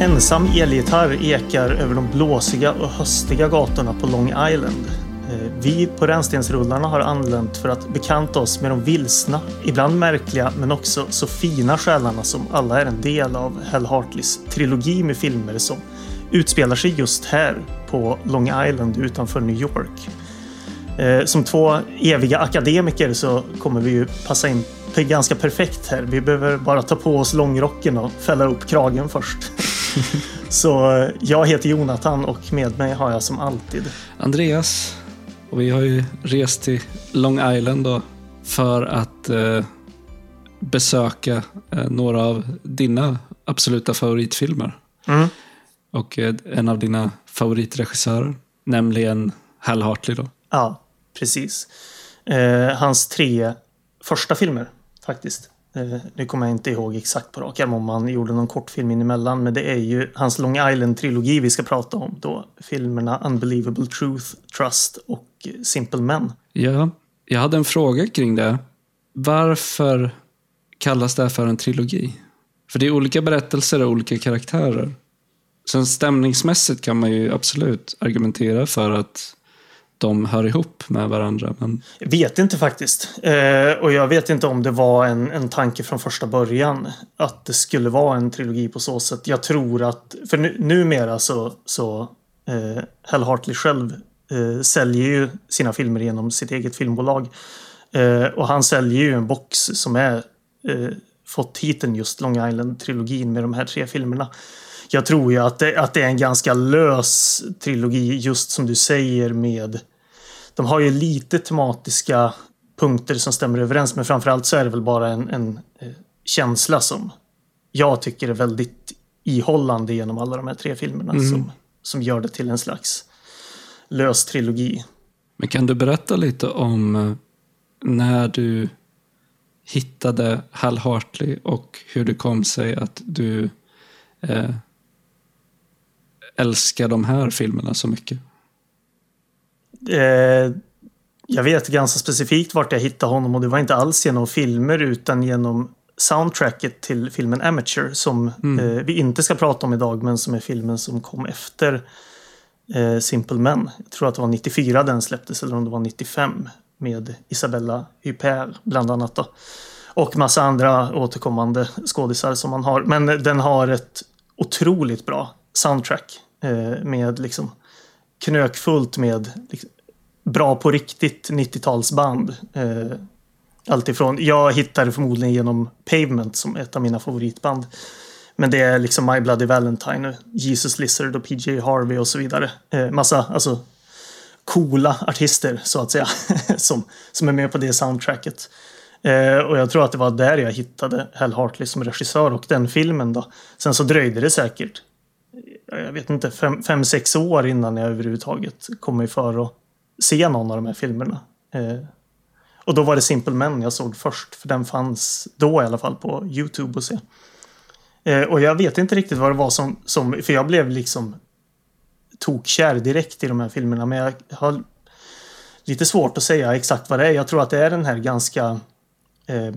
Ensam elgitarr ekar över de blåsiga och höstiga gatorna på Long Island. Eh, vi på Rännstensrullarna har anlänt för att bekanta oss med de vilsna, ibland märkliga men också så fina själarna som alla är en del av Hal Hartleys trilogi med filmer som utspelar sig just här på Long Island utanför New York. Eh, som två eviga akademiker så kommer vi ju passa in ganska perfekt här. Vi behöver bara ta på oss långrocken och fälla upp kragen först. så eh, jag heter Jonathan och med mig har jag som alltid Andreas. Och vi har ju rest till Long Island då för att eh, besöka eh, några av dina absoluta favoritfilmer. Mm. Och eh, en av dina favoritregissörer, nämligen Hal Hartley då. Ja, precis. Eh, hans tre första filmer faktiskt. Eh, nu kommer jag inte ihåg exakt på rak arm om han gjorde någon kortfilm emellan, men det är ju hans Long Island-trilogi vi ska prata om då. Filmerna Unbelievable Truth, Trust och Simple Men. Ja, jag hade en fråga kring det. Varför kallas det för en trilogi? För det är olika berättelser och olika karaktärer. Sen stämningsmässigt kan man ju absolut argumentera för att de hör ihop med varandra. Men... Jag vet inte faktiskt. Eh, och jag vet inte om det var en, en tanke från första början. Att det skulle vara en trilogi på så sätt. Jag tror att, för nu, numera så, så eh, Hal Hartley själv eh, säljer ju sina filmer genom sitt eget filmbolag. Eh, och han säljer ju en box som är eh, fått titeln just Long Island-trilogin med de här tre filmerna jag tror ju att det, att det är en ganska lös trilogi just som du säger med de har ju lite tematiska punkter som stämmer överens men framförallt så är det väl bara en, en eh, känsla som jag tycker är väldigt ihållande genom alla de här tre filmerna mm. som, som gör det till en slags lös trilogi. Men kan du berätta lite om eh, när du hittade Hal Hartley och hur det kom sig att du eh, älskar de här filmerna så mycket? Eh, jag vet ganska specifikt vart jag hittade honom och det var inte alls genom filmer utan genom soundtracket till filmen Amateur som mm. eh, vi inte ska prata om idag men som är filmen som kom efter eh, Simple Men. Jag tror att det var 94 den släpptes eller om det var 95 med Isabella Huppert bland annat. Då. Och massa andra återkommande skådisar som man har. Men den har ett otroligt bra soundtrack eh, med liksom knökfullt med liksom, bra på riktigt 90-talsband. Eh, Alltifrån, jag hittade förmodligen genom Pavement som ett av mina favoritband. Men det är liksom My Bloody Valentine, Jesus Lizard och PJ Harvey och så vidare. Eh, massa alltså, coola artister så att säga som, som är med på det soundtracket. Eh, och jag tror att det var där jag hittade Hal Hartley som regissör och den filmen då. Sen så dröjde det säkert, jag vet inte, fem, fem sex år innan jag överhuvudtaget kom mig för att se någon av de här filmerna. Eh, och då var det Simple Men jag såg först, för den fanns då i alla fall på Youtube att se. Eh, och jag vet inte riktigt vad det var som, som för jag blev liksom tokkär direkt i de här filmerna, men jag har lite svårt att säga exakt vad det är. Jag tror att det är den här ganska eh,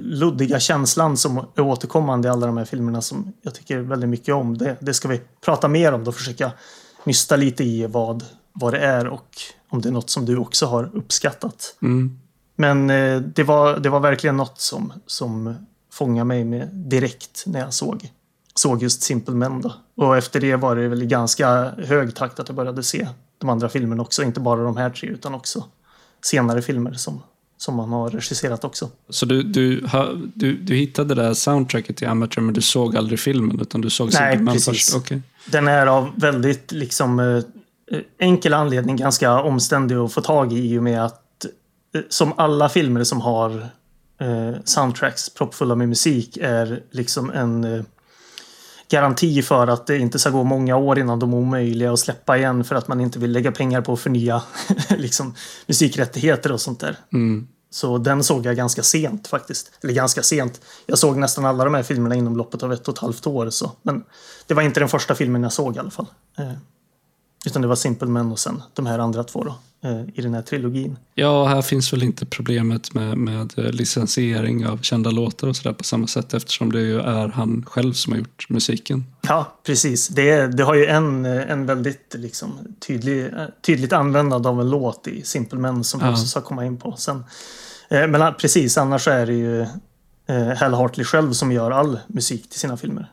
luddiga känslan som är återkommande i alla de här filmerna som jag tycker väldigt mycket om. Det, det ska vi prata mer om då, försöka nysta lite i vad, vad det är och om det är något som du också har uppskattat. Mm. Men eh, det, var, det var verkligen något som, som fångade mig med direkt när jag såg, såg just Simple Men. Då. Och efter det var det väl i ganska hög takt att jag började se de andra filmerna också. Inte bara de här tre utan också senare filmer som, som man har regisserat också. Så du, du, du, du hittade det där soundtracket i Amateur men du såg aldrig filmen utan du såg Nej, precis. först? Okay. Den är av väldigt liksom eh, enkel anledning ganska omständig att få tag i i och med att eh, som alla filmer som har eh, soundtracks proppfulla med musik är liksom en garanti för att det inte ska gå många år innan de är omöjliga att släppa igen för att man inte vill lägga pengar på att förnya liksom, musikrättigheter och sånt där. Mm. Så den såg jag ganska sent faktiskt. Eller ganska sent. Jag såg nästan alla de här filmerna inom loppet av ett och ett halvt år. Så. Men det var inte den första filmen jag såg i alla fall. Eh, Utan det var Simple Men och sen de här andra två då, eh, i den här trilogin. Ja, här finns väl inte problemet med, med eh, licensiering av kända låtar och sådär på samma sätt eftersom det ju är han själv som har gjort musiken. Ja, precis. Det, det har ju en, en väldigt liksom, tydlig, tydligt användande av en låt i Simple Men som Ja. också ska komma in på sen. Eh, Men precis, annars är det ju eh, Hal Hartley själv som gör all musik till sina filmer.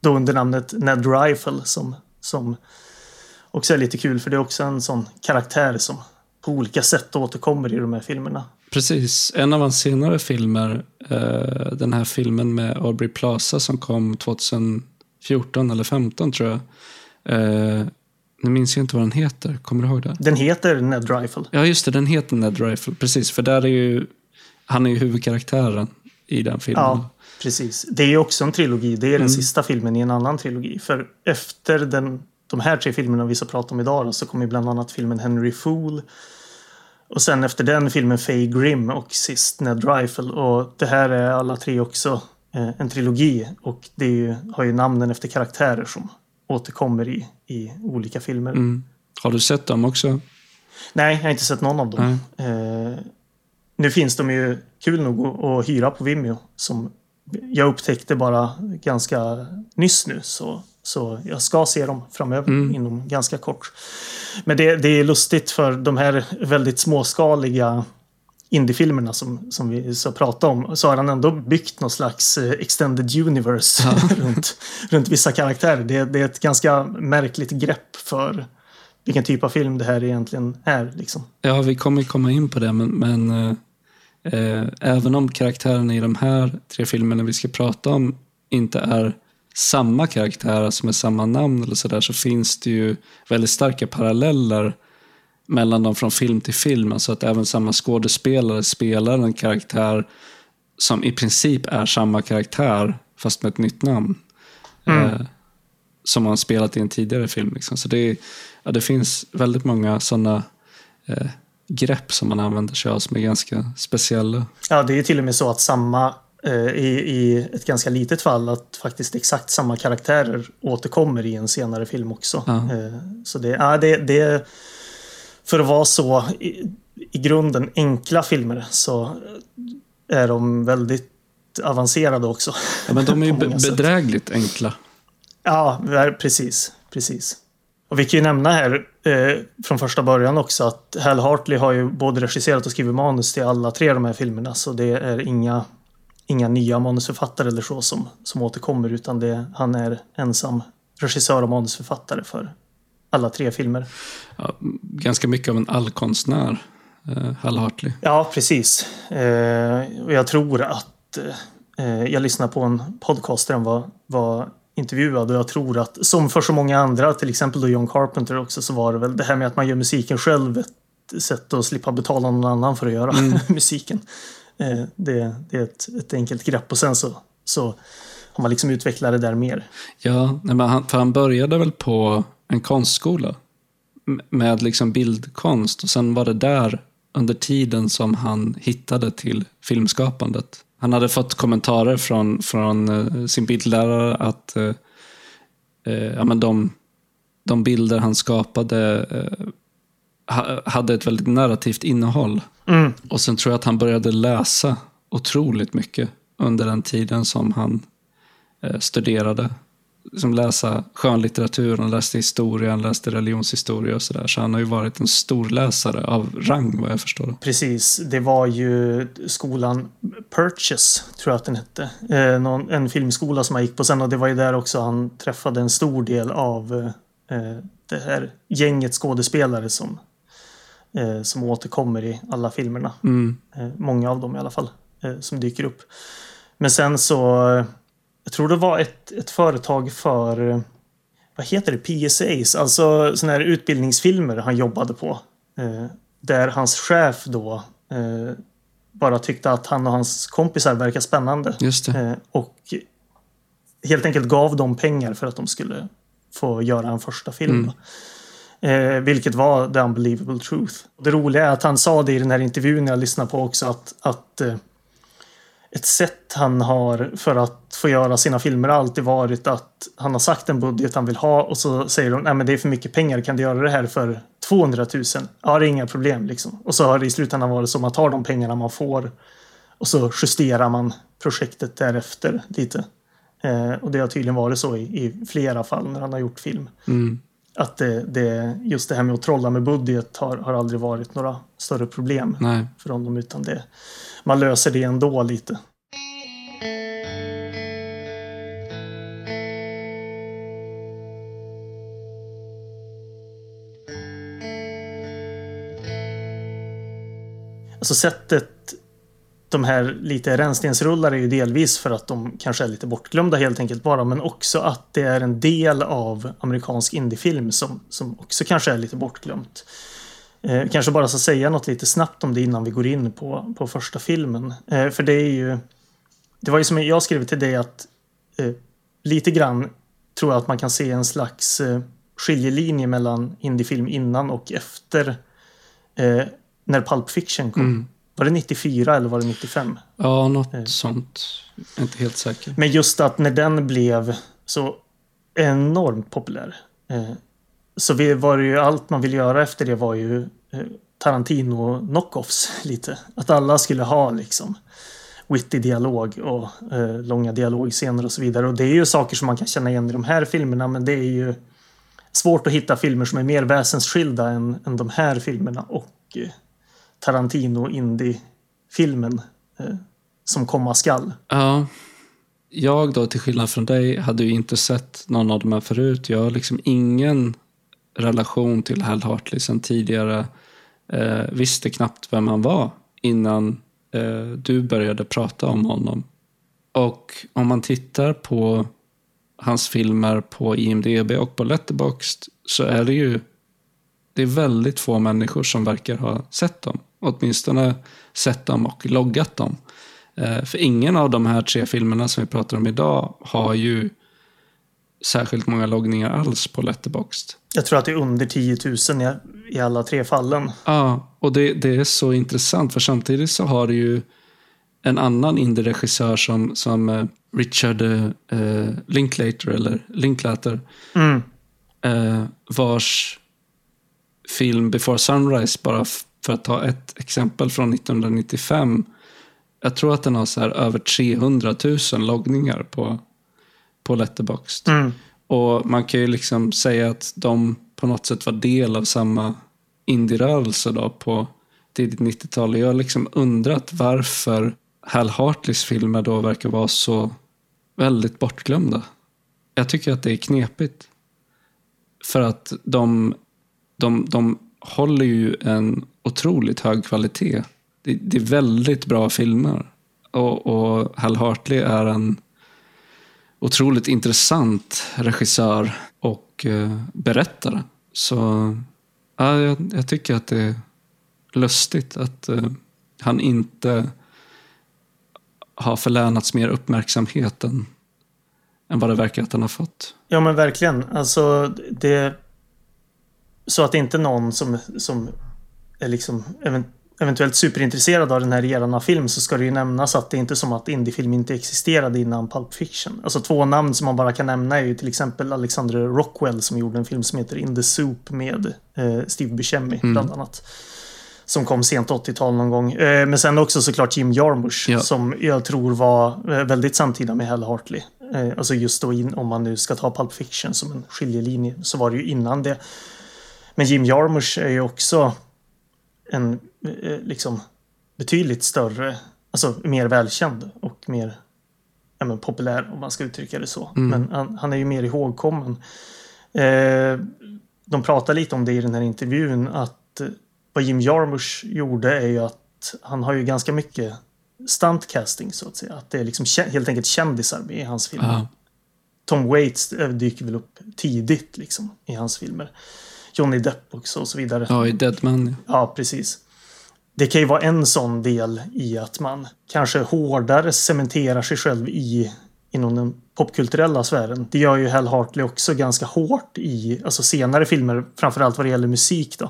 Då under namnet Ned Rifle som, som också är lite kul för det är också en sån karaktär som på olika sätt återkommer i de här filmerna. Precis. En av hans senare filmer, eh, den här filmen med Aubrey Plaza som kom 2014 eller 2015 tror jag. Eh, nu minns jag inte vad den heter. Kommer du ihåg det? Den heter Ned Rifle. Ja, just det. Den heter Ned Rifle. Precis, för där är ju... Han är ju huvudkaraktären i den filmen. Ja, precis. Det är också en trilogi. Det är den Mm. sista filmen i en annan trilogi. För efter den, de här tre filmerna vi ska prata om idag då, så kommer bland annat filmen Henry Fool. Och sen efter den filmen Faye Grimm och sist Ned Rifle. Och det här är alla tre också eh, en trilogi. Och det ju, har ju namnen efter karaktärer som återkommer i, i olika filmer. Mm. Har du sett dem också? Nej, jag har inte sett någon av dem. Eh, nu finns de ju kul nog att hyra på Vimeo. Som jag upptäckte bara ganska nyss nu. Så, så jag ska se dem framöver inom ganska kort. Men det, det är lustigt för de här väldigt småskaliga indiefilmerna som, som vi ska prata om. Så har han ändå byggt någon slags eh, extended universe runt, runt vissa karaktärer. Det, det är ett ganska märkligt grepp för vilken typ av film det här egentligen är. Liksom. Ja, vi kommer komma in på det, men, men eh, eh, även om karaktärerna i de här tre filmerna vi ska prata om inte är samma karaktärer som är samma namn eller sådär, så finns det ju väldigt starka paralleller mellan dem från film till film. Alltså att även samma skådespelare spelar en karaktär som i princip är samma karaktär, fast med ett nytt namn. Eh, som han spelat i en tidigare film. Liksom. Så det, ja, det finns väldigt många sådana eh, grepp som man använder sig av som är ganska speciella. Ja, det är till och med så att samma i, i ett ganska litet fall att faktiskt exakt samma karaktärer återkommer i en senare film också. Ja. Eh, så det, ja, det, det för att vara så i, i grunden enkla filmer så är de väldigt avancerade också. Ja, men de är ju På be- många sätt. bedrägligt enkla. Ja, precis. precis. Och vi kan ju nämna här eh, från första början också att Hal Hartley har ju både regisserat och skrivit manus till alla tre de här filmerna. Så det är inga, inga nya manusförfattare eller så som, som återkommer utan det, han är ensam regissör och manusförfattare för alla tre filmer. Ja, ganska mycket av en allkonstnär, eh, Hal Hartley. Ja, precis. Eh, och jag tror att eh, jag lyssnade på en podcast där han var, var intervjuad och jag tror att som för så många andra, till exempel då John Carpenter också, så var det väl det här med att man gör musiken själv ett sätt att slippa betala någon annan för att göra musiken. Eh, det, det är ett, ett enkelt grepp och sen så, så har man liksom utvecklat det där mer. Ja, men han, för han började väl på en konstskola med liksom bildkonst och sen var det där under tiden som han hittade till filmskapandet. Han hade fått kommentarer från, från eh, sin bildlärare att eh, eh, ja, men de, de bilder han skapade eh, hade ett väldigt narrativt innehåll. Mm. Och sen tror jag att han började läsa otroligt mycket under den tiden som han eh, studerade. Som läsa skönlitteratur, han läste historia, han läste religionshistoria och sådär. Så han har ju varit en stor läsare av rang vad jag förstår. Precis, det var ju skolan Purchase, tror jag att den hette. Eh, någon, en filmskola som han gick på sen och det var ju där också han träffade en stor del av eh, det här gänget skådespelare som, eh, som återkommer i alla filmerna. Mm. Eh, många av dem i alla fall, eh, som dyker upp. Men sen så, jag tror det var ett, ett företag för, eh, vad heter det, PSAs, alltså sådana här utbildningsfilmer han jobbade på. Eh, där hans chef då eh, bara tyckte att han och hans kompisar verkar spännande. Och helt enkelt gav dem pengar för att de skulle få göra en första film. Mm. Eh, vilket var The Unbelievable Truth. Det roliga är att han sa det i den här intervjun jag lyssnade på också att, att eh, ett sätt han har för att få göra sina filmer har alltid varit att han har sagt en budget han vill ha och så säger de nej men det är för mycket pengar, kan du göra det här för 200 000? Ja, det är inga problem liksom. Och så har det i slutändan varit så att man tar de pengarna man får och så justerar man projektet därefter lite. Eh, och det har tydligen varit så i, i, flera fall när han har gjort film. Mm. Att det, det, just det här med att trolla med budget har, har aldrig varit några större problem Nej. för honom. Utan det, man löser det ändå lite. Alltså sättet de här lite rännstensrullar är ju delvis för att de kanske är lite bortglömda helt enkelt bara, men också att det är en del av amerikansk indiefilm som, som också kanske är lite bortglömt. Eh, kanske bara ska säga något lite snabbt om det innan vi går in på, på första filmen. Eh, för det är ju... Det var ju som jag skrev till dig att eh, lite grann tror jag att man kan se en slags eh, skiljelinje mellan indiefilm innan och efter eh, när Pulp Fiction kom. Mm. Var det 94 eller var det 95? Ja, något Eh. sånt. Jag är inte helt säker. Men just att när den blev så enormt populär. Eh, så vi var ju allt man ville göra efter det var ju eh, Tarantino knockoffs lite. Att alla skulle ha liksom witty dialog och eh, långa dialogscener och så vidare. Och det är ju saker som man kan känna igen i de här filmerna men det är ju svårt att hitta filmer som är mer väsensskilda än, än de här filmerna och Tarantino indie-filmen eh, som komma skall. Ja. Jag då, till skillnad från dig, hade ju inte sett någon av de här förut. Jag har liksom ingen relation till Hal Hartley sen tidigare. Eh, visste knappt vem han var innan eh, du började prata om honom. Och om man tittar på hans filmer på IMDB och på Letterboxd så är det ju det är väldigt få människor som verkar ha sett dem. Åtminstone sett dem och loggat dem. Eh, För ingen av de här tre filmerna som vi pratar om idag har ju särskilt många loggningar alls på Letterboxd. Jag tror att det är under 10 000 i, alla tre fallen. Ja, och det, det är så intressant för samtidigt så har du ju en annan indie-regissör som, som eh, Richard eh, Linklater, eller Linklater, Mm. eh, vars film Before Sunrise, bara för att ta ett exempel från 1995. Jag tror att den har så här över 300 000 loggningar på, på Letterboxd. Mm. Och man kan ju liksom säga att de på något sätt var del av samma indie-rörelse då på tidigt 90-tal. Och Jag har liksom undrat varför Hal Hartleys filmer då verkar vara så väldigt bortglömda. Jag tycker att det är knepigt. För att de, de, de håller ju en otroligt hög kvalitet. Det, det är väldigt bra filmer. Och, och Hal Hartley är en otroligt intressant regissör och eh, berättare. Så ja, jag, jag tycker att det är lustigt att eh, han inte har förlänats mer uppmärksamhet än, än vad det verkar att han har fått. Ja men verkligen. Alltså det... Så att inte någon som, som är liksom even, eventuellt superintresserad av den här eran av film så ska det ju nämnas att det är inte som att indiefilm inte existerade innan Pulp Fiction. Alltså två namn som man bara kan nämna är ju till exempel Alexander Rockwell som gjorde en film som heter In the Soup med eh, Steve Buscemi bland annat. Som kom sent 80-tal någon gång. Eh, men sen också såklart Jim Jarmusch Ja. som jag tror var eh, väldigt samtida med Hal Hartley. Eh, alltså just då in, om man nu ska ta Pulp Fiction som en skiljelinje så var det ju innan det. Men Jim Jarmusch är ju också en eh, liksom betydligt större, alltså mer välkänd och mer ja, men, populär om man ska uttrycka det så. Men han, han är ju mer ihågkommen. Eh, de pratar lite om det i den här intervjun att eh, vad Jim Jarmusch gjorde är ju att han har ju ganska mycket stuntcasting så att säga. Att det är liksom helt enkelt kändisar med i hans filmer. Ja. Tom Waits eh, dyker väl upp tidigt liksom i hans filmer. Johnny Depp också och så vidare. Ja, i Dead Man. ja. Precis. Det kan ju vara en sån del i att man kanske hårdare cementerar sig själv i inom den popkulturella sfären. Det gör ju Hal Hartley också ganska hårt i alltså senare filmer, framförallt vad det gäller musik då.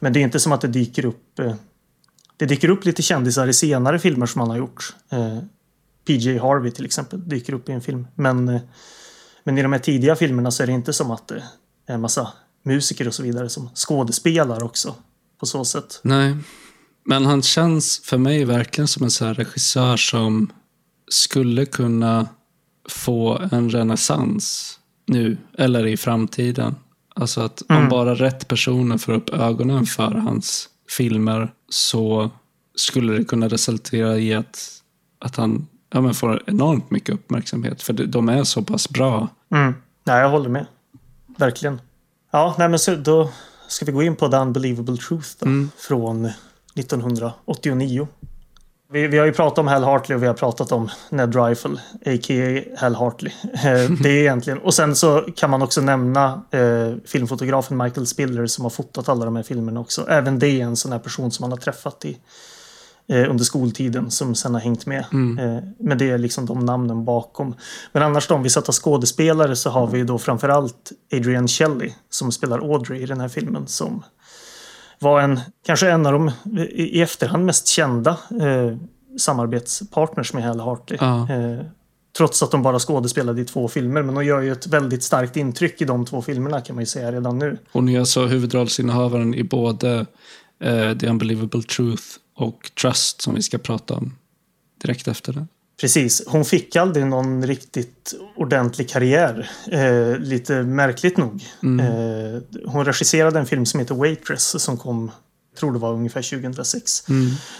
Men det är inte som att det dyker upp eh, det dyker upp lite kändisar i senare filmer som han har gjort. Eh, PJ Harvey till exempel dyker upp i en film. Men, eh, men i de här tidiga filmerna så är det inte som att det är en massa musiker och så vidare som skådespelar också på så sätt. Nej, men han känns för mig verkligen som en så regissör som skulle kunna få en renässans nu eller i framtiden. Alltså att om Mm. bara rätt personer får upp ögonen för hans filmer så skulle det kunna resultera i att, att han ja, men får enormt mycket uppmärksamhet. För de- de är så pass bra. Mm. Nej, jag håller med. Verkligen. Ja, nej men så då ska vi gå in på The Unbelievable Truth då, Mm. från 1989. Vi, vi har ju pratat om Hal Hartley och vi har pratat om Ned Rifle, a.k.a. Hal Hartley. Eh, det är egentligen... Och sen så kan man också nämna eh, filmfotografen Michael Spiller som har fotat alla de här filmerna också. Även det är en sån här person som man har träffat i, eh, under skoltiden som sen har hängt med. Eh, men det är liksom de namnen bakom. Men annars då, om vi sätter skådespelare så har vi då framförallt Adrienne Shelley som spelar Audrey i den här filmen som var en, kanske en av de i i efterhand mest kända eh, samarbetspartners med Hal Hartley. Ja. Eh, trots att de bara skådespelade i två filmer. Men de gör ju ett väldigt starkt intryck i de två filmerna kan man ju säga redan nu. Hon är alltså huvudrollsinnehavaren i både eh, The Unbelievable Truth och Trust som vi ska prata om direkt efter det. Precis, hon fick aldrig någon riktigt ordentlig karriär. Eh, lite märkligt nog. Eh, hon regisserade en film som heter Waitress som kom, tror det var ungefär 2006.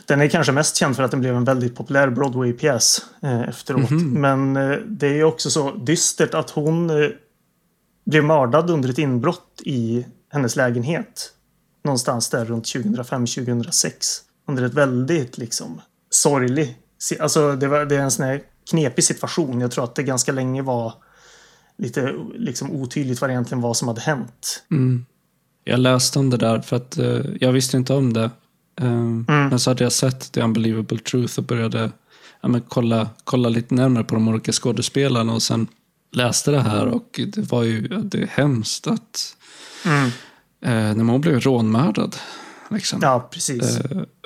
Den är kanske mest känd för att den blev en väldigt populär Broadway-pjäs eh, efteråt. Men eh, det är också så dystert att hon eh, blev mördad under ett inbrott i hennes lägenhet. Någonstans där runt 2005-2006. Under ett väldigt liksom sorglig... Alltså det, var, det är en sån här knepig situation. Jag tror att det ganska länge var lite liksom otydligt vad egentligen var som hade hänt. Mm. Jag läste om det där för att eh, jag visste inte om det. Eh, Men så hade jag sett The Unbelievable Truth och började ja, men kolla, kolla lite närmare på de olika skådespelarna och sen läste det här och det var ju det är hemskt att Mm. eh, när hon blev rånmördad. Liksom. Ja, precis.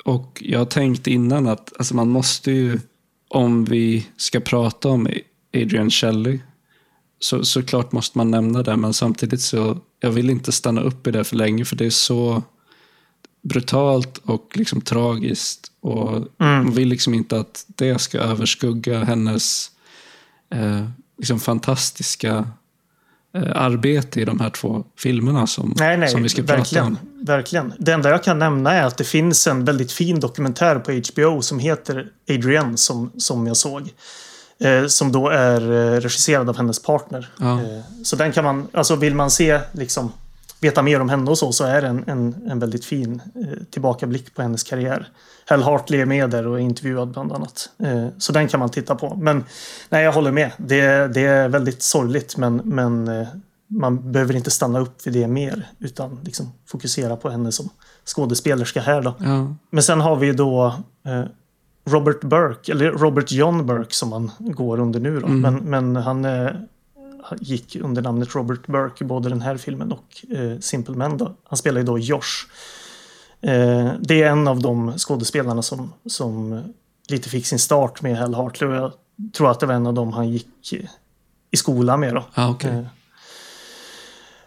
Och jag har tänkt innan att alltså man måste ju, om vi ska prata om Adrian Shelley, så såklart måste man nämna det, men samtidigt så, jag vill inte stanna upp i det för länge, för det är så brutalt och liksom tragiskt. Och man vill liksom inte att det ska överskugga hennes eh, liksom fantastiska arbete i de här två filmerna som, Nej, nej, som vi ska verkligen, prata om. verkligen. Det enda jag kan nämna är att det finns en väldigt fin dokumentär på HBO som heter Adrienne som, som jag såg. Eh, som då är eh, regisserad av hennes partner. Ja. Eh, så den kan man, alltså vill man se, liksom, veta mer om henne och så, så är det en, en, en väldigt fin eh, tillbakablick på hennes karriär. Hal Hartley är med där och är intervjuad bland annat. Eh, så den kan man titta på. Men nej, jag håller med. Det, det är väldigt sorgligt men, men eh, man behöver inte stanna upp vid det mer utan liksom fokusera på henne som skådespelerska här då. Ja. Men sen har vi då eh, Robert Burke, eller Robert John Burke som han går under nu då. Men, men han eh, gick under namnet Robert Burke i både den här filmen och eh, Simple Men då. Han spelar ju då Josh. Eh, det är en av de skådespelarna som, som lite fick sin start med Hal Hartley och jag tror att det var en av dem han gick i skolan med då. Ah, okej. Eh,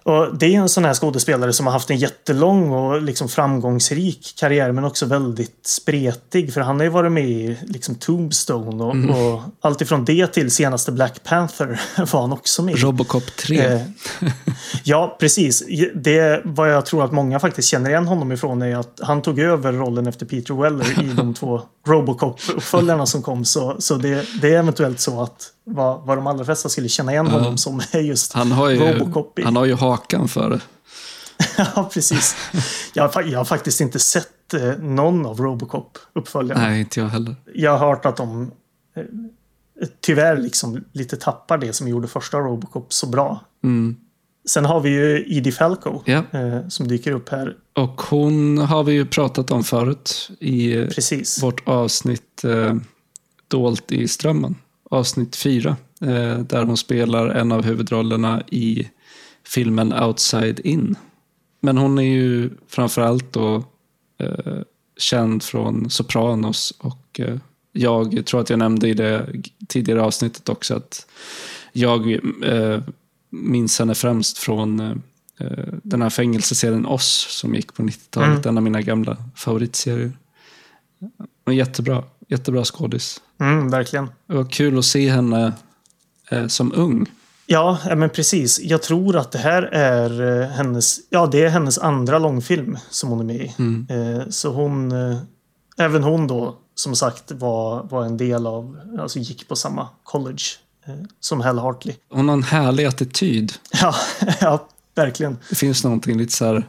Och det är en sån här skådespelare som har haft en jättelång och liksom framgångsrik karriär men också väldigt spretig. För han har ju varit med i liksom Tombstone och, Mm. och allt ifrån det till senaste Black Panther var han också med i. Robocop 3. Eh, ja, precis. Det vad jag tror att många faktiskt känner igen honom ifrån är att han tog över rollen efter Peter Weller i de två Robocop-uppföljarna som kom. Så, så det, det är eventuellt så att vad, vad de allra flesta skulle känna igen honom som är just Han har ju, Robocop. han har ju hakan för det. ja, precis. Jag, jag har faktiskt inte sett eh, någon av Robocop-uppföljarna. Nej, inte jag heller. Jag har hört att de eh, tyvärr liksom lite tappar det som gjorde första Robocop så bra. Mm. Sen har vi ju Edie Falco Ja. eh, som dyker upp här. Och hon har vi ju pratat om förut i eh, Precis. vårt avsnitt eh, Dolt i strömmen. Avsnitt fyra. Eh, där hon spelar en av huvudrollerna i filmen Outside In. Men hon är ju framförallt då eh, känd från Sopranos och eh, jag tror att jag nämnde i det tidigare avsnittet också att jag eh, minns henne främst från eh, den här fängelseserien Oss som gick på 90-talet. Mm. En av mina gamla favoritserier. Men jättebra, jättebra skådis. Mm, verkligen. Det var kul att se henne eh, som ung. Ja, men precis. Jag tror att det här är eh, hennes, ja, det är hennes andra långfilm som hon är med i. Mm. Eh, så hon, eh, även hon då, som sagt, var, var en del av, alltså gick på samma college som Hell Hartley. Hon har en härlig attityd. Ja, ja verkligen. Det finns någonting lite så här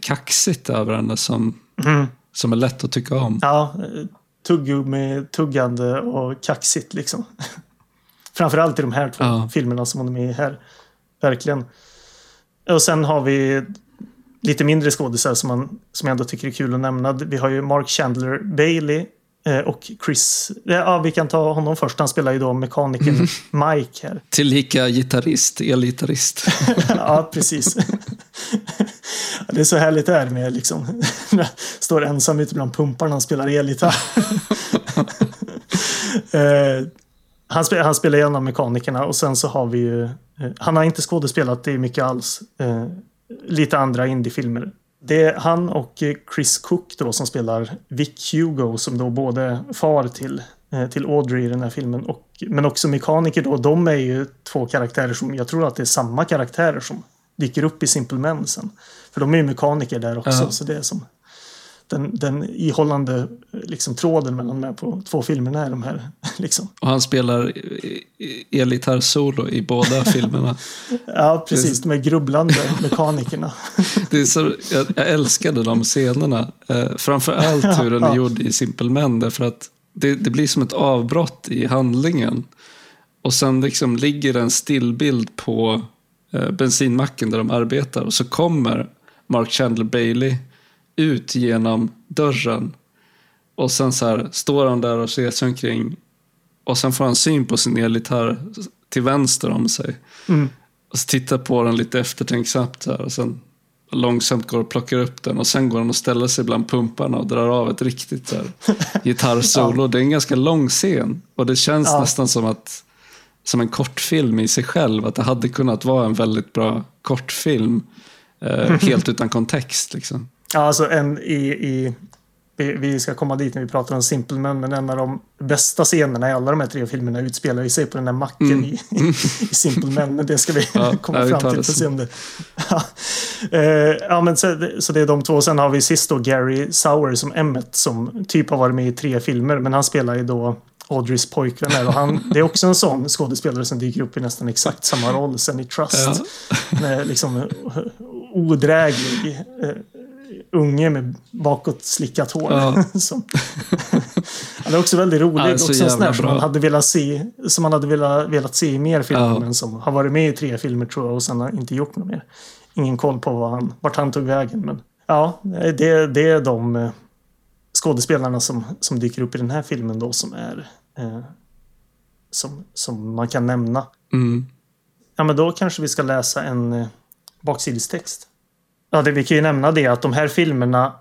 kaxigt över henne som, mm. som är lätt att tycka om. Ja, tuggummi, tuggande och kaxigt liksom. Framförallt i de här två ja. filmerna som hon är med i här. Verkligen. Och sen har vi lite mindre skådisar som, man, som jag ändå tycker är kul att nämna. Vi har ju Mark Chandler Bailey eh, och Chris. Ja, vi kan ta honom först. Han spelar ju då mekanikern mm. Mike här. Tillika gitarrist, elgitarrist. ja, precis. det är så härligt det är med liksom. Står ensam ute bland pumparna och spelar elgitarr. eh, han, spel, han spelar en av mekanikerna och sen så har vi ju... Eh, han har inte skådespelat det mycket alls. Eh, lite andra indiefilmer. Det är han och eh, Chris Cook då som spelar Vic Hugo som då både far till, eh, till Audrey i den här filmen och, men också mekaniker då. De är ju två karaktärer som jag tror att det är samma karaktärer som dyker upp i Simple Men sen. För de är ju mekaniker där också ja. så det är som den, den ihållande liksom, tråden mellan de här på två filmerna är de här. Liksom. Och han spelar elgitarr-solo i båda filmerna. ja, precis. De är grubblande mekanikerna. det är så, jag, jag älskade de scenerna. Eh, framför allt hur den är gjord i Simple Men. Därför att det, det blir som ett avbrott i handlingen. Och sen liksom ligger en stillbild på eh, bensinmacken där de arbetar. Och så kommer Mark Chandler Bailey ut genom dörren. Och sen så här, står han där och ser sig omkring. Och sen får han syn på sin elgitarr till vänster om sig. Mm. Och så tittar på den lite eftertänksamt. Här, och sen långsamt går och plockar upp den. Och sen går han och ställer sig bland pumparna och drar av ett riktigt gitarrsolo. ja. Det är en ganska lång scen. Och det känns ja. nästan som att som en kortfilm i sig själv. Att det hade kunnat vara en väldigt bra kortfilm. Eh, helt utan kontext. Liksom. Ja, alltså en i, i vi ska komma dit när vi pratar om Simple Men, en av de bästa scenerna i alla de här tre filmerna utspelar sig på den här macken mm. i, i Simple Men, men det ska vi ja, komma fram till. För se om det. ja. Uh, ja, men så, så, det är de två. Sen har vi sist då Gary Sauer som Emmet som typ har varit med i tre filmer, men han spelar ju då Audreys pojkvän här och han, det är också en sån skådespelare som dyker upp i nästan exakt samma roll sen i Trust. Ja. Med liksom odräglig eh, unge med bakåt slickat hår. Ja. som, han är också väldigt rolig. Ja, också en sån som man hade velat se, som man hade velat, velat se i mer filmer. Ja. Men som har varit med i tre filmer tror jag och sen har inte gjort något mer. Ingen koll på vad han, vart han tog vägen. Men ja, det, det är de eh, skådespelarna som, som dyker upp i den här filmen då som är eh, som, som man kan nämna. Mm. Ja, men då kanske vi ska läsa en eh, baksidestext. Ja, det, vi kan ju nämna det att de här filmerna,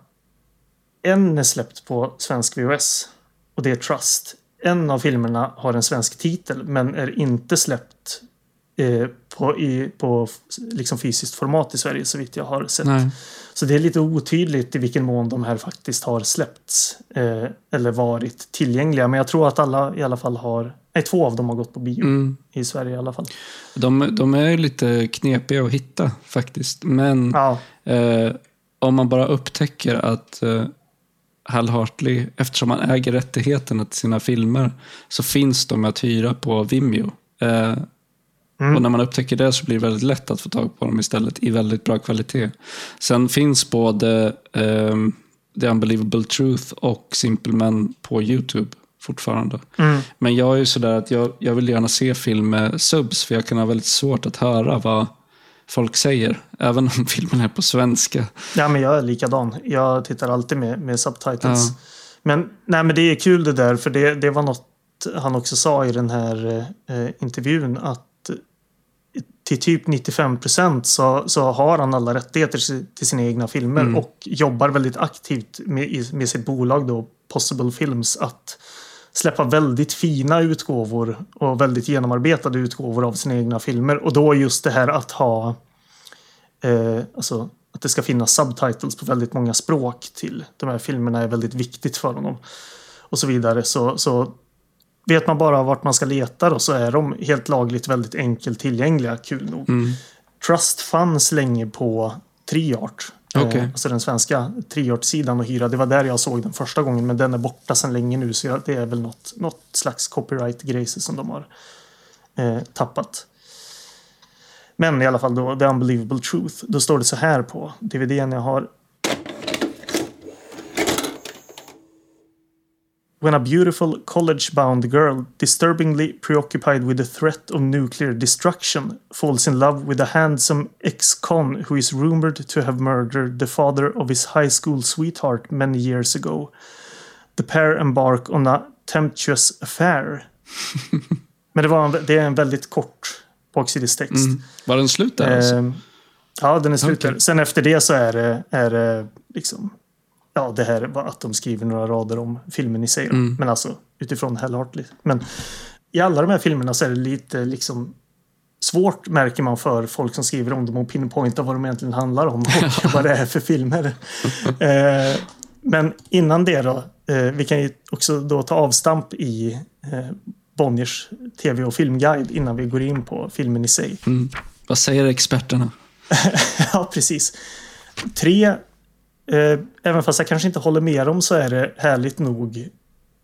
en är släppt på svensk VHS och det är Trust. En av filmerna har en svensk titel men är inte släppt eh, på, i, på liksom fysiskt format i Sverige så vitt jag har sett. Nej. Så det är lite otydligt i vilken mån de här faktiskt har släppts eh, eller varit tillgängliga. Men jag tror att alla i alla fall har Nej, två av dem har gått på bio mm. i Sverige i alla fall. De, de är lite knepiga att hitta faktiskt. Men ja. eh, om man bara upptäcker att eh, Hal Hartley, eftersom han äger rättigheterna till sina filmer, så finns de att hyra på Vimeo. Eh, Mm. Och när man upptäcker det så blir det väldigt lätt att få tag på dem istället i väldigt bra kvalitet. Sen finns både um, The Unbelievable Truth och Simple Men på YouTube fortfarande. Mm. Men jag är ju sådär att jag, jag vill gärna se film med subs för jag kan ha väldigt svårt att höra vad folk säger. Även om filmen är på svenska. Ja, men jag är likadan. Jag tittar alltid med, med subtitles. Ja. Men, nej, men det är kul det där, för det, det var något han också sa i den här eh, intervjun. Att till typ 95 procent så, så har han alla rättigheter till sina egna filmer Mm. och jobbar väldigt aktivt med, med sitt bolag då, Possible Films, att släppa väldigt fina utgåvor och väldigt genomarbetade utgåvor av sina egna filmer. Och då just det här att ha eh, alltså att det ska finnas subtitles på väldigt många språk till de här filmerna är väldigt viktigt för honom. Och så vidare. Så, så vet man bara vart man ska leta då så är de helt lagligt väldigt enkelt tillgängliga, kul nog. Mm. Trust fanns länge på Triart. Eh, alltså den svenska Triart-sidan och hyra. Det var där jag såg den första gången men den är borta sedan länge nu så det är väl något, något slags copyright-grejs som de har eh, tappat. Men i alla fall då, The Unbelievable Truth. Då står det så här på DVDn jag har. When a beautiful college-bound girl, disturbingly preoccupied with the threat of nuclear destruction, falls in love with a handsome ex-con who is rumored to have murdered the father of his high school sweetheart many years ago. The pair embark on a tempestuous affair. Men det, var en, det är en väldigt kort baksides text. Mm. Var den slut där alltså? Ehm, ja, den är slut Okej. där. Sen efter det så är det, är det liksom... Ja, det här var att de skriver några rader om filmen i sig. Mm. Men alltså utifrån Hell Hartley. Men i alla de här filmerna så är det lite liksom svårt märker man för folk som skriver om dem och pinpointa vad de egentligen handlar om och vad det är för filmer. Eh, men innan det då, eh, vi kan ju också då ta avstamp i eh, Bonniers tv och filmguide innan vi går in på filmen i sig. Mm. Vad säger experterna? ja, precis. Tre, eh, även fast jag kanske inte håller med dem så är det härligt nog,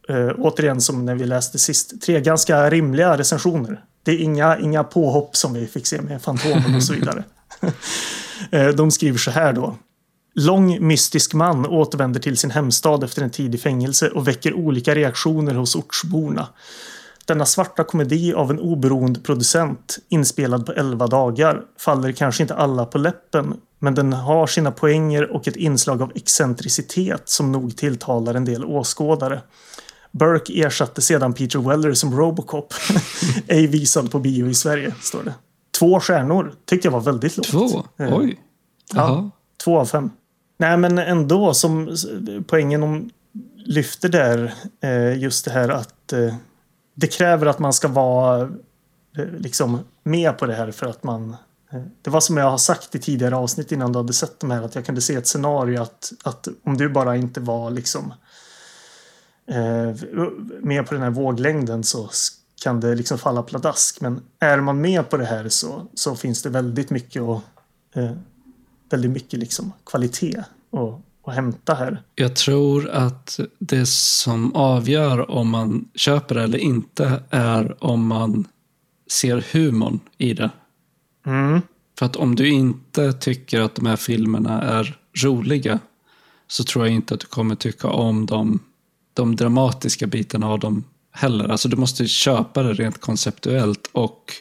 eh, återigen som när vi läste sist, tre ganska rimliga recensioner. Det är inga, inga påhopp som vi fick se med Fantomen och så vidare. eh, de skriver så här då. Lång mystisk man återvänder till sin hemstad efter en tid i fängelse och väcker olika reaktioner hos ortsborna. Denna svarta komedi av en oberoende producent, inspelad på 11 dagar, faller kanske inte alla på läppen, men den har sina poänger och ett inslag av excentricitet som nog tilltalar en del åskådare. Burke ersatte sedan Peter Weller som Robocop. Ej visad på bio i Sverige, står det. Två stjärnor tyckte jag var väldigt lågt. Två? Eh, Oj. Jaha. Två av fem. Nej, men ändå som poängen de lyfter där, eh, just det här att eh, det kräver att man ska vara liksom med på det här för att man det var som jag har sagt i tidigare avsnitt innan du hade sett de här att jag kunde se ett scenario att, att om du bara inte var liksom eh, med på den här våglängden så kan det liksom falla pladask. Men är man med på det här så, så finns det väldigt mycket och eh, väldigt mycket liksom kvalitet att, att hämta här. Jag tror att det som avgör om man köper det eller inte är om man ser humorn i det. Mm. För att om du inte tycker att de här filmerna är roliga så tror jag inte att du kommer tycka om de, de dramatiska bitarna av dem heller. Alltså du måste köpa det rent konceptuellt och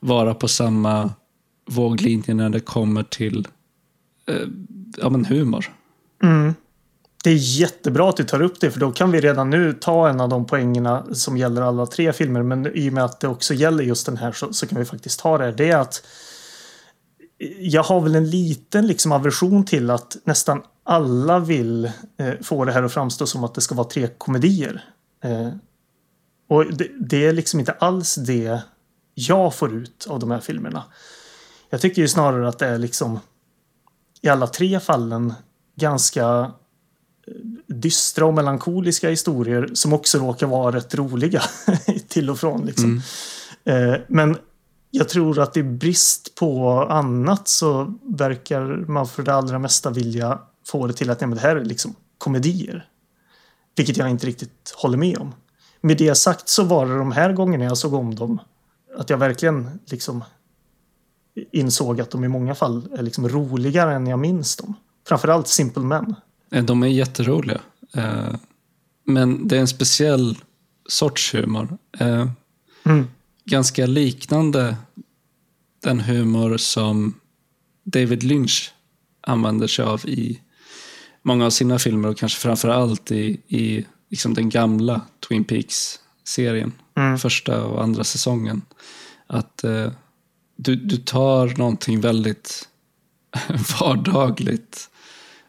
vara på samma våglinje när det kommer till eh, ja, men humor. Mm. Det är jättebra att du tar upp det för då kan vi redan nu ta en av de poängerna som gäller alla tre filmer. Men i och med att det också gäller just den här så, så kan vi faktiskt ta det. Det är att jag har väl en liten liksom aversion till att nästan alla vill eh, få det här att framstå som att det ska vara tre komedier. Eh, och det, det är liksom inte alls det jag får ut av de här filmerna. Jag tycker ju snarare att det är liksom i alla tre fallen ganska dystra och melankoliska historier som också råkar vara rätt roliga till och från. Liksom. Eh, Men jag tror att i brist på annat så verkar man för det allra mesta vilja få det till att nej, men det här är liksom komedier. Vilket jag inte riktigt håller med om. Med det sagt så var det de här gångerna jag såg om dem att jag verkligen liksom insåg att de i många fall är liksom roligare än jag minns dem. Framförallt Simple Men. Eh, De är jätteroliga. Eh, Men det är en speciell sorts humor. Eh, Mm. Ganska liknande den humor som David Lynch använder sig av i många av sina filmer och kanske framför allt i, i liksom den gamla Twin Peaks-serien. Mm. Första och andra säsongen. Att eh, du, du tar någonting väldigt vardagligt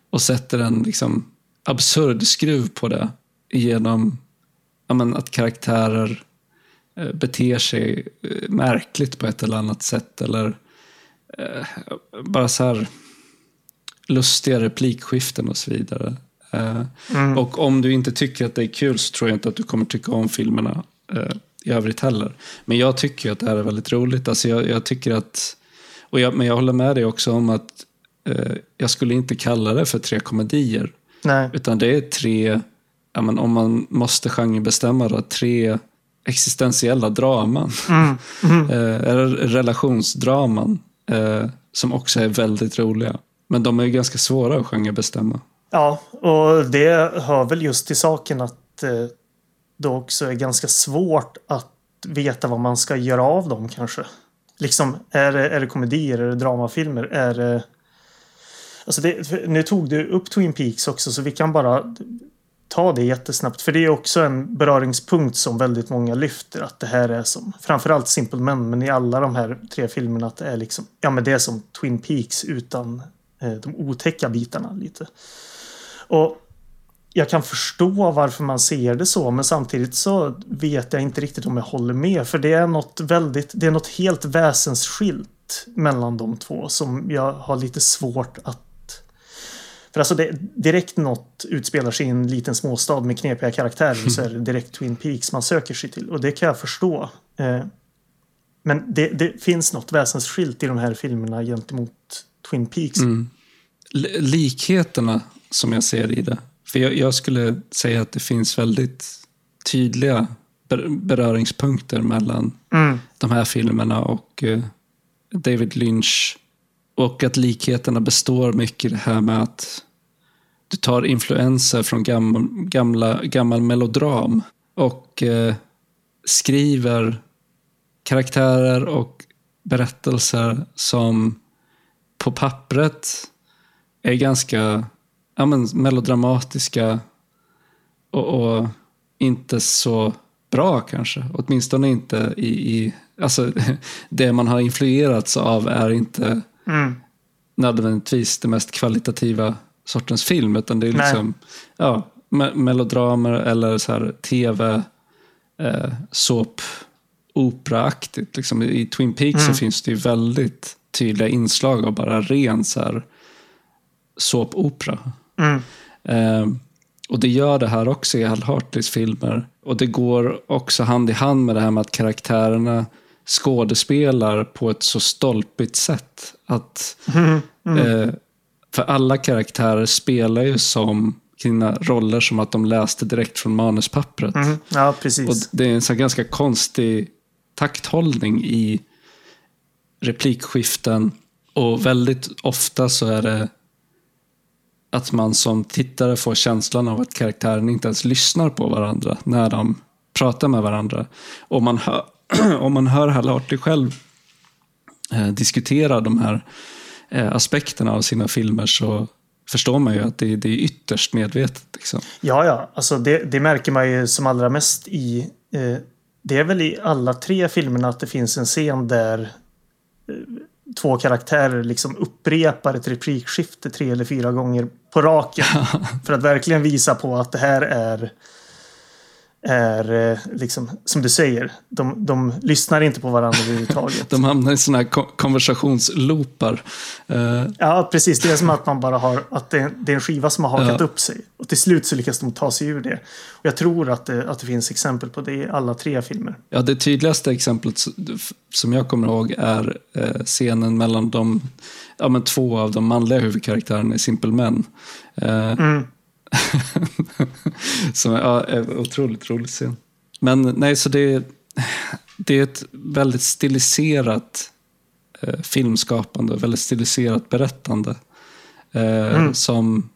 och sätter en liksom absurd skruv på det genom men, att karaktärer eh, beter sig eh, märkligt på ett eller annat sätt. Eller eh, bara så här lustiga replikskiften och så vidare. Eh, mm. Och om du inte tycker att det är kul så tror jag inte att du kommer tycka om filmerna eh, i övrigt heller. Men jag tycker att det här är väldigt roligt. Alltså jag, jag tycker att, och jag, men jag håller med dig också om att jag skulle inte kalla det för tre komedier. Nej. Utan det är tre, ja, men om man måste genrebestämma då, tre existentiella draman. Mm. Mm. eh, relationsdraman. Eh, som också är väldigt roliga. Men de är ju ganska svåra att genrebestämma. Ja, och det hör väl just till saken att eh, det också är ganska svårt att veta vad man ska göra av dem kanske. Liksom, är det, är det komedier, är det dramafilmer, är det... Alltså det, nu tog du upp Twin Peaks också så vi kan bara ta det jättesnabbt. För det är också en beröringspunkt som väldigt många lyfter. Att det här är som, framförallt Simple Men, men i alla de här tre filmerna att det är liksom, ja men det är som Twin Peaks utan eh, de otäcka bitarna lite. Och jag kan förstå varför man ser det så, men samtidigt så vet jag inte riktigt om jag håller med. För det är något väldigt, det är något helt väsensskilt mellan de två som jag har lite svårt att för alltså det, direkt något utspelar sig i en liten småstad med knepiga karaktärer så är det direkt Twin Peaks man söker sig till. Och det kan jag förstå. Eh, men det, det, finns något väsensskilt i de här filmerna gentemot Twin Peaks. Mm. Likheterna som jag ser i det. För jag, jag skulle säga att det finns väldigt tydliga beröringspunkter mellan mm. de här filmerna och uh, David Lynch. Och att likheterna består mycket i det här med att du tar influenser från gamla, gamla, gammal melodram och uh, skriver karaktärer och berättelser som på pappret är ganska ja, men, melodramatiska och, och, inte så bra kanske. Åtminstone inte i, i alltså, det man har influerats av är inte mm. nödvändigtvis det mest kvalitativa sortens film. Utan det är liksom ja, me melodramer eller så här tv, eh, såp, operaaktigt. Liksom. I Twin Peaks mm. så finns det ju väldigt tydliga inslag av bara ren så här, såpopera. Mm. Eh, och det gör det här också i Hal Hartleys filmer. Och det går också hand i hand med det här med att karaktärerna skådespelar på ett så stolpigt sätt. Att, mm. Mm. Eh, för alla karaktärer spelar ju som sina roller som att de läste direkt från manuspappret. Mm. Ja, precis. Och det är en så ganska konstig takthållning i replikskiften. Och väldigt ofta så är det att man som tittare får känslan av att karaktären inte ens lyssnar på varandra när de pratar med varandra. Om man hör, om man hör Hal Hartley själv eh, diskutera de här aspekterna av sina filmer så förstår man ju att det, det är ytterst medvetet. Liksom. Ja, ja, alltså det, det, märker man ju som allra mest i eh, det är väl i alla tre filmerna att det finns en scen där eh, två karaktärer liksom upprepar ett replikskifte tre eller fyra gånger på raken. för att verkligen visa på att det här är är eh, liksom, som du säger, de, de lyssnar inte på varandra överhuvudtaget. de hamnar i sådana här konversationsloopar. Uh... Ja, precis. Det är som att man bara har, att det är, en skiva som har hakat ja. upp sig. Och till slut så lyckas de ta sig ur det. Och jag tror att det, att det finns exempel på det i alla tre filmer. Ja, det tydligaste exemplet som jag kommer ihåg är eh, scenen mellan de, ja, men två av de manliga huvudkaraktärerna i Simple Men. Mm Som ja, är otroligt rolig scen. Men nej, så det, det är ett väldigt stiliserat eh, filmskapande, väldigt stiliserat berättande. Eh, mm. Som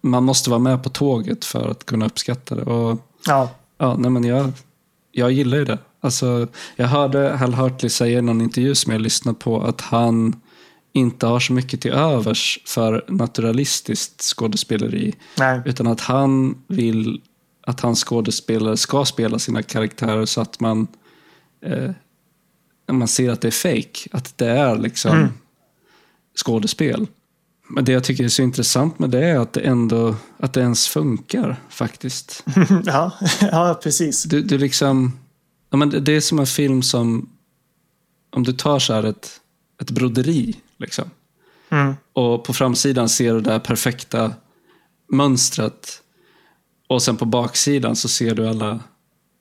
man måste vara med på tåget för att kunna uppskatta det. Och, ja. Ja, nej, men jag, jag gillar ju det. Alltså, jag hörde Hal Hartley säga i någon intervju som jag lyssnade på att han inte har så mycket till övers för naturalistiskt skådespeleri. Nej. Utan att han vill att hans skådespelare ska spela sina karaktärer så att man eh, man ser att det är fake. Att det är liksom Mm. skådespel. Men det jag tycker är så intressant med det är att det ändå att det ens funkar faktiskt. ja, ja, precis. Du, du liksom, ja, men det är som en film som, om du tar så här ett, ett broderi, liksom. Mm. Och på framsidan ser du det här perfekta mönstret. Och sen på baksidan så ser du alla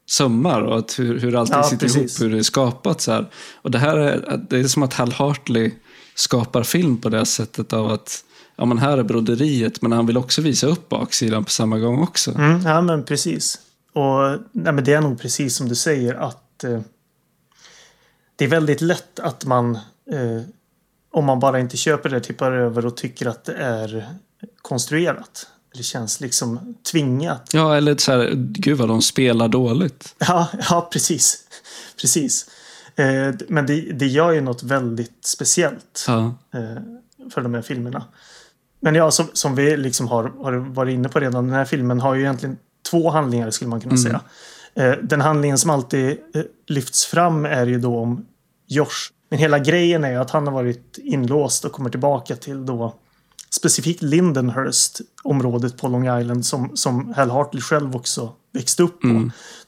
sömmar och att hur, hur allting Ja, sitter precis. ihop, hur det är skapat. Så här. Och det här är, det är som att Hal Hartley skapar film på det sättet av att ja, men här är broderiet, men han vill också visa upp baksidan på samma gång också. Mm, ja, men precis. Och nej, men det är nog precis som du säger att eh, det är väldigt lätt att man eh, om man bara inte köper det tippar över och tycker att det är konstruerat. Det känns liksom tvingat. Ja, eller så här, gud vad de spelar dåligt. Ja, ja precis. precis. Eh, men det, det gör ju något väldigt speciellt Ja. eh, för de här filmerna. Men ja, som, som vi liksom har, har varit inne på redan, den här filmen har ju egentligen två handlingar skulle man kunna säga. Eh, den handlingen som alltid eh, lyfts fram är ju då om Josh. Men hela grejen är ju att han har varit inlåst och kommer tillbaka till då specifikt Lindenhurst, området på Long Island som, som Hal Hartley själv också växte upp på.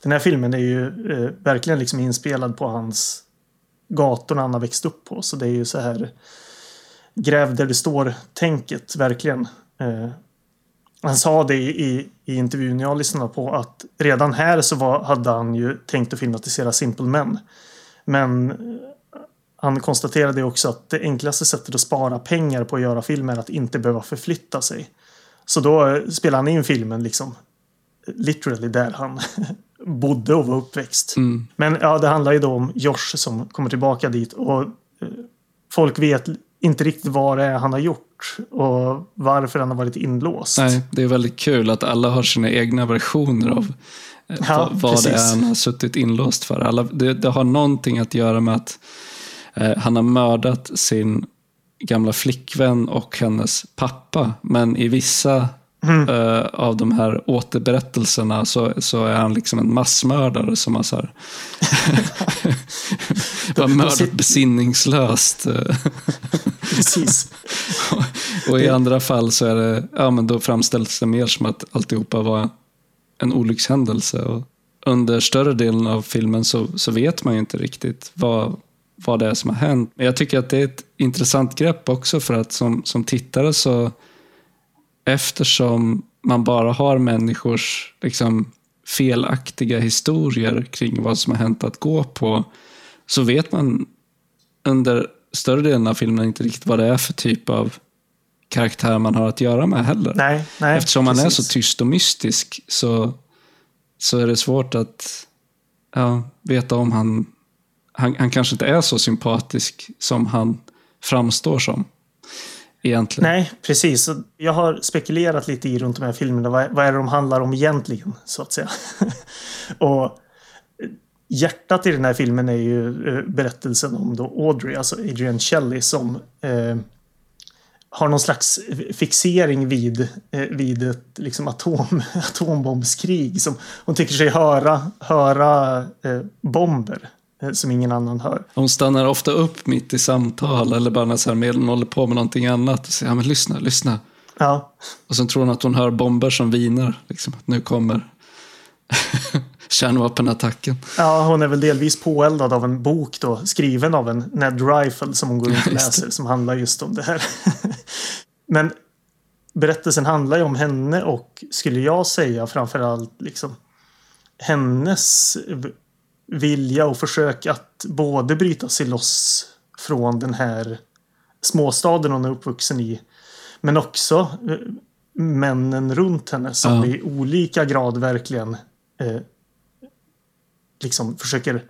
Den här filmen är ju eh, verkligen liksom inspelad på hans gatorna han har växt upp på. Så det är ju så här gräv där det står-tänket, verkligen. Eh, han sa det i, i intervjun jag lyssnade på att redan här så var, hade han ju tänkt att filmatisera Simple Men. Men han konstaterade också att det enklaste sättet att spara pengar på att göra film är att inte behöva förflytta sig. Så då eh, spelade han in filmen liksom literally där han bodde och var uppväxt. Mm. Men ja, det handlar ju då om Josh som kommer tillbaka dit och eh, folk vet inte riktigt vad det är han har gjort och varför han har varit inlåst. Nej, det är väldigt kul att alla har sina egna versioner av eh, Ja, vad, vad det precis. är han har suttit inlåst för. Alla, det, det har någonting att göra med att han har mördat sin gamla flickvän och hennes pappa. Men i vissa Mm. eh, av de här återberättelserna så, så är han liksom en massmördare som har så här, har mördat besinningslöst. eh. Precis. Och i andra fall så är det, ja men då framställs det mer som att alltihopa var en olyckshändelse. Och under större delen av filmen så, så vet man ju inte riktigt vad, vad det är som har hänt. Men jag tycker att det är ett intressant grepp också för att som, som tittare så eftersom man bara har människors liksom, felaktiga historier kring vad som har hänt att gå på så vet man under större delen av filmen inte riktigt vad det är för typ av karaktär man har att göra med heller. Nej, nej, Eftersom är precis. så tyst och mystisk så, så är det svårt att ja, veta om han, han... Han kanske inte är så sympatisk som han framstår som. Egentligen. Nej, precis. Jag har spekulerat lite i runt de här filmerna. Vad, vad är det de handlar om egentligen, så att säga? och hjärtat i den här filmen är ju eh, berättelsen om då Audrey, alltså Adrian Shelley, som eh, har någon slags fixering vid, eh, vid ett liksom atom, atombombskrig. Som hon tycker sig höra, höra eh, bomber som ingen annan hör. Hon stannar ofta upp mitt i samtal eller bara när medlen håller på med någonting annat. Och säger, ja, men lyssna, lyssna. Ja, Och sen tror hon att hon hör bomber som viner. Liksom, att nu kommer kärnvapenattacken. Ja, hon är väl delvis påeldad av en bok då, skriven av en Ned Rifle som hon går runt och läser, som handlar just om det här. Men berättelsen handlar ju om henne och, skulle jag säga, framförallt liksom hennes vilja och försök att både bryta sig loss från den här småstaden hon är uppvuxen i, men också eh, männen runt henne som Ja. i olika grad verkligen eh, liksom försöker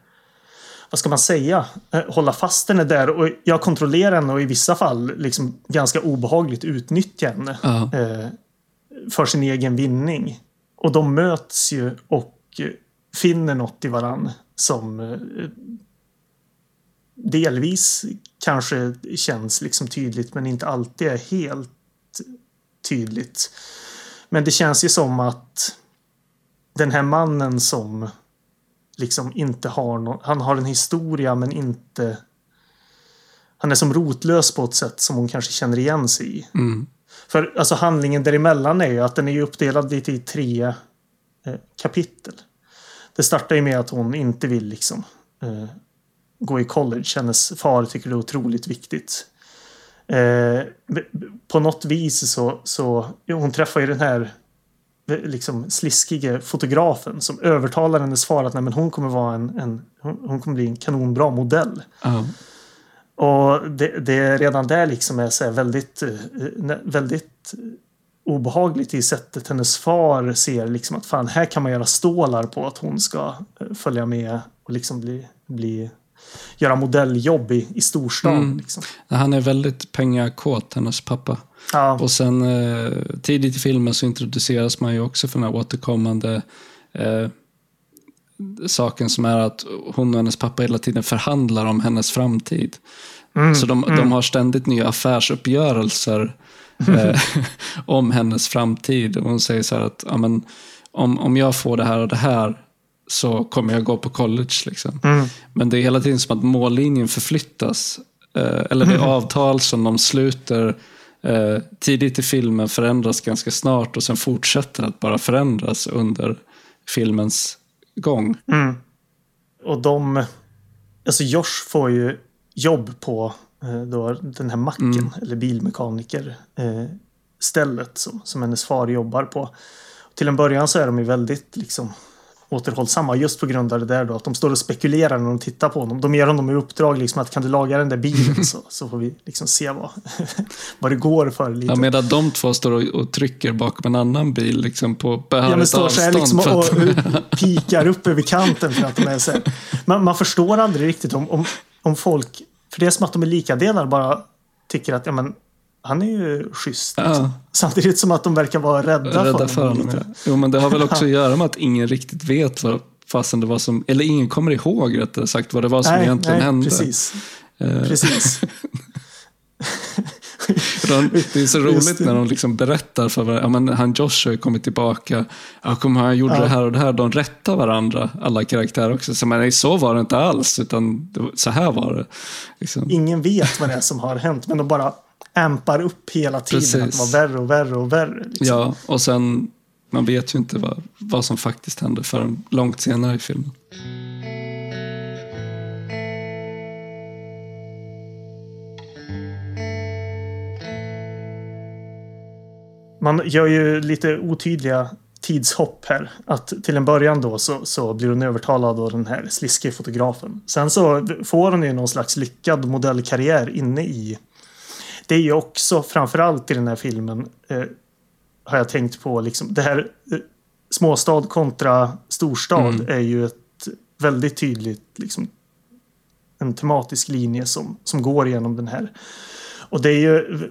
vad ska man säga, eh, hålla fast henne där och jag kontrollerar henne och i vissa fall liksom ganska obehagligt utnyttja henne Ja. eh, för sin egen vinning. Och de möts ju och eh, finner något i varann som eh, delvis kanske känns liksom tydligt men inte alltid är helt tydligt. Men det känns ju som att den här mannen som liksom inte har någon, han har en historia men inte han är som rotlös på ett sätt som hon kanske känner igen sig i. Mm. För alltså handlingen däremellan är ju att den är uppdelad lite i tre eh, kapitel. Det startar ju med att hon inte vill liksom eh, gå i college. Hennes far tycker det är otroligt viktigt. Eh, på något vis så, så hon träffar ju den här eh, liksom sliskige fotografen som övertalar hennes far att nej, hon kommer vara en, en hon, kommer bli en kanonbra modell. Ja. Och det, det redan där liksom är så väldigt, eh, väldigt obehagligt i sättet hennes far ser liksom att fan här kan man göra stålar på att hon ska eh, följa med och liksom bli, bli göra modelljobb i, i storstan. Mm. Liksom. Han är väldigt pengakåt, hennes pappa. Ja, Och sen eh, tidigt i filmen så introduceras man ju också för den här återkommande eh, saken som är att hon och hennes pappa hela tiden förhandlar om hennes framtid. mm, Så de, de har ständigt nya affärsuppgörelser om hennes framtid. Och hon säger så här att ja, men, om, om jag får det här och det här så kommer jag gå på college. Liksom. mm, Men det är hela tiden som att mållinjen förflyttas. Eh, eller det avtal som de sluter eh, tidigt i filmen förändras ganska snart och sen fortsätter att bara förändras under filmens gång. mm. Och de... Alltså Josh får ju jobb på eh, då, den här macken, Mm. eller bilmekaniker eh, stället som, som hennes far jobbar på. Till en början så är de ju väldigt liksom återhållsamma just på grund av det där då att de står och spekulerar när de tittar på honom. De ger honom i uppdrag liksom att kan du laga den där bilen så, så får vi liksom se vad, vad det går för lite. Ja, medan de två står och, och trycker bakom en annan bil liksom på Ja, men behörigt står så avstånd. liksom för och, att, och pikar upp över kanten för att de är så här. Man, man förstår aldrig riktigt om, om, om folk, för det är som att de är likadelar bara tycker att ja, men, han är ju schysst. Liksom. Ja. Samtidigt som att de verkar vara rädda, rädda för för honom. honom. lite. Ja. Jo, men det har väl också att göra med att ingen riktigt vet vad fasen det var som, eller ingen kommer ihåg rättare sagt vad det var som Nej, egentligen nej hände. precis. Eh, precis. De, det är så roligt när de liksom berättar för varandra. Ja, men han Josh har ju kommit tillbaka. Ja, kom, han gjorde Ja. det här och det här. De rättar varandra, alla karaktärer också. Så, men nej, så var det inte alls, utan så här var det. Liksom. Ingen vet vad det är som har hänt, men de bara ampar upp hela tiden. Att det Precis. var värre och värre och värre. Liksom. Ja, och sen, man vet ju inte vad, vad som faktiskt hände förrän långt senare i filmen. Man gör ju lite otydliga tidshopp här. Att till en början då så, så blir hon övertalad av den här sliske fotografen. Sen så får hon ju någon slags lyckad modellkarriär inne i. Det är ju också framförallt i den här filmen eh, har jag tänkt på liksom det här eh, småstad kontra storstad Mm. är ju ett väldigt tydligt liksom en tematisk linje som, som går igenom den här. Och det är ju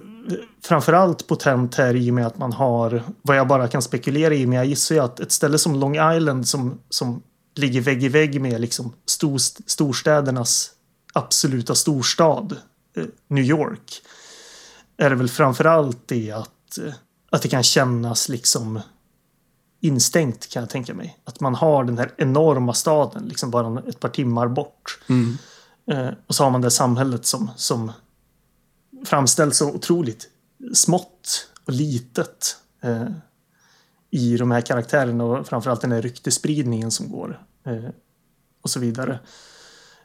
framförallt potent här i och med att man har, vad jag bara kan spekulera i, men jag gissar ju att ett ställe som Long Island som, som ligger vägg i vägg med liksom stor, storstädernas absoluta storstad, eh, New York, är det väl framförallt det att, eh, att det kan kännas liksom instängt kan jag tänka mig. Att man har den här enorma staden, liksom bara ett par timmar bort. Mm. Eh, och så har man det samhället som, som framställs så otroligt smått och litet eh, i de här karaktärerna och framförallt den här ryktespridningen som går eh, och så vidare.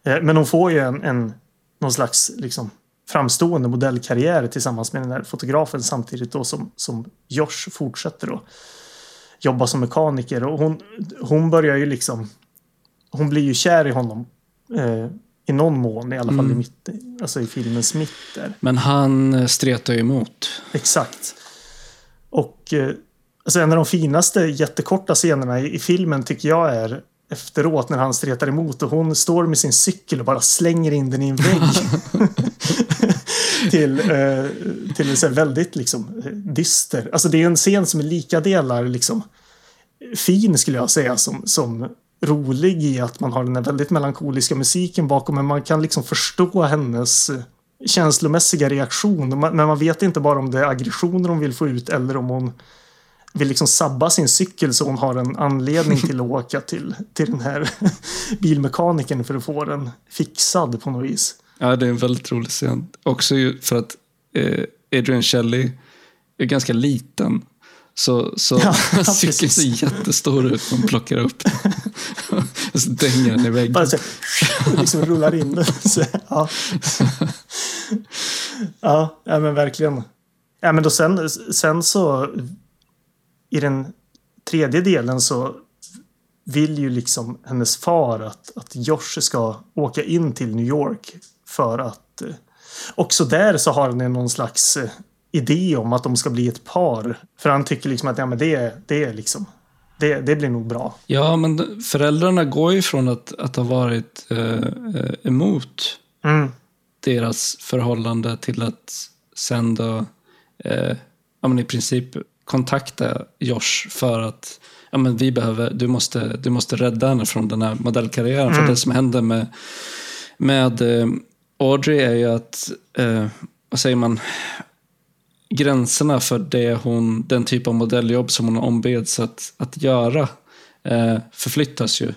Eh, men hon får ju en, en någon slags liksom, framstående modellkarriär tillsammans med den här fotografen samtidigt då som, som Josh fortsätter att jobba som mekaniker och hon, hon börjar ju liksom hon blir ju kär i honom eh, i någon mån, i alla fall i, Mm. mitt, alltså i filmens mitt där. Men han eh, stretar ju emot. Exakt. Och eh, alltså en av de finaste jättekorta scenerna i, i filmen tycker jag är efteråt när han stretar emot och hon står med sin cykel och bara slänger in den i en vägg. till eh, till en så väldigt liksom eh, dyster. Alltså det är en scen som är lika delar liksom fin skulle jag säga som, som rolig i att man har den här väldigt melankoliska musiken bakom men man kan liksom förstå hennes känslomässiga reaktion. Men man vet inte bara om det är aggressioner hon vill få ut eller om hon vill liksom sabba sin cykel så hon har en anledning till att åka till, till den här bilmekanikern för att få den fixad på något vis. Ja, det är en väldigt rolig scen. Också för att eh, Adrian Shelley är ganska liten. Så, så Ja, cykeln ser jättestor ut man plockar upp den. Och så dänger den i väggen. Bara så liksom rullar in. Så, ja. ja, men verkligen. Ja, men då sen, sen så i den tredje delen så vill ju liksom hennes far att, att Josh ska åka in till New York för att eh, också där så har han någon slags eh, idé om att de ska bli ett par. För han tycker liksom att ja, men det, det är liksom det, det blir nog bra. Ja, men föräldrarna går ju från att, att ha varit eh, eh, emot Mm. deras förhållande till att sen då eh, ja, men i princip kontakta Josh för att ja, men vi behöver, du, måste, du måste rädda henne från den här modellkarriären. För det som händer med, med eh, Audrey är ju att, eh, vad säger man, gränserna för det hon, den typ av modelljobb som hon ombeds att, att göra eh, förflyttas ju.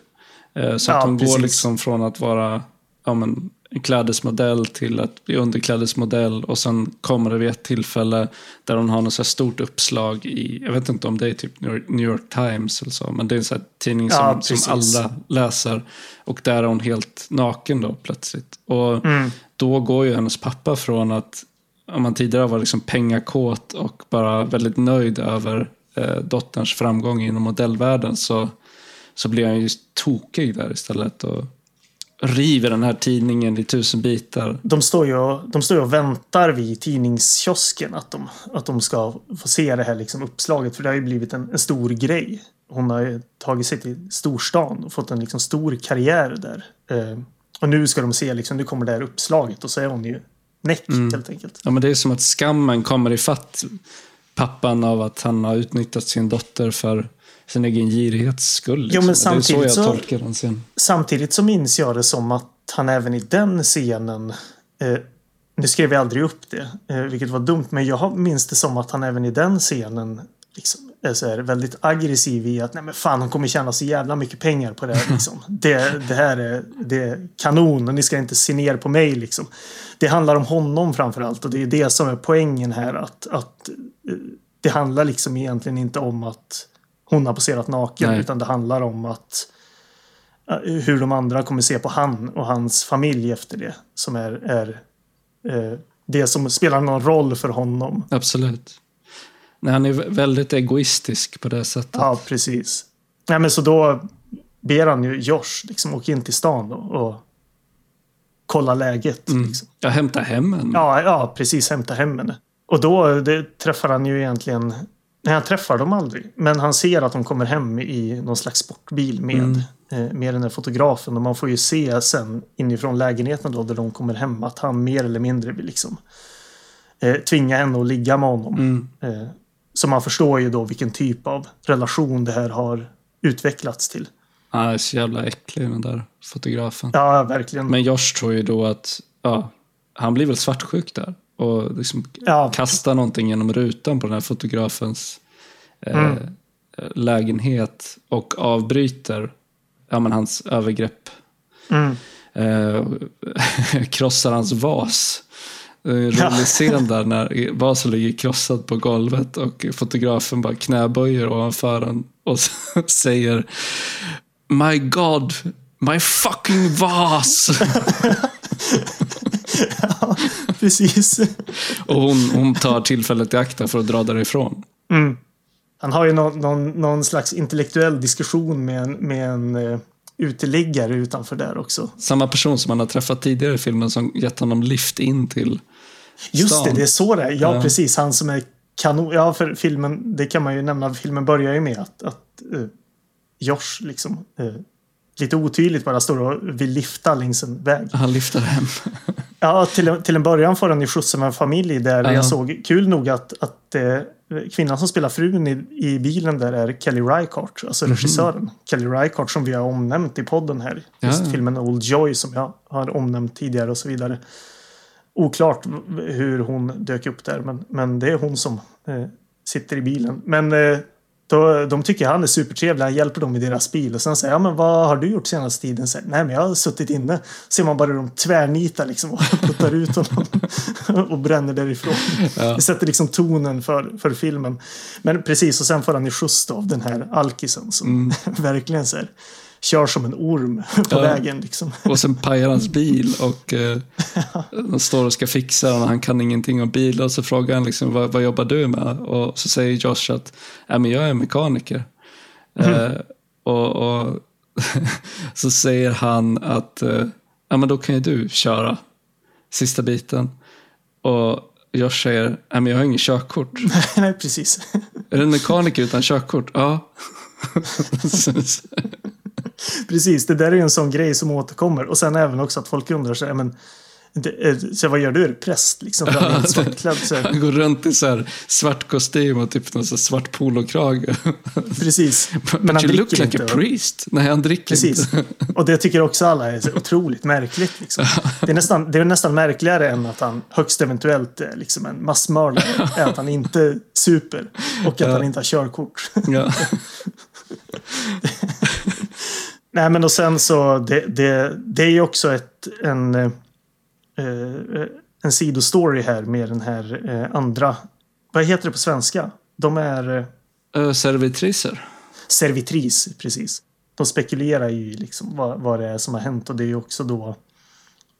Eh, så Ja, att hon precis. går liksom från att vara ja, men, en klädesmodell till att bli underklädesmodell och sen kommer det vid ett tillfälle där hon har något så stort uppslag i, jag vet inte om det är typ New York, Times eller så, men det är en här tidning som, Ja, som alla läser. Och där är hon helt naken då plötsligt. Och Mm. då går ju hennes pappa från att om man tidigare var liksom pengakåt och bara väldigt nöjd över eh, dotterns framgång inom modellvärlden så, så blir han ju tokig där istället och river den här tidningen i tusen bitar. De står ju och, de står ju och väntar vid tidningskiosken att de, att de ska få se det här liksom uppslaget. För det har ju blivit en, en stor grej. Hon har ju tagit sig till storstan och fått en liksom stor karriär där. Eh, och nu ska de se, liksom, nu kommer det här uppslaget och så är hon ju näck helt enkelt. Ja, men det är som att skammen kommer ifatt pappan av att han har utnyttjat sin dotter för sin egen girighets skull. Liksom. men det är så jag samtidigt tolkar den scenen. Samtidigt så minns jag det som att han även i den scenen eh, nu skrev jag aldrig upp det, eh, vilket var dumt, men jag minns det som att han även i den scenen liksom så här väldigt aggressiv i att nej men fan han kommer tjäna så jävla mycket pengar på det här liksom. det, det här är, det är kanon och ni ska inte se ner på mig liksom. Det handlar om honom framför allt och det är det som är poängen här att, att eh, det handlar liksom egentligen inte om att hon har poserat naken Nej. utan det handlar om att eh, hur de andra kommer se på han och hans familj efter det som är, är eh, det som spelar någon roll för honom. Absolut. Nej, han är vä- väldigt egoistisk på det sättet. Ja, precis. Nej, men så då ber han ju Josh liksom åka in till stan och kolla läget. Liksom. Jag hämtar hem henne. Ja, ja, precis. Hämta hem henne. Och då det, träffar han ju egentligen... Nej, han träffar dem aldrig. Men han ser att de kommer hem i någon slags sportbil med, eh, med den här fotografen. Och man får ju se sen inifrån lägenheten då, där de kommer hem, att han mer eller mindre vill liksom eh, tvinga henne att ligga med honom. Mm. Eh, så man förstår ju då vilken typ av relation det här har utvecklats till. Han är så jävla äcklig den där fotografen. Ja, verkligen. Men Josh tror ju då att ja, han blir väl svartsjuk där. Och liksom Ja. kastar någonting genom rutan på den här fotografens eh, Mm. lägenhet. Och avbryter ja, men hans övergrepp. Mm. Eh, krossar hans vas. En rolig Ja. scen där när vasen ligger krossad på golvet och fotografen bara knäböjer ovanför den och säger My God, my fucking vas! Precis. och hon, hon tar tillfället i akt för att dra därifrån. Mm. Han har ju någon, någon, någon slags intellektuell diskussion med en, med en uh, uteliggare utanför där också. Samma person som han har träffat tidigare i filmen som gett honom lift in till Just stan. det, det är så det är. Ja, Ja. precis. Han som är kanon. Ja, för filmen, det kan man ju nämna. Filmen börjar ju med att, att eh, Josh liksom eh, lite otydligt bara står och vill lifta längs en väg. Han lyfter hem. Ja, till, en- till en början får han ju skjutsa med en familj där Ja. jag såg kul nog att, att eh, kvinnan som spelar frun i, i bilen där är Kelly Reichardt, alltså regissören. Kelly Reichardt som vi har omnämnt i podden här. Just. Ja. filmen Old Joy som jag har omnämnt tidigare och så vidare. Oklart hur hon dök upp där, men, men det är hon som eh, sitter i bilen. Men eh, Då, de tycker han är supertrevlig. Han hjälper dem i deras bil. Och sen säger ja men vad har du gjort senaste tiden? Så, Nej men jag har suttit inne. Ser man bara hur de tvärnitar liksom och puttar ut honom. och bränner därifrån. Ja. Det sätter liksom tonen för, för filmen. Men precis, och sen får han ju skjuts av den här alkisen som mm. verkligen så här, kör som en orm på ja. vägen. Liksom. Och sen pajar hans bil och eh, de står och ska fixa den och han kan ingenting om bilar. Och så frågar han liksom, vad, vad jobbar du med? Och så säger Josh att äh, men jag är mekaniker. Mm. Eh, och, och så säger han att eh, ja, men då kan ju du köra sista biten. Och Josh säger, nej men jag har inget körkort. nej, precis. Är du en mekaniker utan körkort? Ja. Precis, det där är en sån grej som återkommer. Och sen även också att folk undrar sig, men eh, så vad gör du? Är du präst? Liksom, ja, svartklädd, så Han går runt i så här svart kostym och typ någon så svart polokrage. Precis. Men han you look like inte, a priest. Nej, han dricker Precis. inte. Och det tycker också alla är otroligt märkligt. Liksom. Det, är nästan, det är nästan märkligare än att han högst eventuellt är liksom en massmördare. är att han inte super och att ja. han inte har körkort. Ja. Nej men och sen så det, det, det är ju också ett, en, eh, en sidostory här med den här eh, andra. Vad heter det på svenska? De är... Eh, servitriser. Servitris, precis. De spekulerar ju liksom vad, vad det är som har hänt och det är ju också då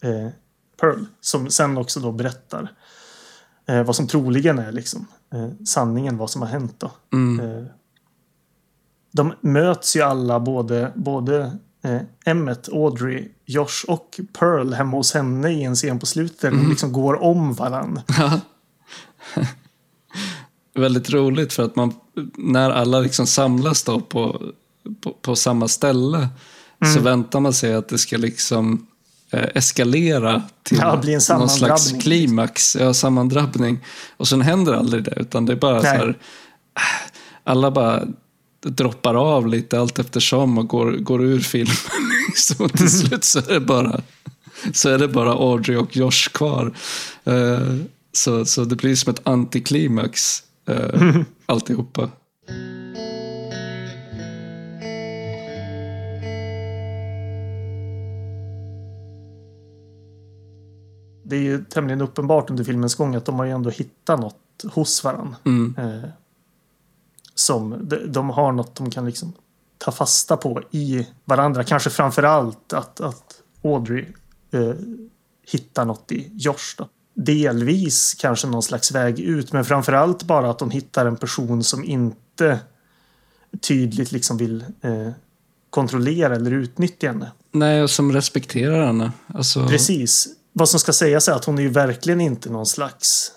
eh, Pearl som sen också då berättar eh, vad som troligen är liksom eh, sanningen, vad som har hänt då. Mm de möts ju alla, både, både eh, Emmet, Audrey, Josh och Pearl hemma hos henne i en scen på slutet. Mm. De liksom går om varandra. Väldigt roligt för att man, när alla liksom samlas då på, på, på samma ställe mm. så väntar man sig att det ska liksom eh, eskalera till ja, bli en någon slags klimax, ja, sammandrabbning. Och sen händer aldrig det, utan det är bara Nej. så här, alla bara droppar av lite allt eftersom och går, går ur filmen. så till slut så är det bara, så är det bara Audrey och Josh kvar. Uh, så, så det blir som ett antiklimax uh, alltihopa. Det är ju tämligen uppenbart under filmens gång att de har ju ändå hittat något hos varandra. Mm. Uh, som de, har något de kan liksom ta fasta på i varandra. Kanske framför allt att, att Audrey eh, hittar något i Josh. Då. Delvis kanske någon slags väg ut, men framför allt bara att de hittar en person som inte tydligt liksom vill eh, kontrollera eller utnyttja henne. Nej, och som respekterar henne. Alltså... Precis. Vad som ska sägas är att hon är ju verkligen inte någon slags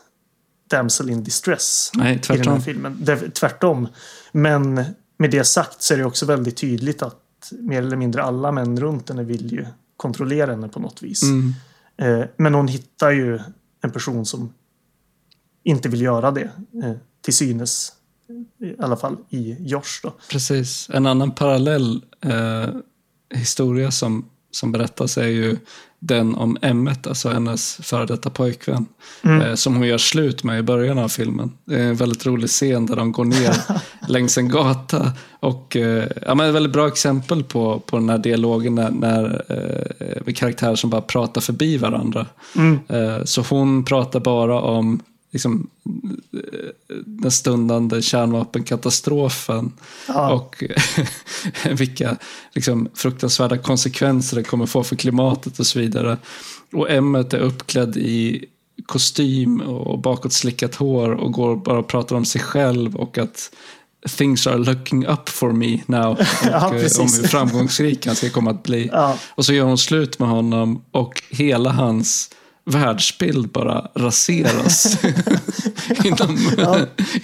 damsel in distress Nej, i den här filmen. tvärtom. Men med det sagt så är det också väldigt tydligt att mer eller mindre alla män runt henne vill ju kontrollera henne på något vis. Mm. Eh, men hon hittar ju en person som inte vill göra det. Eh, till synes. I alla fall i Josh då. Precis. En annan parallell eh, historia som, som berättas är ju den om Emmet, alltså hennes före detta pojkvän. Mm. Eh, som hon gör slut med i början av filmen. Det är en väldigt rolig scen där de går ner längs en gata. Och, eh, ja, men ett väldigt bra exempel på, på den här dialogen när, när eh, karaktärer som bara pratar förbi varandra. Mm. Eh, så hon pratar bara om liksom, den stundande kärnvapenkatastrofen ja. och vilka liksom, fruktansvärda konsekvenser det kommer få för klimatet och så vidare. Och Emmet är uppklädd i kostym och bakåtslickat hår och går bara och pratar om sig själv och att things are looking up for me now. Och ja, om hur framgångsrik han ska komma att bli. Ja. Och så gör hon slut med honom och hela hans världsbild bara raseras inom, ja.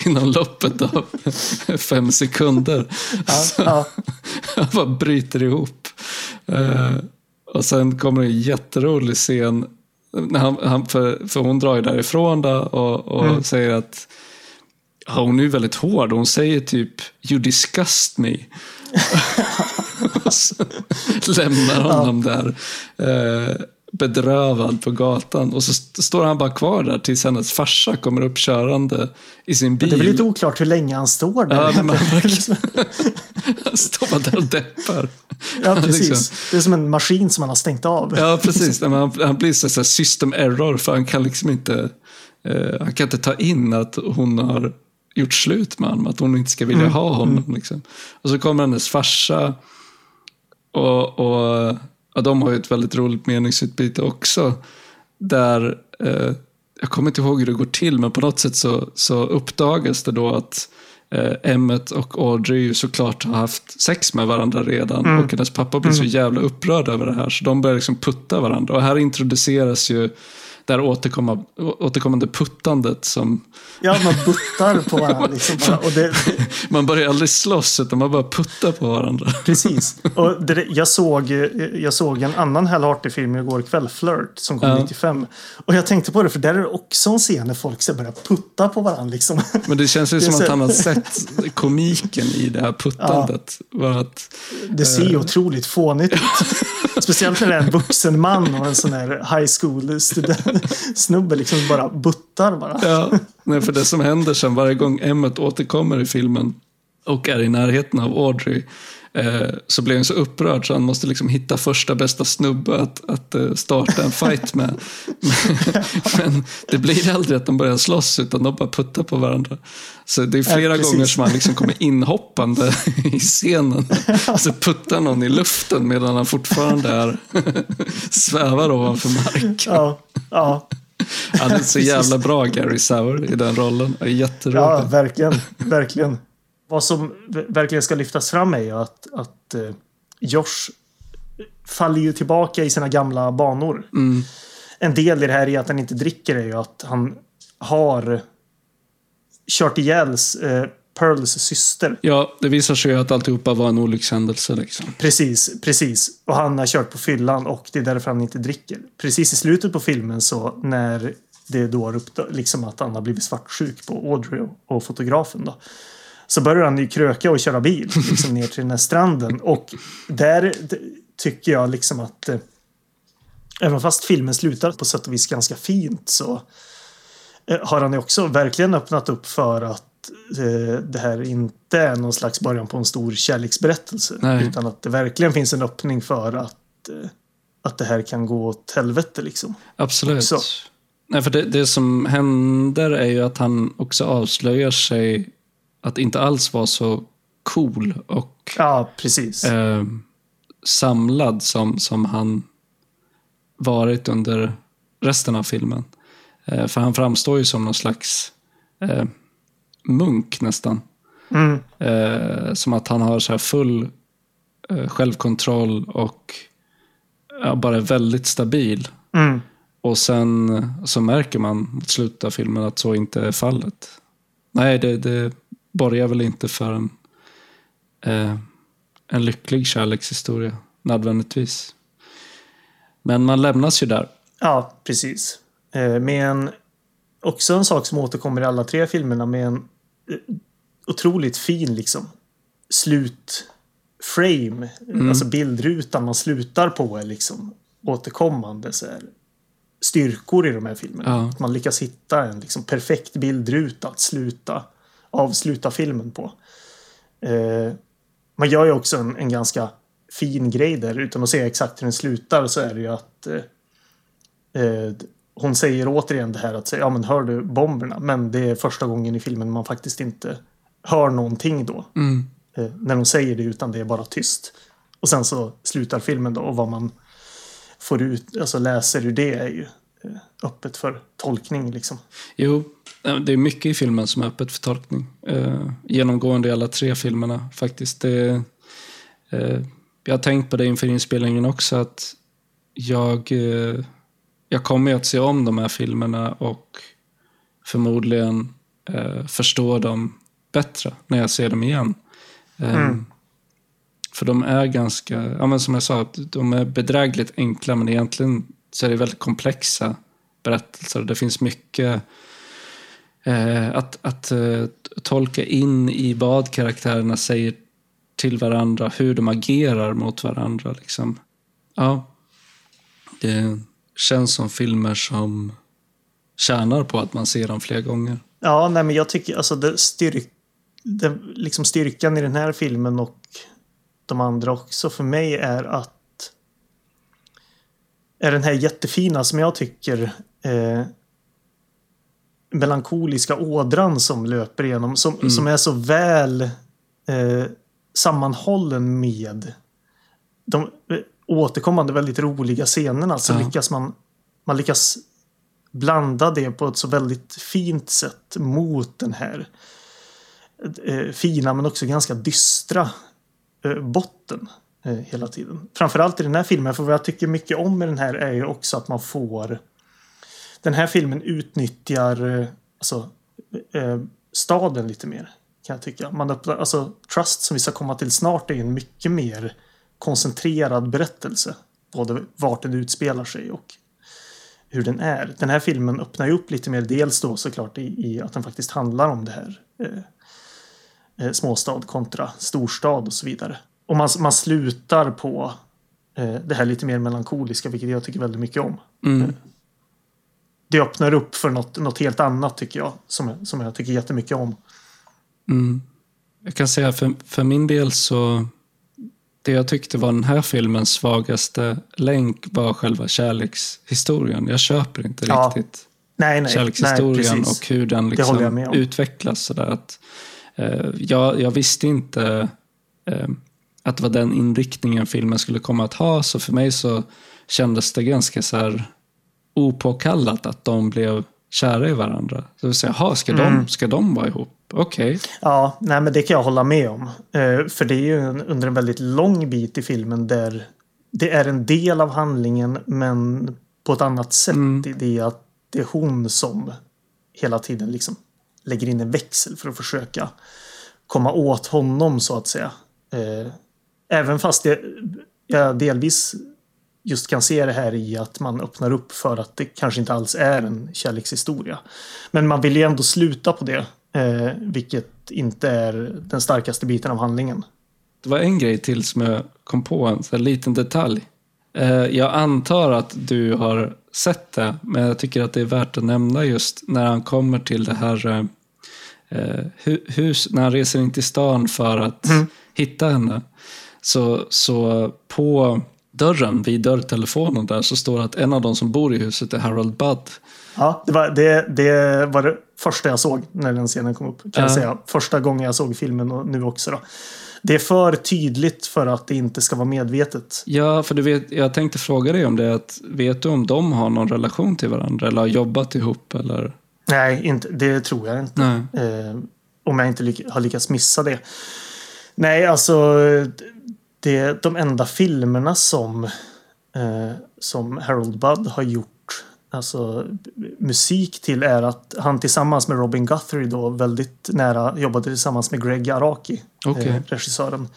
inom loppet av fem sekunder. Ja, ja. Han bara bryter ihop. Uh, och sen kommer en jätterolig scen. När han, han, för, för hon drar ju därifrån då och, och mm. säger att ja, hon är väldigt hård. Hon säger typ You disgust me. och så lämnar honom där. Uh, bedrövad på gatan. Och så står han bara kvar där tills hennes farsa kommer upp körande i sin bil. Det är väl lite oklart hur länge han står där. Ja, men man han står bara där och deppar. Ja, precis. Liksom. Det är som en maskin som man har stängt av. Ja, precis. Han, han blir så här system error för han kan liksom inte, eh, han kan inte ta in att hon har gjort slut med honom, att hon inte ska vilja Mm. ha honom. Liksom. Och så kommer hennes farsa och, och ja, de har ju ett väldigt roligt meningsutbyte också. Där, eh, jag kommer inte ihåg hur det går till, men på något sätt så, så uppdagas det då att eh, Emmet och Audrey ju såklart har haft sex med varandra redan. Mm. Och hennes pappa blir så jävla upprörd över det här, så de börjar liksom putta varandra. Och här introduceras ju det här återkomma, återkommande puttandet som Ja, man buttar på varandra. Liksom bara. Och det, man börjar aldrig slåss utan man bara puttar på varandra. Precis. Och det, jag, såg, jag såg en annan Hal Harty-film igår kväll, Flirt, som kom Ja. 95. Och jag tänkte på det, för där är det också en scen när folk ska börja putta på varandra. Liksom. Men det känns ju som att han har sett komiken i det här puttandet. Bara att, Det ser ju otroligt fånigt ut. Speciellt när det är en vuxen man och en sån här high school student, snubbe liksom bara buttar bara. ja, nej, för det som händer sen varje gång Emmet återkommer i filmen och är i närheten av Audrey eh, så blir han så upprörd så han måste liksom hitta första bästa snubbe att, att eh, starta en fight med. Men, det blir aldrig att de börjar slåss utan de bara puttar på varandra. Så det är flera Ja, gånger som han liksom kommer inhoppande i scenen. Så puttar någon i luften medan han fortfarande är svävar ovanför marken. Ja, ja, Han är så jävla bra Gary Sauer i den rollen. Jätterolig. ja verkligen. verkligen. Vad som verkligen ska lyftas fram är ju att, att eh, Josh faller ju tillbaka i sina gamla banor. Mm. En del i det här är att han inte dricker är ju att han har kört ihjäl eh, Pearls syster. Ja, det visar sig ju att alltihopa var en olyckshändelse. Liksom. Precis, precis. Och han har kört på fyllan och det är därför han inte dricker. Precis i slutet på filmen så när det då liksom att han har blivit svartsjuk på Audrey och- och fotografen då. Så börjar han ju kröka och köra bil liksom ner till den här stranden. Och där tycker jag liksom att eh, även fast filmen slutar på sätt och vis ganska fint så eh, har han ju också verkligen öppnat upp för att eh, det här inte är någon slags början på en stor kärleksberättelse. Nej. Utan att det verkligen finns en öppning för att, eh, att det här kan gå åt helvete liksom. Absolut. Nej, för det, det som händer är ju att han också avslöjar sig att inte alls vara så cool och Ja, precis. eh, samlad som, som han varit under resten av filmen. Eh, för han framstår ju som någon slags eh, munk nästan. Mm. Eh, som att han har så här full eh, självkontroll och ja, bara är väldigt stabil. Mm. Och sen så märker man mot slutet av filmen att så inte är fallet. Nej, det, det borgar väl inte för en, eh, en lycklig kärlekshistoria nödvändigtvis. Men man lämnas ju där. Ja, precis. Eh, med en, också en sak som återkommer i alla tre filmerna med en eh, otroligt fin liksom slutframe. Alltså bildrutan man slutar på är liksom återkommande så här, styrkor i de här filmerna. Ja. Att man lyckas hitta en liksom perfekt bildruta att sluta avsluta filmen på. Eh, man gör ju också en, en ganska fin grej där utan att säga exakt hur den slutar så är det ju att eh, eh, hon säger återigen det här att säga, ja men hör du bomberna? Men det är första gången i filmen man faktiskt inte hör någonting då. Mm. Eh, när hon säger det utan det är bara tyst. Och sen så slutar filmen då och vad man får ut, alltså läser ur det är ju eh, öppet för tolkning liksom. Jo, det är mycket i filmen som är öppet för tolkning. Eh, genomgående i alla tre filmerna faktiskt. Det, eh, jag har tänkt på det inför inspelningen också att jag, eh, jag kommer att se om de här filmerna och förmodligen eh, förstå dem bättre när jag ser dem igen. Eh, Mm. För de är ganska, ja men som jag sa, de är bedrägligt enkla men egentligen så är det väldigt komplexa berättelser. Det finns mycket Eh, att, att eh, tolka in i vad karaktärerna säger till varandra, hur de agerar mot varandra. Liksom. Ja, det, känns som filmer som tjänar på att man ser dem fler gånger. Ja, nej, men jag tycker alltså det styrk, det, liksom styrkan i den här filmen och de andra också för mig är att är den här jättefina som jag tycker eh, melankoliska ådran som löper igenom som, mm. som är så väl eh, sammanhållen med de eh, återkommande väldigt roliga scenerna så ja. lyckas man man lyckas blanda det på ett så väldigt fint sätt mot den här eh, fina men också ganska dystra eh, botten eh, hela tiden. Framförallt i den här filmen, för vad jag tycker mycket om med den här är ju också att man får den här filmen utnyttjar eh, alltså, eh, staden lite mer. Kan jag tycka. Man öppnar, alltså, Trust som vi ska komma till snart är en mycket mer koncentrerad berättelse. Både vart den utspelar sig och hur den är. Den här filmen öppnar ju upp lite mer, dels då såklart i, i att den faktiskt handlar om det här eh, eh, småstad kontra storstad och så vidare. Och man, man slutar på eh, det här lite mer melankoliska, vilket jag tycker väldigt mycket om. Mm. Det öppnar upp för något, något helt annat tycker jag, som, som jag tycker jättemycket om. Mm. Jag kan säga för, för min del så det jag tyckte var den här filmens svagaste länk var själva kärlekshistorien. Jag köper inte ja. riktigt nej, nej, kärlekshistorien nej, och hur den liksom utvecklas. Sådär att, eh, jag, jag, visste inte eh, att det var den inriktningen filmen skulle komma att ha, så för mig så kändes det ganska så här opåkallat att de blev kära i varandra. Så vill säga, aha, ska, mm. de, ska de vara ihop? Okej. Okay. Ja, nej, men det kan jag hålla med om. Eh, för det är ju en, under en väldigt lång bit i filmen där det är en del av handlingen men på ett annat sätt. Mm. Det, det är att det är hon som hela tiden liksom lägger in en växel för att försöka komma åt honom så att säga. Eh, även fast det, jag delvis just kan se det här i att man öppnar upp för att det kanske inte alls är en kärlekshistoria. Men man vill ju ändå sluta på det, eh, vilket inte är den starkaste biten av handlingen. Det var en grej till som jag kom på, en sån liten detalj. Eh, jag antar att du har sett det, men jag tycker att det är värt att nämna just när han kommer till det här eh, eh hus, när han reser in till stan för att mm. hitta henne. Så, så på dörren, vid dörrtelefonen där, så står det att en av de som bor i huset är Harold Budd. Ja, det var det, det, var det första jag såg när den scenen kom upp. Kan uh. jag säga. Första gången jag såg filmen och nu också. Då. Det är för tydligt för att det inte ska vara medvetet. Ja, för du vet, jag tänkte fråga dig om det. Att, vet du om de har någon relation till varandra eller har jobbat ihop? Eller? Nej, inte, det tror jag inte. Eh, om jag inte lyck har lyckats missa det. Nej, alltså det, de enda filmerna som, eh, som Harold Budd har gjort alltså, musik till är att han tillsammans med Robin Guthrie då väldigt nära jobbade tillsammans med Greg Araki, okay. eh, regissören.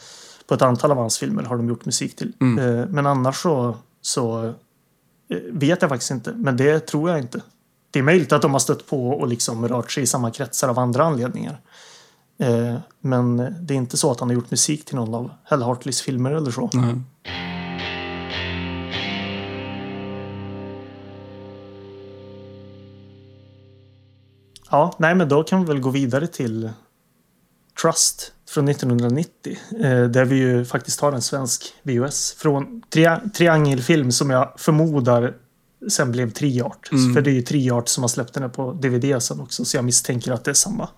På ett antal av hans filmer har de gjort musik till. Mm. Eh, men annars så, så eh, vet jag faktiskt inte. Men det tror jag inte. Det är möjligt att de har stött på och liksom rört sig i samma kretsar av andra anledningar. Eh, men det är inte så att han har gjort musik till någon av Hell Hartleys filmer eller så. Mm. Ja, nej men då kan vi väl gå vidare till Trust från 1990. Eh, där vi ju faktiskt har en svensk VOS från tri Triangelfilm som jag förmodar sen blev Triart. Mm. För det är ju Triart som har släppt den här på DVD sen också. Så jag misstänker att det är samma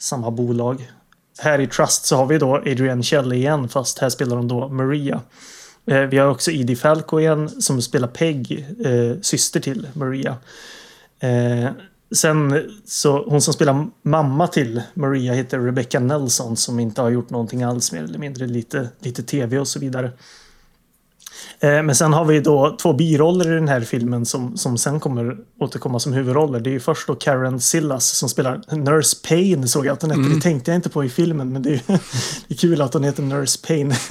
samma bolag. Här i Trust så har vi då Adrienne Kjell igen fast här spelar hon då Maria. Eh, vi har också Edie Falco igen som spelar Peg, eh, syster till Maria. Eh, sen så hon som spelar mamma till Maria heter Rebecca Nelson som inte har gjort någonting alls mer eller mindre lite, lite tv och så vidare. Eh, men sen har vi då två biroller i den här filmen som, som sen kommer återkomma som huvudroller. Det är ju först då Karen Sillas som spelar Nurse Payne såg jag att hon hette. Mm. Det tänkte jag inte på i filmen men det är, det är kul att hon heter Nurse Payne.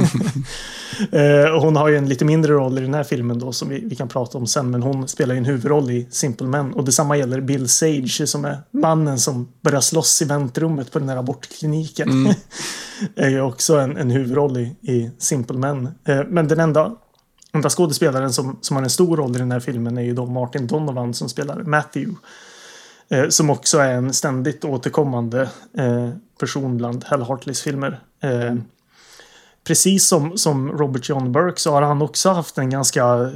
Eh, och hon har ju en lite mindre roll i den här filmen då som vi, vi kan prata om sen. Men hon spelar ju en huvudroll i Simple Men. Och detsamma gäller Bill Sage som är mannen som börjar slåss i väntrummet på den här abortkliniken. Mm. är ju också en, en huvudroll i, i Simple Men. Eh, men den enda enda skådespelaren som, som har en stor roll i den här filmen är ju då Martin Donovan som spelar Matthew. Eh, som också är en ständigt återkommande eh, person bland Hell Hartleys filmer. Eh, precis som, som Robert John Burke så har han också haft en ganska eh,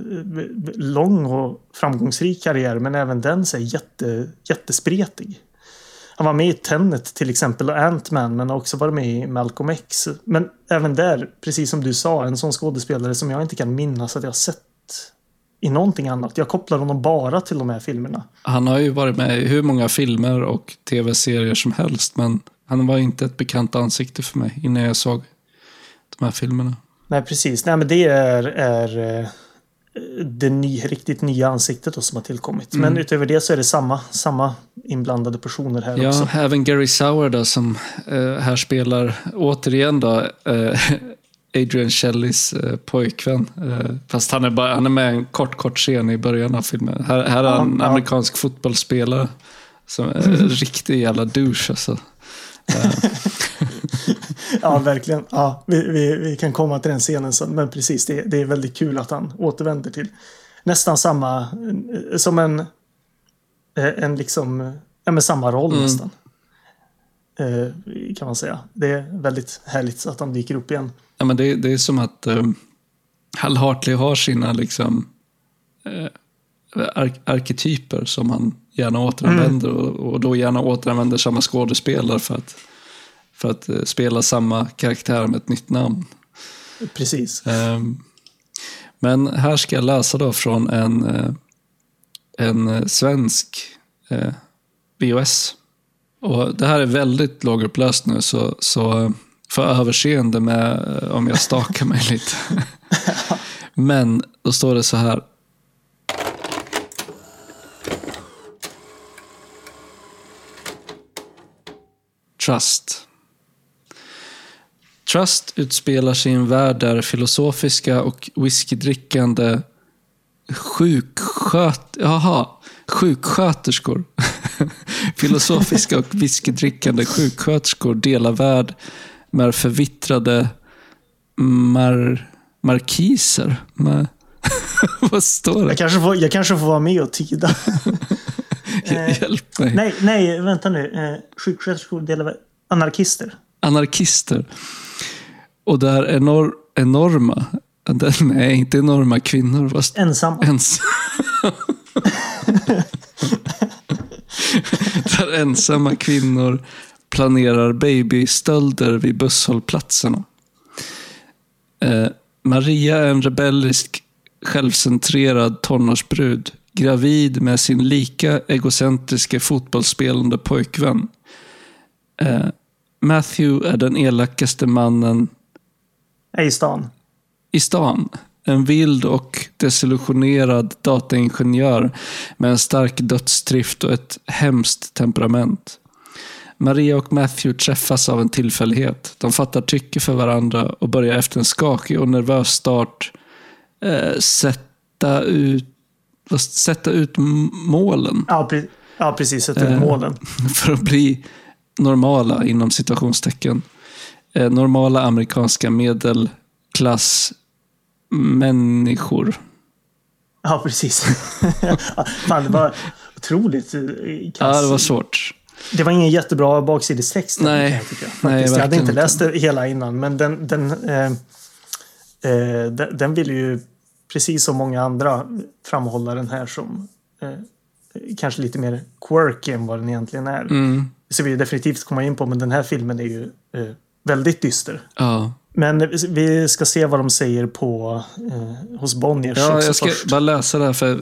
lång och framgångsrik karriär men även den är jätte, jättespretig. Han var med i Tenet till exempel och Ant-Man men har också varit med i Malcolm X. Men även där, precis som du sa, en sån skådespelare som jag inte kan minnas att jag sett i någonting annat. Jag kopplar honom bara till de här filmerna. Han har ju varit med i hur många filmer och tv-serier som helst men han var inte ett bekant ansikte för mig innan jag såg de här filmerna. Nej, precis. Nej, men det är, är eh, det ny, riktigt nya ansiktet då som har tillkommit. Mm. Men utöver det så är det samma, samma inblandade personer här ja, också. även Gary Sauer då som eh, här spelar återigen då eh, Adrian Shellys eh, pojkvän. Eh, fast han är, bara, han är med en kort, kort scen i början av filmen. Här, här är ja, en ja. amerikansk fotbollsspelare som är en riktig jävla douche alltså. ja, verkligen. Ja, vi, vi, vi, kan komma till den scenen sen. Men precis, det, det, är väldigt kul att han återvänder till nästan samma, som en, eh, en liksom, ja men samma roll mm. nästan. Eh, kan man säga. Det är väldigt härligt att han dyker upp igen. Ja, men det, det är som att um, Hal Hartley har sina liksom uh, ar arketyper som han gärna återanvänder mm. och, och, då gärna återanvänder samma skådespelare för att, för att uh, spela samma karaktär med ett nytt namn. Precis. Um, men här ska jag läsa då från en, uh, en svensk VOS. Och det här är väldigt lågupplöst nu så, så få överseende med om jag stakar mig lite. Men då står det så här. Trust. Trust utspelar sig i en värld där filosofiska och whiskydrickande sjuksköt... Jaha, sjuksköterskor. filosofiska och whiskydrickande sjuksköterskor delar värld med förvittrade mar markiser. Med, vad står det? Jag kanske, får, jag kanske får vara med och tyda. Hjälp mig. Nej, nej, vänta nu. Eh, sjuksköterskor delar anarkister. Anarkister. Och det är enor enorma. Nej, inte enorma kvinnor. Fast ensamma. Ens där ensamma kvinnor planerar babystölder vid busshållplatserna. Eh, Maria är en rebellisk, självcentrerad tonårsbrud. Gravid med sin lika egocentriska fotbollsspelande pojkvän. Eh, Matthew är den elakaste mannen i stan. I stan. En vild och desillusionerad dataingenjör med en stark dödsdrift och ett hemskt temperament. Maria och Matthew träffas av en tillfällighet. De fattar tycke för varandra och börjar efter en skakig och nervös start eh, sätta, ut, sätta ut målen. Ja, pre ja precis. Sätta ut eh, målen. För att bli normala, inom citationstecken. Eh, normala amerikanska medelklass människor. Ja, precis. Fan, det var otroligt kass. Ja, det var svårt. Det var ingen jättebra baksidestext. Nej, jag, tycka. Nej, jag hade inte läst det hela innan, men den, den, eh, eh, den, den vill ju precis som många andra framhålla den här som eh, kanske lite mer quirky än vad den egentligen är. Mm. Det ska vi definitivt komma in på, men den här filmen är ju eh, väldigt dyster. Ja. Men vi ska se vad de säger på eh, hos Bonniers Ja, jag ska först. bara läsa det här för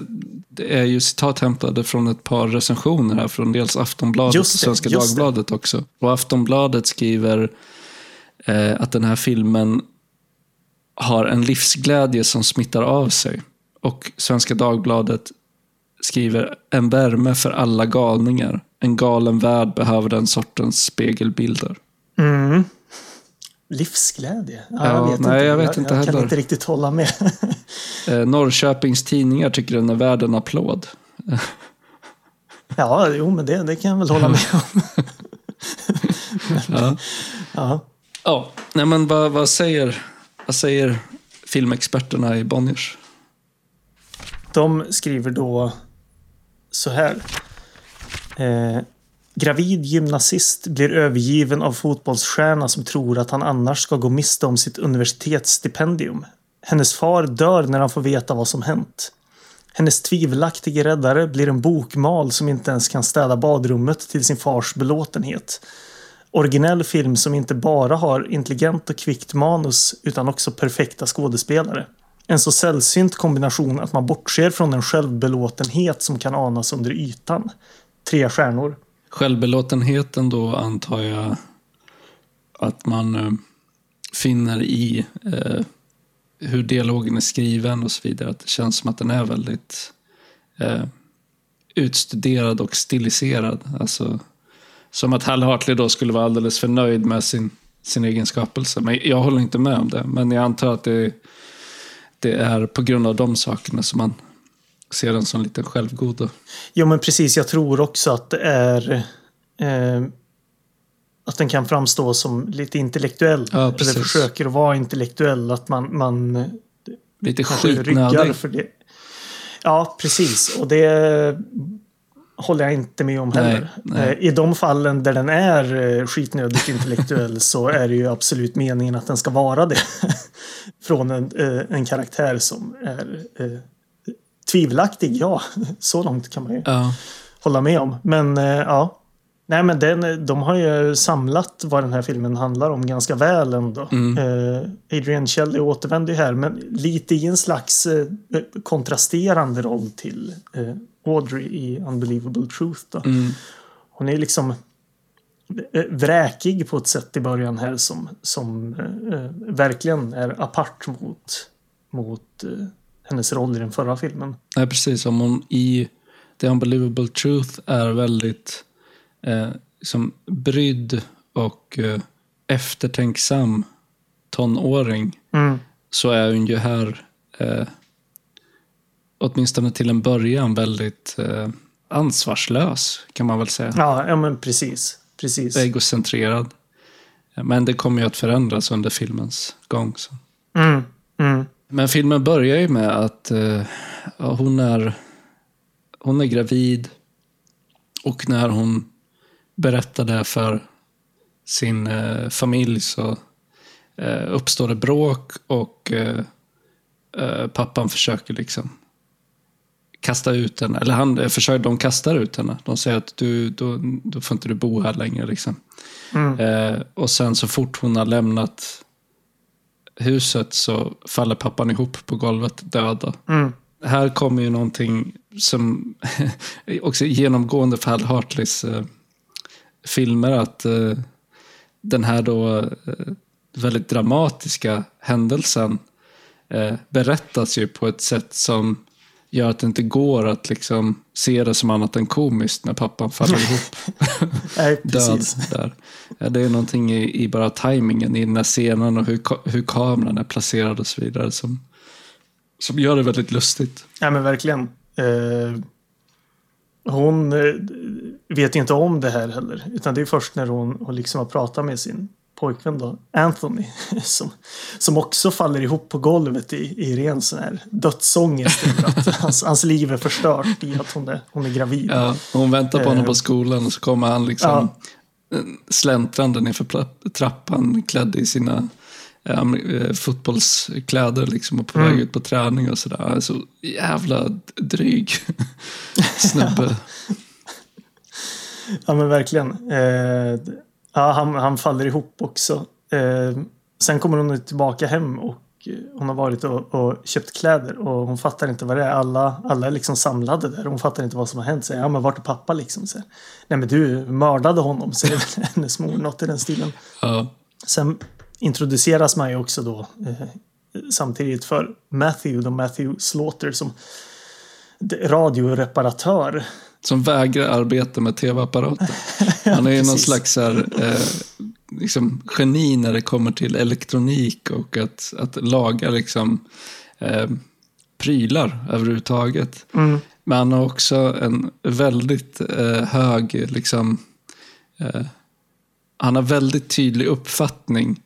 det är ju citat hämtade från ett par recensioner här från dels Aftonbladet och Svenska Dagbladet det. också. Och Aftonbladet skriver eh, att den här filmen har en livsglädje som smittar av sig. Och Svenska Dagbladet skriver en värme för alla galningar. En galen värld behöver den sortens spegelbilder. Mm. Livsglädje? Ja, ja, jag vet nej, inte. jag vet jag, inte jag heller. kan inte riktigt hålla med. eh, Norrköpings tidningar tycker den är värd en applåd. ja, jo, men det, det kan jag väl hålla med om. ja. ja. Ja, nej men vad, vad, säger, vad säger filmexperterna i Bonniers? de skriver då så här. Eh, gravid gymnasist blir övergiven av fotbollsstjärna som tror att han annars ska gå miste om sitt universitetsstipendium. Hennes far dör när han får veta vad som hänt. Hennes tvivelaktige räddare blir en bokmal som inte ens kan städa badrummet till sin fars belåtenhet. Originell film som inte bara har intelligent och kvickt manus utan också perfekta skådespelare. En så sällsynt kombination att man bortser från den självbelåtenhet som kan anas under ytan. Tre stjärnor. Självbelåtenheten då antar jag att man eh, finner i eh, hur dialogen är skriven och så vidare. Att det känns som att den är väldigt eh, utstuderad och stiliserad. Alltså, som att Hal Hartley då skulle vara alldeles för nöjd med sin, sin egen skapelse. Men jag håller inte med om det. Men jag antar att det, det är på grund av de sakerna som man ser den som lite självgod. Jo men precis, jag tror också att det är eh, att den kan framstå som lite intellektuell. Ja, eller precis. försöker att vara intellektuell. Att man, man Lite skitnödig. för det. Ja, precis. Och det håller jag inte med om heller. Nej, nej. Eh, I de fallen där den är eh, skitnödigt intellektuell så är det ju absolut meningen att den ska vara det. Från en, eh, en karaktär som är eh, tvivelaktig, ja. Så långt kan man ju Ja, hålla med om. Men eh, ja. Nej men den, de har ju samlat vad den här filmen handlar om ganska väl ändå. Mm. Eh, Adrian Shelley återvänder ju här men lite i en slags kontrasterande roll till Audrey i Unbelievable Truth. Då. mm, Hon är liksom eh, vräkig på ett sätt i början här som, som eh, eh, verkligen är apart mot, mot eh, hennes roll i den förra filmen. nej, precis. Om hon i The Unbelievable Truth är väldigt eh, som brydd och eh, eftertänksam tonåring Mm. så är hon ju här, eh, åtminstone till en början, väldigt eh, ansvarslös kan man väl säga. Ja, ja men precis. Precis. Egocentrerad. Men det kommer ju att förändras under filmens gång. Så. Mm. Mm. Men filmen börjar ju med att eh, hon, är, hon är gravid och när hon berättar det för sin eh, familj så eh, uppstår det bråk och eh, eh, pappan försöker liksom kasta ut henne. Eller han, eh, försöker, de kastar ut henne. De säger att du, då, då får inte du bo här längre. Liksom. Mm. Eh, och sen så fort hon har lämnat huset så faller pappan ihop på golvet döda. Mm. Här kommer ju någonting som också genomgående för Hal Hartleys eh, filmer. Att eh, den här då eh, väldigt dramatiska händelsen eh, berättas ju på ett sätt som gör att det inte går att liksom se det som annat än komiskt när pappan faller ihop Nej, död där. Ja, det är någonting i, i bara tajmingen i den här scenen och hur, hur kameran är placerad och så vidare som, som gör det väldigt lustigt. Nej, men verkligen. Eh, hon eh, vet inte om det här heller. Utan det är först när hon, hon liksom har pratat med sin pojkvän då, Anthony. Som, som också faller ihop på golvet i, i ren sån här dödsångest. att hans, hans liv är förstört i att hon är, hon är gravid. Ja, hon väntar på honom Eh. på skolan och så kommer han liksom eh, släntrande nerför trappan klädd i sina eh, eh, fotbollskläder liksom och på Mm. väg ut på träning och sådär. Han är Så jävla dryg snubbe. Ja men verkligen. Eh, ja, han, han faller ihop också. Eh, sen kommer hon tillbaka hem och eh, hon har varit och, och köpt kläder och hon fattar inte vad det är. Alla, alla är liksom samlade där. Hon fattar inte vad som har hänt. Säger, ja men vart är pappa liksom? Så, Nej men du mördade honom, säger väl hennes mor. Något i den stilen. Ja, Sen introduceras man ju också då eh, samtidigt för Matthew, då Matthew Slaughter som radioreparatör. Som vägrar arbeta med tv-apparater. Han är ju någon slags här, eh, liksom geni när det kommer till elektronik och att, att laga liksom, eh, prylar överhuvudtaget. Mm. Men han har också en väldigt eh, hög, liksom, eh, han har väldigt tydlig uppfattning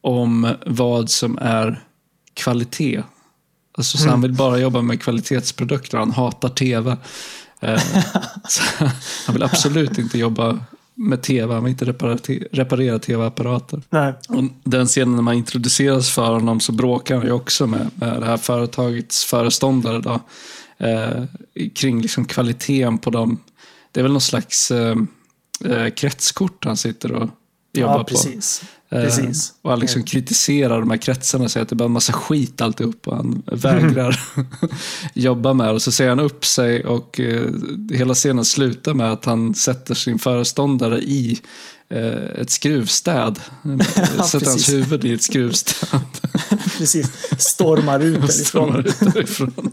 om vad som är kvalitet. Alltså, så Han vill bara jobba med kvalitetsprodukter. Han hatar tv. Eh, han vill absolut inte jobba med tv. Han vill inte reparera, reparera tv-apparater. Den scenen när man introduceras för honom så bråkar han ju också med, med det här företagets föreståndare. Då, eh, kring liksom kvaliteten på dem. Det är väl någon slags eh, eh kretskort han sitter och jobbar ja, precis. på. Precis. och han liksom kritiserar de här kretsarna och säger att det är bara en massa skit alltihop och han vägrar jobba med det. Och så säger han upp sig och uh, hela scenen slutar med att han sätter sin föreståndare i uh, ett skruvstäd. ja, sätter hans huvud i ett skruvstäd. precis, stormar ut därifrån. Stormar ut därifrån.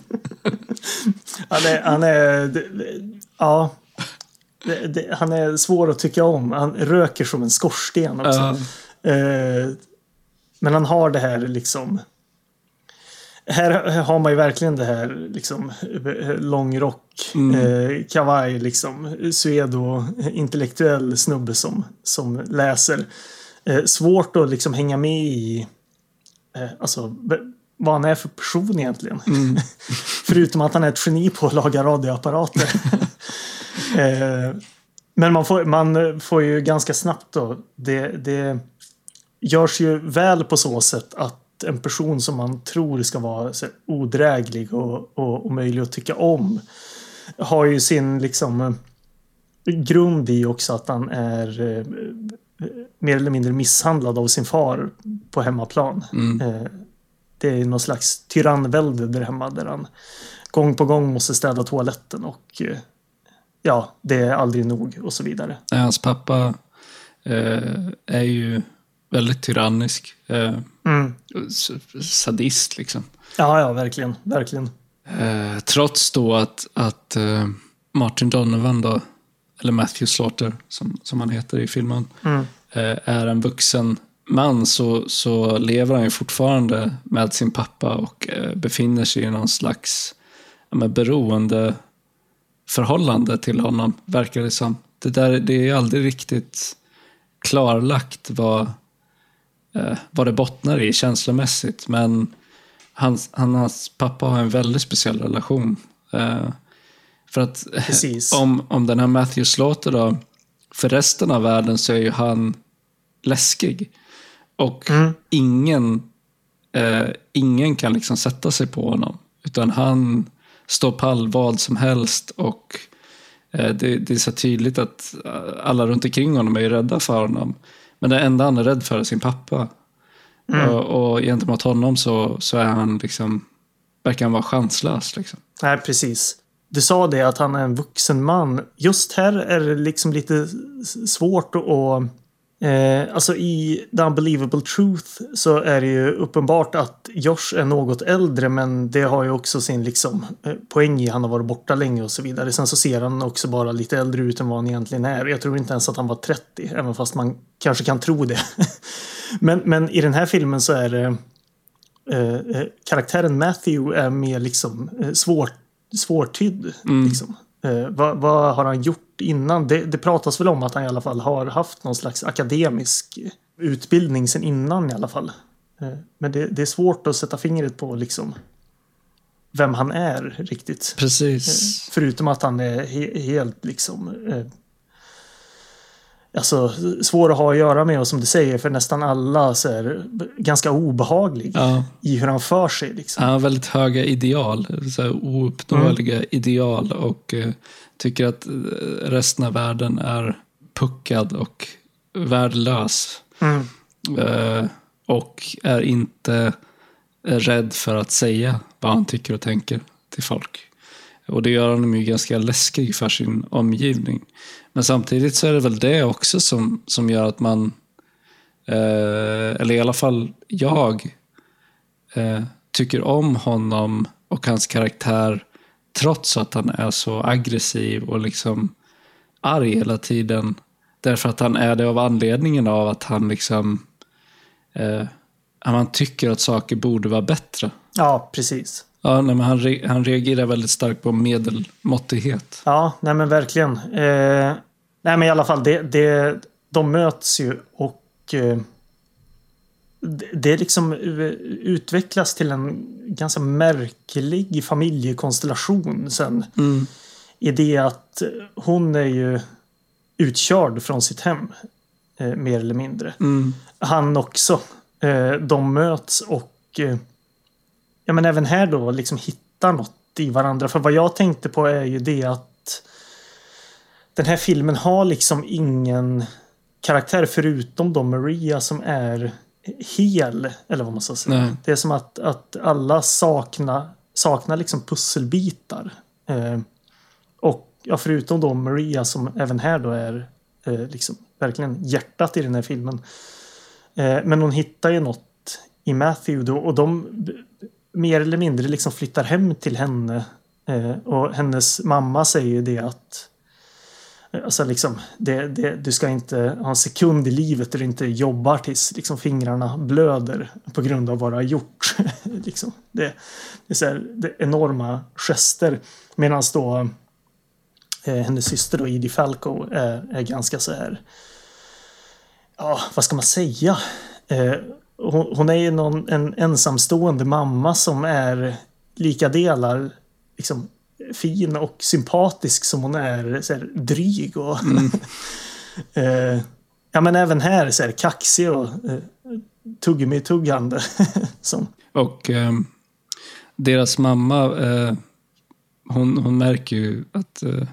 han är, han är ja, det, det, han är svår att tycka om. Han röker som en skorsten också. Uh. Eh, men han har det här liksom. Här, har man ju verkligen det här liksom långrock, mm. eh, kavaj liksom. Suedo, intellektuell snubbe som, som läser. Eh, svårt att liksom hänga med i eh, alltså, vad han är för person egentligen. Mm. Förutom att han är ett geni på att laga radioapparater. eh, men man får, man får ju ganska snabbt då. Det, det, görs ju väl på så sätt att en person som man tror ska vara så odräglig och, och, och möjlig att tycka om har ju sin liksom grund i också att han är eh, mer eller mindre misshandlad av sin far på hemmaplan. Mm. Eh, det är någon slags tyrannvälde där hemma där han gång på gång måste städa toaletten och eh, ja, det är aldrig nog och så vidare. Hans pappa eh, är ju väldigt tyrannisk. Eh, mm. Sadist liksom. Ja, ja, verkligen. verkligen. Eh, trots då att, att eh, Martin Donovan då, eller Matthew Slaughter som, som han heter i filmen, mm. Eh, är en vuxen man så, så lever han ju fortfarande med sin pappa och eh, befinner sig i någon slags ja, beroende förhållande till honom, verkar det som. Det, där, det är aldrig riktigt klarlagt vad, eh, vad det bottnar i känslomässigt. Men hans, hans pappa har en väldigt speciell relation. Eh, för att om, om den här Matthew Slaughter då, för resten av världen så är ju han läskig. Och mm. ingen, eh, ingen kan liksom sätta sig på honom. Utan han står pall vad som helst och eh, det, det, är så tydligt att alla runt omkring honom är rädda för honom. Men det enda han är rädd för är sin pappa. Mm. Och, och gentemot honom så, så är han liksom, verkar han vara chanslös. Liksom. Nej, precis. Du sa det att han är en vuxen man. Just här är det liksom lite svårt att Eh, alltså i The Unbelievable Truth så är det ju uppenbart att Josh är något äldre men det har ju också sin liksom eh, poäng i han har varit borta länge och så vidare. Sen så ser han också bara lite äldre ut än vad han egentligen är. Jag tror inte ens att han var 30 även fast man kanske kan tro det. men, men i den här filmen så är det eh, eh, karaktären Matthew är mer liksom eh, svår, svårtydd. Mm. Liksom. Eh, vad, vad, har han gjort innan? Det, det pratas väl om att han i alla fall har haft någon slags akademisk utbildning sen innan i alla fall. Eh, men det, det, är svårt att sätta fingret på liksom vem han är riktigt. Precis. Eh, förutom att han är he helt liksom alltså, svår att ha att göra med och som du säger för nästan alla så är ganska obehaglig ja. i hur han för sig. Liksom. Han har väldigt höga ideal, så här ouppnåeliga mm. ideal och eh, tycker att eh, resten av världen är puckad och värdelös. Mm. Eh, och är inte rädd för att säga vad han tycker och tänker till folk. Och det gör honom ju ganska läskig för sin omgivning. Men samtidigt så är det väl det också som, som gör att man, eh, eller i alla fall jag, eh, tycker om honom och hans karaktär trots att han är så aggressiv och liksom arg hela tiden. Därför att han är det av anledningen av att han liksom eh, man tycker att saker borde vara bättre. Ja, precis. Ja, nej, men han, re han reagerar väldigt starkt på medelmåttighet. Ja, nej men verkligen. Eh, nej men i alla fall, det, det, de möts ju och eh, det, liksom utvecklas till en ganska märklig familjekonstellation sen. Mm. I det att hon är ju utkörd från sitt hem. Eh, mer eller mindre. Mm. Han också. Eh, de möts och eh, ja, men även här då liksom hittar något i varandra. För vad jag tänkte på är ju det att den här filmen har liksom ingen karaktär förutom då Maria som är hel. Eller vad man ska säga. Nej. Det är som att, att alla saknar, saknar liksom pusselbitar. Eh, och ja, förutom då Maria som även här då är eh, liksom verkligen hjärtat i den här filmen. Eh, men hon hittar ju något i Matthew då och de mer eller mindre liksom flyttar hem till henne. Eh, och hennes mamma säger ju det att eh, Alltså liksom, det, det, du ska inte ha en sekund i livet där du inte jobbar tills liksom fingrarna blöder på grund av vad du har gjort. liksom, det, det är så här, det är enorma gester. Medan då eh, hennes syster då, Edie Falco är, är ganska så här ja, vad ska man säga? Eh, hon, hon är ju någon, en ensamstående mamma som är lika delar liksom, fin och sympatisk som hon är så här, dryg och eh, ja men även här så här, kaxig och eh, tuggummi-tuggande. som, Och eh, deras mamma, eh, hon, hon märker ju att eh,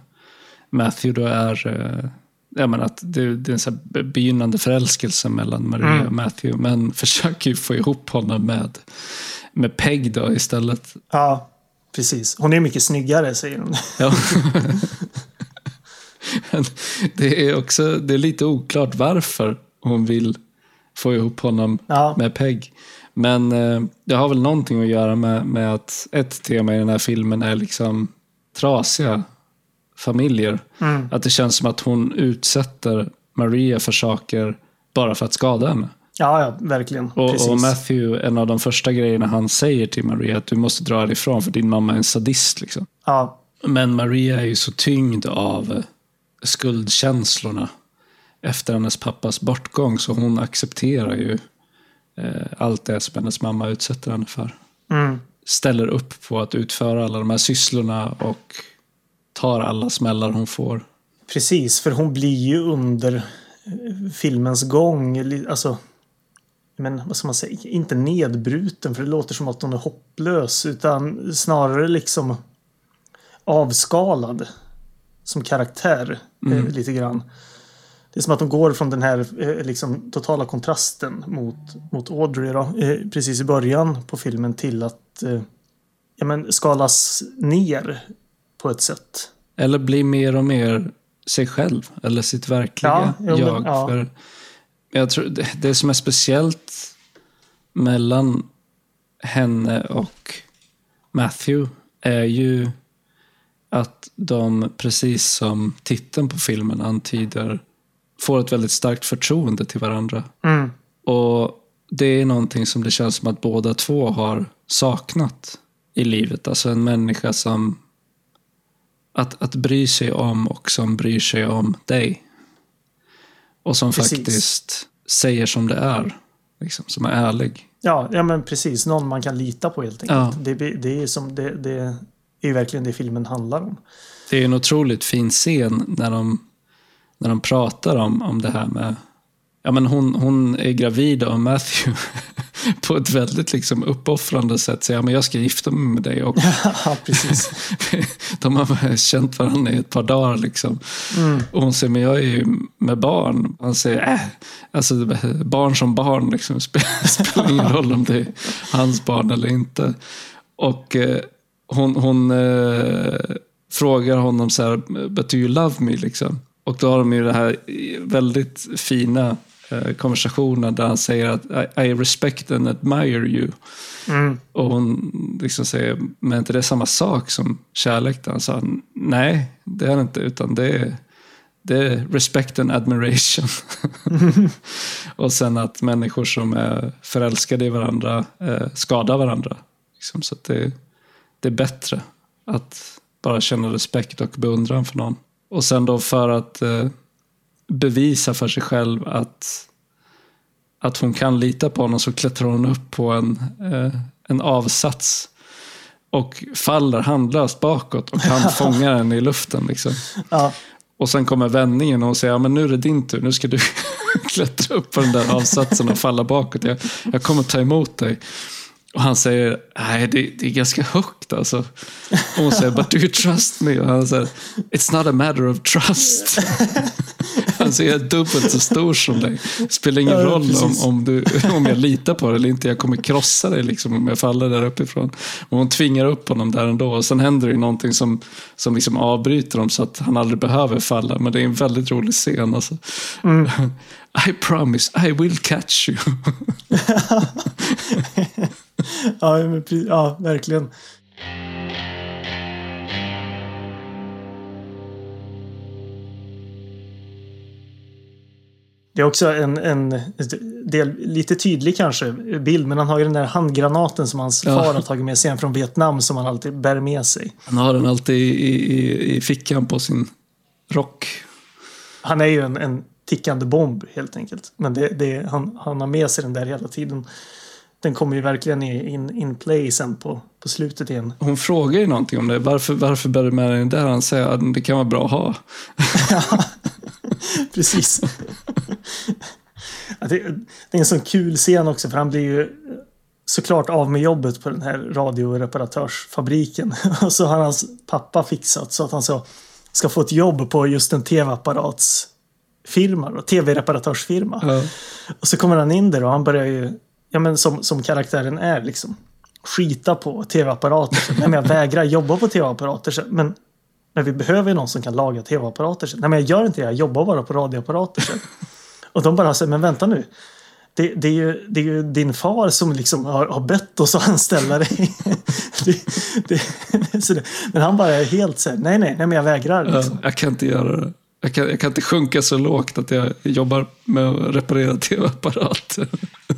Matthew då är, eh, ja men att det, det är en så här begynnande förälskelse mellan Maria Mm. och Matthew, men försöker ju få ihop honom med, med Peg då istället. ja, precis. Hon är mycket snyggare säger hon. Ja. Det är också det är lite oklart varför hon vill få ihop honom Ja. med Peg. Men eh, det har väl någonting att göra med, med att ett tema i den här filmen är liksom trasiga familjer. Mm. Att det känns som att hon utsätter Maria för saker bara för att skada henne. Ja, ja, verkligen. Och, och Matthew, en av de första grejerna han säger till Maria att du måste dra härifrån för din mamma är en sadist. Liksom. ja, Men Maria är ju så tyngd av eh, skuldkänslorna efter hennes pappas bortgång så hon accepterar ju eh, allt det som hennes mamma utsätter henne för. mm. Ställer upp på att utföra alla de här sysslorna och tar alla smällar hon får. Precis, för hon blir ju under eh, filmens gång, alltså, men vad ska man säga, inte nedbruten för det låter som att hon är hopplös utan snarare liksom avskalad som karaktär eh, lite grann. Det är som att hon går från den här eh, liksom, totala kontrasten mot, mot Audrey då, eh, precis i början på filmen till att eh, ja, men, skalas ner på ett sätt. Eller blir mer och mer sig själv, eller sitt verkliga Ja, men- jag. ja. För jag tror det, det som är speciellt mellan henne och Matthew är ju att de, precis som titeln på filmen antyder, får ett väldigt starkt förtroende till varandra. Mm. Och det är någonting som det känns som att båda två har saknat i livet. Alltså en människa som att, att bry sig om och som bryr sig om dig. Och som Precis. faktiskt säger som det är. Liksom, som är ärlig. Ja, ja men precis. Någon man kan lita på helt Ja. enkelt. Det, blir- det, är som, det, det är verkligen det filmen handlar om. Det är en otroligt fin scen när de, när de pratar om, om det här med... Ja, men hon, hon är gravid av Matthew på ett väldigt liksom uppoffrande sätt. Säger men jag ska gifta mig med dig. Och ja, precis. de har känt varandra i ett par dagar. Liksom. Och hon säger, men jag är ju med barn. Han säger, äh, alltså barn som barn. Liksom, spelar, ingen roll om det är hans barn eller inte. Och eh, hon, hon eh, frågar honom så här, but do you love me? Liksom. Och då har de ju det här väldigt fina konversationen där han säger att I, I respect and admire you. Mm. Och hon liksom säger, men är inte det samma sak som kärlek? Han sa, nej, det är det inte, utan det är, det är respect and admiration. och sen att människor som är förälskade i varandra eh, skadar varandra. Liksom, så det, det är bättre att bara känna respekt och beundran för någon. Och sen då för att eh, bevisa för sig själv att, att hon kan lita på honom så klättrar hon upp på en, eh, en avsats och faller handlöst bakåt och han fångar den i luften. Liksom. Ja. Och sen kommer vändningen och hon säger, ja, men nu är det din tur. Nu ska du klättra upp på den där avsatsen och falla bakåt. Jag, jag kommer ta emot dig. Och han säger, nej det, det är ganska högt alltså. Och hon säger, but do you trust me? Och han säger, it's not a matter of trust. Han säger, jag är dubbelt så stor som dig. Det spelar ingen Ja, roll om, precis. om, du, om jag litar på dig eller inte. Jag kommer krossa dig liksom, om jag faller där uppifrån. Och hon tvingar upp honom där ändå. Och sen händer det någonting som, som liksom avbryter dem så att han aldrig behöver falla. Men det är en väldigt rolig scen. Alltså. I promise, I will catch you. Ja, men ja, verkligen. Det är också en, en del, lite tydlig kanske bild, men han har ju den där handgranaten som hans Ja. far har tagit med sig hem från Vietnam som han alltid bär med sig. Han har den alltid i, i, i fickan på sin rock. Han är ju en, en tickande bomb helt enkelt. Men det, det, han, han har med sig den där hela tiden. Den kommer ju verkligen in, in play sen på, på slutet igen. Hon frågar ju någonting om det. Varför, varför bär du med dig den där? Han säger att det kan vara bra att ha. Precis. Ja, det, det är en sån kul scen också för han blir ju såklart av med jobbet på den här radioreparatörsfabriken. Och så har hans pappa fixat så att han så, ska få ett jobb på just en tv-apparatsfirma, tv-reparatörsfirma. Ja. Och så kommer han in där och han börjar ju, ja men som, som karaktären är liksom, skita på tv-apparater. Nej men jag vägrar jobba på tv-apparater. Men, men vi behöver ju någon som kan laga tv-apparater. Så, Nej men jag gör inte det, jag jobbar bara på radioapparater. Och de bara säger, men vänta nu. Det, det, är ju, det är ju din far som liksom har, har bett oss att anställa dig. det, men han bara är helt så här, nej nej, nej men jag vägrar. Liksom. jag kan inte göra det. Jag kan, jag kan inte sjunka så lågt att jag jobbar med att reparera tv-apparater.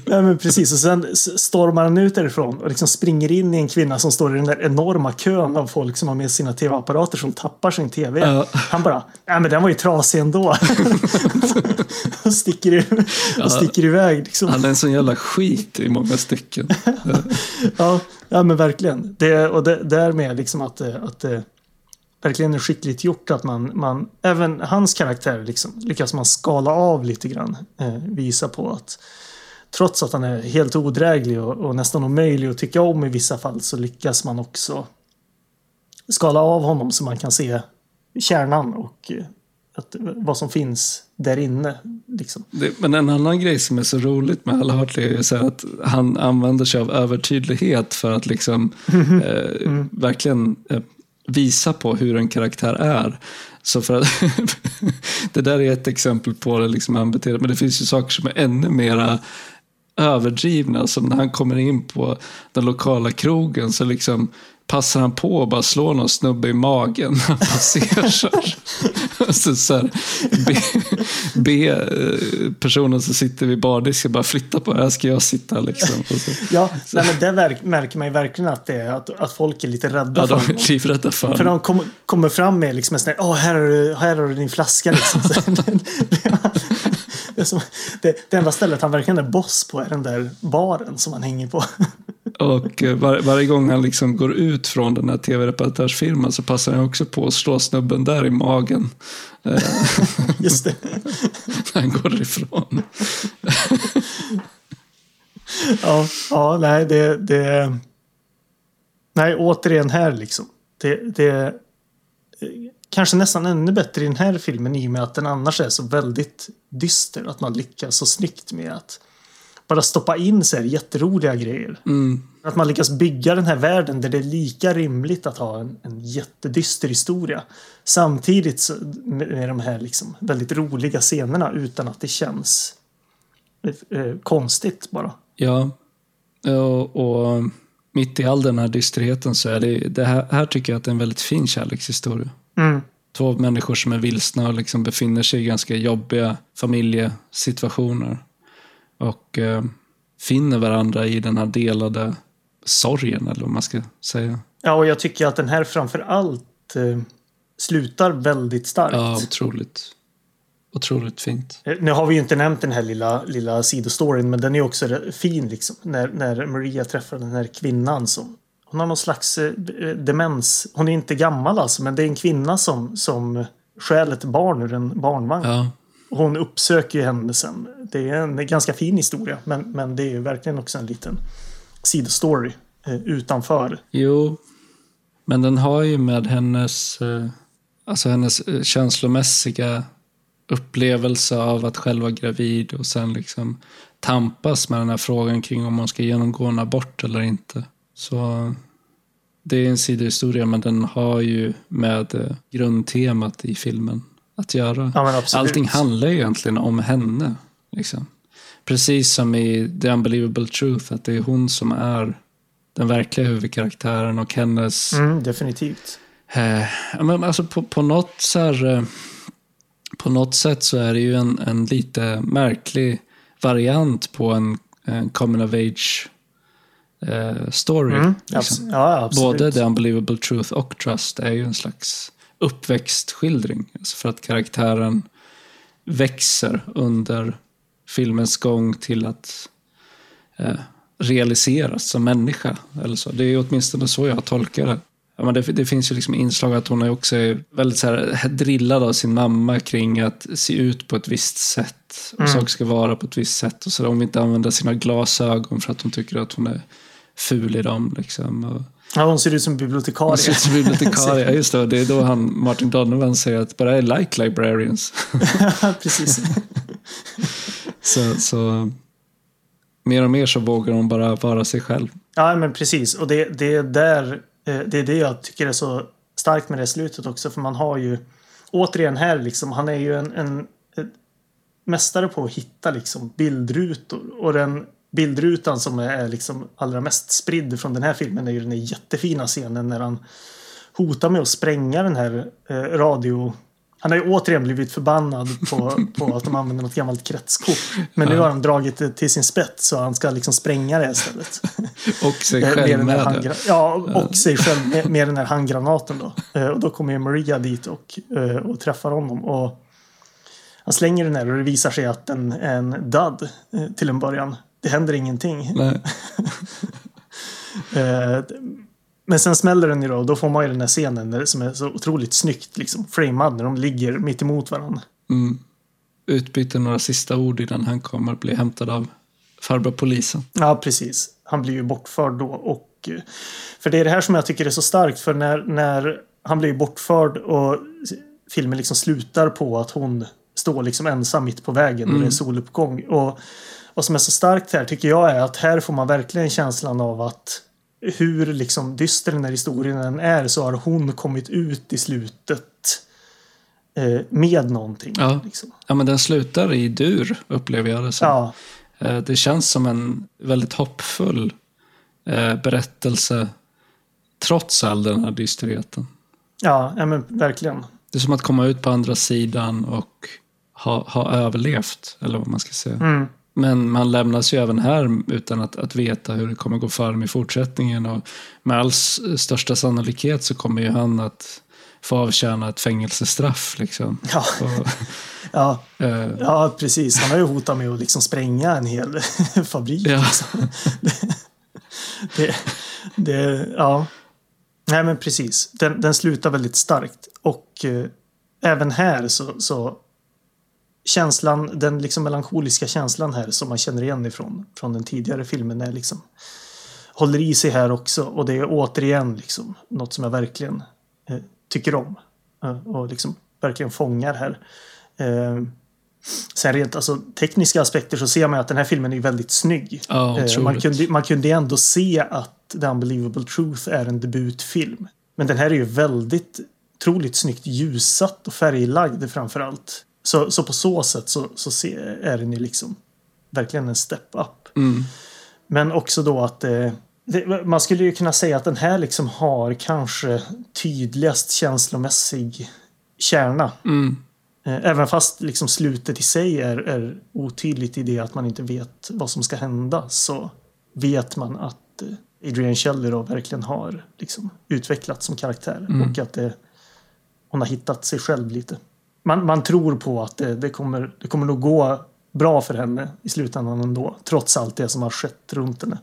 Ja, men precis. Och sen stormar han ut därifrån och liksom springer in i en kvinna som står i den där enorma kön av folk som har med sina tv-apparater som tappar sin tv. Ja. Han bara, ja men den var ju trasig ändå. och, sticker, och sticker iväg. Liksom. Han är en sån jävla skit i många stycken. Ja, ja men verkligen. Det, och det, därmed liksom att, eh, att det verkligen är skickligt gjort att man, man även hans karaktär liksom, lyckas man skala av lite grann. Eh, visa på att trots att han är helt odräglig och, och nästan omöjlig att tycka om i vissa fall så lyckas man också skala av honom så man kan se kärnan och eh, att, vad som finns där inne. Liksom. Det, men en annan grej som är så roligt med Al Hartley är att han använder sig av övertydlighet för att liksom eh, verkligen eh, visa på hur en karaktär är. Så för att, det där är ett exempel på det, liksom han beter, men det finns ju saker som är ännu mera överdrivna. Som när han kommer in på den lokala krogen så liksom passar han på att bara slå någon snubbe i magen när han passerar. Och så, så här, be, be eh, personen som sitter vid bardisken bara flytta på, här ska jag sitta liksom. Ja, nej, men verk, märker man ju verkligen att, det är, att, att folk är lite rädda ja, för de är livrädda för För de kom, kommer fram med liksom en sån här, åh här har du, här har du din flaska liksom. Det, som, det, det enda stället han verkligen är boss på är den där baren som han hänger på. Och eh, var, varje gång han liksom går ut från den här tv-reparatörsfirman så passar han också på att slå snubben där i magen. Just det. när han går ifrån. Ja, ja nej, det, det... Nej, återigen här liksom. Det, det kanske nästan ännu bättre i den här filmen i och med att den annars är så väldigt dyster. Att man lyckas så snyggt med att bara stoppa in så här jätteroliga grejer. Mm. Att man lyckas bygga den här världen där det är lika rimligt att ha en, en jättedyster historia. Samtidigt så, med, med de här liksom väldigt roliga scenerna utan att det känns eh, konstigt bara. Ja, och, och mitt i all den här dysterheten så är det, det här, här tycker jag att det är en väldigt fin kärlekshistoria. Mm. Två människor som är vilsna och liksom befinner sig i ganska jobbiga familjesituationer. Och eh, finner varandra i den här delade sorgen, eller vad man ska säga. Ja, och jag tycker att den här framför allt eh, slutar väldigt starkt. Ja, otroligt. Otroligt fint. Eh, Nu har vi ju inte nämnt den här lilla, lilla sidostoryn, men den är också fin liksom. När, när Maria träffar den här kvinnan som hon har någon slags eh, demens. Hon är inte gammal alltså, men det är en kvinna som, som stjäl ett barn ur en barnvagn. Ja, Hon uppsöker ju henne sen. Det är en ganska fin historia, men, men det är ju verkligen också en liten sidostory eh, utanför. jo. Men den har ju med hennes, eh, alltså hennes eh, känslomässiga upplevelse av att själv vara gravid och sen liksom tampas med den här frågan kring om man ska genomgå en abort eller inte. Så det är en sidohistoria, men den har ju med eh, grundtemat i filmen att göra. Ja. Allting handlar ju egentligen om henne. Liksom. Precis som i The Unbelievable Truth, att det är hon som är den verkliga huvudkaraktären och hennes... Mm, definitivt. Eh, men alltså på, på, något så här, eh, på något sätt så är det ju en, en lite märklig variant på en, en coming of age eh, story. Mm, liksom. ja. Både The Unbelievable Truth och Trust är ju en slags uppväxtskildring. Alltså för att karaktären växer under filmens gång till att eh, realiseras som människa. Eller så. Det är åtminstone så jag tolkar det. Ja, men det, det finns ju liksom inslag att hon är också väldigt så här, drillad av sin mamma kring att se ut på ett visst sätt. Och Mm. saker ska vara på ett visst sätt. Och så där, hon vill inte använda sina glasögon för att hon tycker att hon är ful i dem. Liksom. Och, Ja, hon ser ut som bibliotekarie. hon ser ut som bibliotekarie, just det. Det är då han, Martin Donovan säger att bara I like librarians. Precis. så, så mer och mer så vågar hon bara vara sig själv. Ja, men precis. Och det, det, är där, Eh, det är det jag tycker är så starkt med det slutet också. För man har ju, återigen här liksom, han är ju en, en, mästare på att hitta liksom bildrutor. Och den bildrutan som är, är liksom allra mest spridd från den här filmen är ju den här jättefina scenen när han hotar med att spränga den här eh, radio... Han har ju återigen blivit förbannad på, på att de använder något gammalt kretskort. Men nu har han dragit det till sin spets så han ska liksom spränga det istället. Och sig själv här med det. Ja, och sig själv med, med den här handgranaten då. Eh, Och då kommer ju Maria dit och, eh, och träffar honom. Och han slänger den här och det visar sig att den är en död eh, till en början. Det händer ingenting. Men sen smäller den ju då och då får man ju den här scenen som är så otroligt snyggt liksom framad när de ligger mitt emot varandra. Mm. Utbyter några sista ord innan han kommer bli hämtad av farbror polisen. Ja, precis. Han blir ju bortförd då. Och, eh, för det är det här som jag tycker är så starkt. För när, när han blir bortförd och filmen liksom slutar på att hon står liksom ensam mitt på vägen och det är soluppgång. Och vad som är så starkt här tycker jag är att här får man verkligen känslan av att hur liksom dyster den här historien än är så har hon kommit ut i slutet eh, med någonting. Ja. Liksom. Ja, men den slutar i dur, upplever jag det som. Ja, Eh, Det känns som en väldigt hoppfull eh, berättelse trots all den här dysterheten. ja, ja men verkligen. Det är som att komma ut på andra sidan och ha, ha överlevt, eller vad man ska säga. Mm. Men man lämnas ju även här utan att, att veta hur det kommer gå för dem i fortsättningen. Och med all största sannolikhet så kommer ju han att få avtjäna ett fängelsestraff. Liksom. Ja. Och, Ja, eh, Ja, precis. Han har ju hotat med att liksom spränga en hel fabrik. Ja. Liksom. Det, det, ja. Nej, men precis. Den, den slutar väldigt starkt. Och eh, även här så, så känslan, den liksom melankoliska känslan här som man känner igen ifrån från den tidigare filmen är liksom håller i sig här också. Och det är återigen liksom något som jag verkligen eh, tycker om. Eh, och liksom verkligen fångar här. Eh, sen rent alltså, tekniska aspekter så ser man att den här filmen är väldigt snygg. Eh, man, kunde, man kunde ändå se att The Unbelievable Truth är en debutfilm. Men den här är ju väldigt otroligt snyggt ljussatt och färglagd framför allt. Så, så på så sätt så, så se, är den ju liksom verkligen en step up. mm, Men också då att eh, det, man skulle ju kunna säga att den här liksom har kanske tydligast känslomässig kärna. mm, Eh, Även fast liksom slutet i sig är, är otydligt i det att man inte vet vad som ska hända så vet man att eh, Adrian Shelley då verkligen har liksom utvecklats som karaktär Mm. och att det, hon har hittat sig själv lite man, man tror på att det, det, kommer, det kommer nog gå bra för henne i slutändan ändå. Trots allt det som har skett runt henne.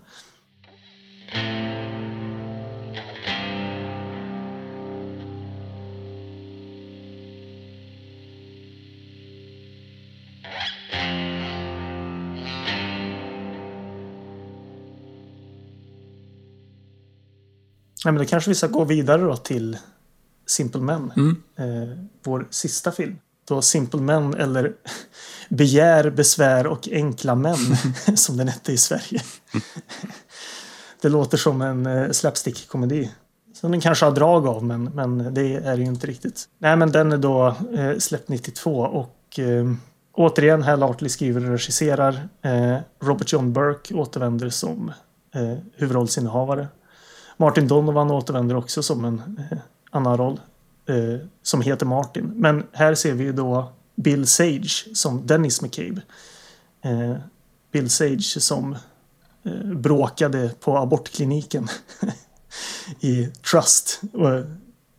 Ja, men då kanske vi ska gå vidare då till Simple Men. Mm. Eh, vår sista film. Då Simple Men eller Begär, besvär och enkla män som den hette i Sverige. det låter som en eh, slapstick-komedi. Som den kanske har drag av men, men det är det ju inte riktigt. Nej men den är då eh, släppt 92 och eh, återigen Hal Artley skriver och regisserar. Eh, Robert John Burke återvänder som eh, huvudrollsinnehavare. Martin Donovan återvänder också som en eh, annan roll eh, som heter Martin. Men här ser vi ju då Bill Sage som Dennis McCabe. Eh, Bill Sage som eh, bråkade på abortkliniken i Trust och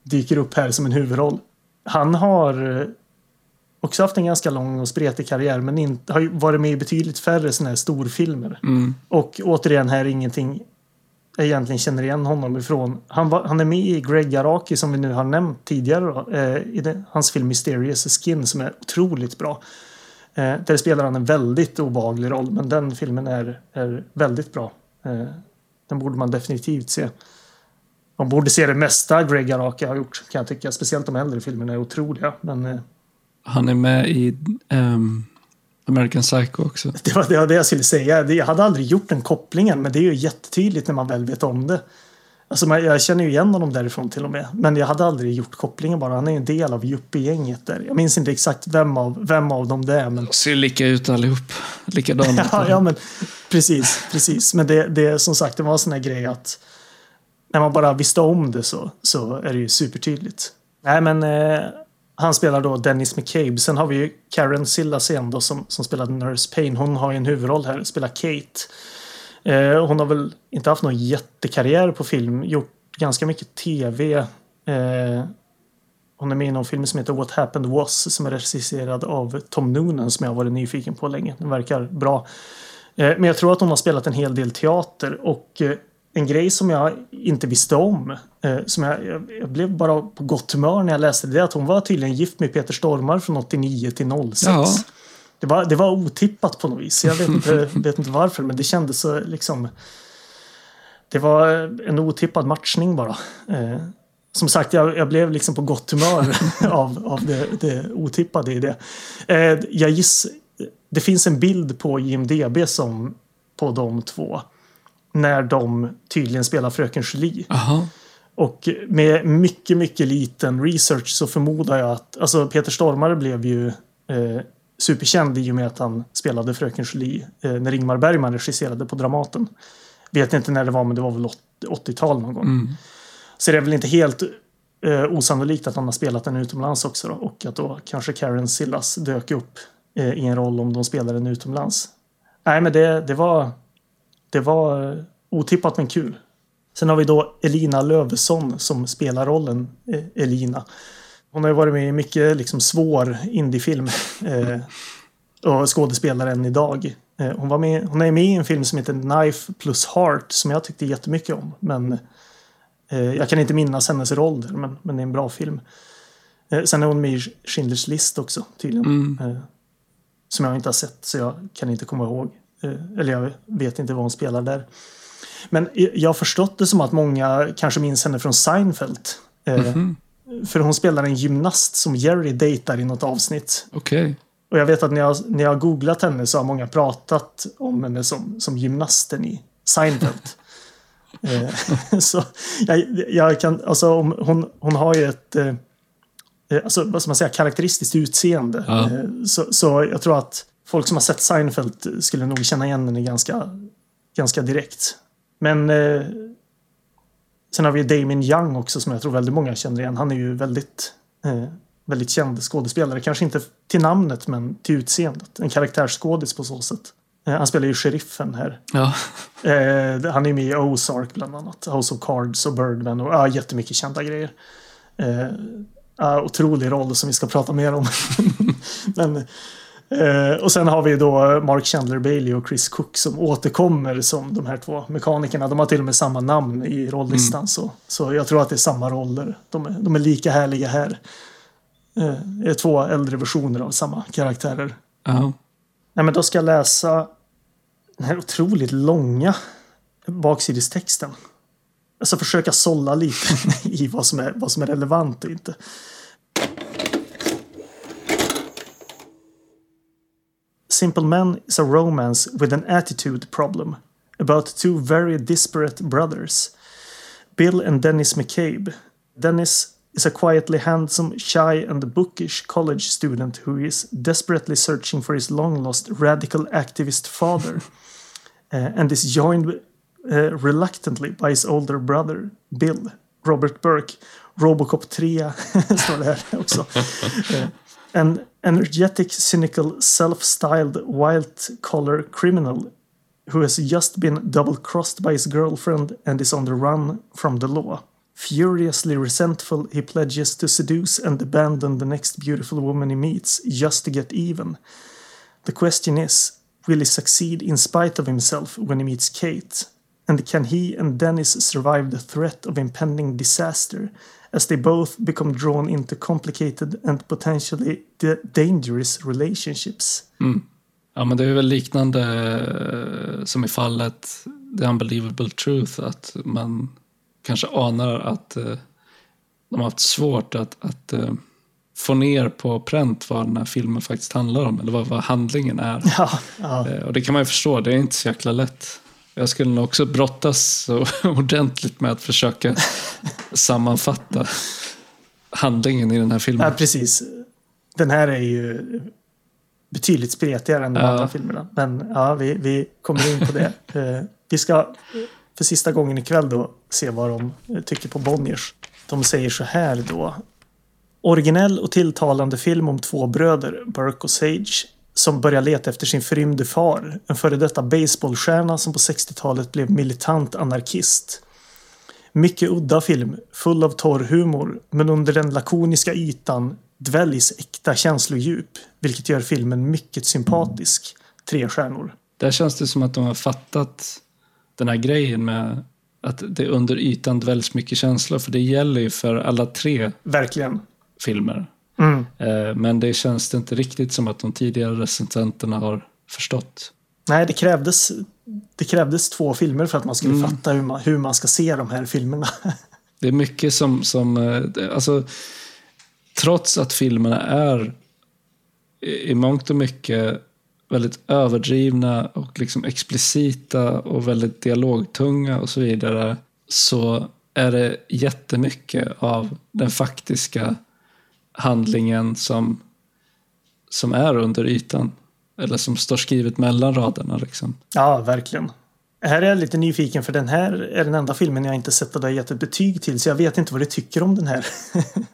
dyker upp här som en huvudroll. Han har eh, också haft en ganska lång och spretig karriär men inte, har varit med i betydligt färre sådana här storfilmer. Mm. Och återigen här ingenting egentligen känner igen honom ifrån. Han, var, han är med i Greg Araki som vi nu har nämnt tidigare. Då, eh, I det, hans film Mysterious Skin som är otroligt bra. Eh, där spelar han en väldigt obehaglig roll men den filmen är, är väldigt bra. Eh, den borde man definitivt se. Man borde se det mesta Greg Araki har gjort kan jag tycka. Speciellt de äldre filmerna är otroliga. Men, eh, Han är med i um, American Psycho också. Det var, det var det jag skulle säga. Jag hade aldrig gjort den kopplingen, men det är ju jättetydligt när man väl vet om det. Alltså, jag känner ju igen honom därifrån till och med. Men jag hade aldrig gjort kopplingen bara. Han är en del av yuppie-gänget där. Jag minns inte exakt vem av, vem av dem det är. Men... Ser lika ut allihop. Likadana. ja, ja, men precis, precis. Men det, det som sagt, det var en sån här grej att när man bara visste om det så, så är det ju supertydligt. Nej, men eh, han spelar då Dennis McCabe. Sen har vi ju Karen igen då som, som spelade Nurse Payne. Hon har ju en huvudroll här, spelar Kate. Eh, hon har väl inte haft någon jättekarriär på film, gjort ganska mycket tv. Eh, hon är med i någon film som heter What Happened Was som är regisserad av Tom Noonan som jag har varit nyfiken på länge. Den verkar bra. Eh, Men jag tror att hon har spelat en hel del teater och eh, en grej som jag inte visste om, eh, som jag, jag, blev bara på gott humör när jag läste det, att hon var tydligen gift med Peter Stormare från 89 till 06. Ja. Det, var, det var otippat på något vis. Jag vet inte, vet inte varför, men det kändes så liksom... Det var en otippad matchning bara. Eh, som sagt, jag, jag blev liksom på gott humör av, av det, det otippade i det. Eh, jag giss, det finns en bild på IMDB som på de två. När de tydligen spelar Fröken Julie. Jaha. Och med mycket, mycket liten research så förmodar jag att alltså Peter Stormare blev ju eh, superkänd i och med att han spelade Fröken Julie eh, när Ingmar Bergman regisserade på Dramaten. Vet inte när det var, men det var väl 80-tal någon gång. Mm. Så det är väl inte helt eh, osannolikt att han har spelat den utomlands också då, och att då kanske Karen Sillas dök upp eh, i en roll om de spelar den utomlands. Nej, men det, det var det var otippat men kul. Sen har vi då Elina Lövesson som spelar rollen eh, Elina. Hon har ju varit med i mycket liksom, svår indiefilm eh, och skådespelar än idag. Eh, hon, var med, hon är med i en film som heter Knife plus Heart som jag tyckte jättemycket om. Men eh, jag kan inte minnas hennes roll där, men, men det är en bra film. Eh, sen är hon med i Schindler's list också tydligen. Mm. Eh, som jag inte har sett så jag kan inte komma ihåg. Eh, eller jag vet inte vad hon spelar där. Men jag har förstått det som att många kanske minns henne från Seinfeld. Eh, Mhm. För hon spelar en gymnast som Jerry dejtar i något avsnitt. Okej. Och jag vet att när jag, när jag har googlat henne så har många pratat om henne som, som gymnasten i Seinfeld. eh, så jag, jag kan, alltså om, hon, hon har ju ett, alltså vad ska man säga, karaktäristiskt utseende. Ja. Så, så jag tror att folk som har sett Seinfeld skulle nog känna igen henne ganska, ganska direkt. Men eh, sen har vi Damien Young också som jag tror väldigt många känner igen. Han är ju väldigt, eh, väldigt känd skådespelare. Kanske inte till namnet men till utseendet. En karaktärsskådis på så sätt. Eh, han spelar ju sheriffen här. Ja. Eh, han är med i Ozark bland annat. House of Cards och Birdman och ja, jättemycket kända grejer. Eh, uh, otrolig roll som vi ska prata mer om. Men, uh, och sen har vi då Mark Chandler Bailey och Chris Cook som återkommer som de här två mekanikerna. De har till och med samma namn i rollistan. Mm. Så, så jag tror att det är samma roller. De är, de är lika härliga här. Uh, det är två äldre versioner av samma karaktärer. -huh. Nej, men då ska jag läsa den här otroligt långa baksidestexten. Ska försöka sålla lite i vad som, är, vad som är relevant och inte. Simple Men is a romance with an attitude problem about two very disparate brothers, Bill and Dennis McCabe. Dennis is a quietly handsome, shy, and bookish college student who is desperately searching for his long lost radical activist father uh, and is joined uh, reluctantly by his older brother Bill, Robert Burke, Robocop 3 står det här också. An energetic, cynical, self-styled, white-collar criminal who has just been double-crossed by his girlfriend and is on the run from the law. Furiously resentful, he pledges to seduce and abandon the next beautiful woman he meets just to get even. The question is, will he succeed in spite of himself when he meets Kate? And can he and Dennis survive the threat of impending disaster as they both become drawn into complicated and potentially dangerous relationships? Mm. Ja, men det är väl liknande eh, som i fallet The Unbelievable Truth, att man kanske anar att eh, de har haft svårt att, att eh, få ner på pränt vad den här filmen faktiskt handlar om, eller vad, vad handlingen är. Ja, ja. Eh, och det kan man ju förstå, det är inte så jäkla lätt. Jag skulle nog också brottas ordentligt med att försöka sammanfatta handlingen i den här filmen. Ja, precis. Den här är ju betydligt spretigare än de ja. andra filmerna. Men ja, vi, vi kommer in på det. vi ska för sista gången ikväll då se vad de tycker på Bonniers. De säger så här då. Originell och tilltalande film om två bröder, Burke och Sage, som börjar leta efter sin förrymde far, en före detta baseballstjärna som på 60-talet blev militant anarkist. Mycket udda film, full av torr humor, men under den lakoniska ytan dväljs äkta känslodjup, vilket gör filmen mycket sympatisk. Tre stjärnor. Där känns det som att de har fattat den här grejen med att det under ytan dväljs mycket känslor. För det gäller ju för alla tre Verkligen. filmer. Mm. Eh, men det känns inte riktigt som att de tidigare recensenterna har förstått. Nej, det krävdes, det krävdes två filmer för att man skulle mm. fatta hur man, hur man ska se de här filmerna. det är mycket som, som eh, alltså, trots att filmerna är i mångt och mycket väldigt överdrivna och liksom explicita och väldigt dialogtunga och så vidare så är det jättemycket av den faktiska handlingen som, som är under ytan. Eller som står skrivet mellan raderna. Liksom. Ja, verkligen. Här är jag lite nyfiken för den här är den enda filmen jag inte sett och gett ett betyg till så jag vet inte vad du tycker om den här.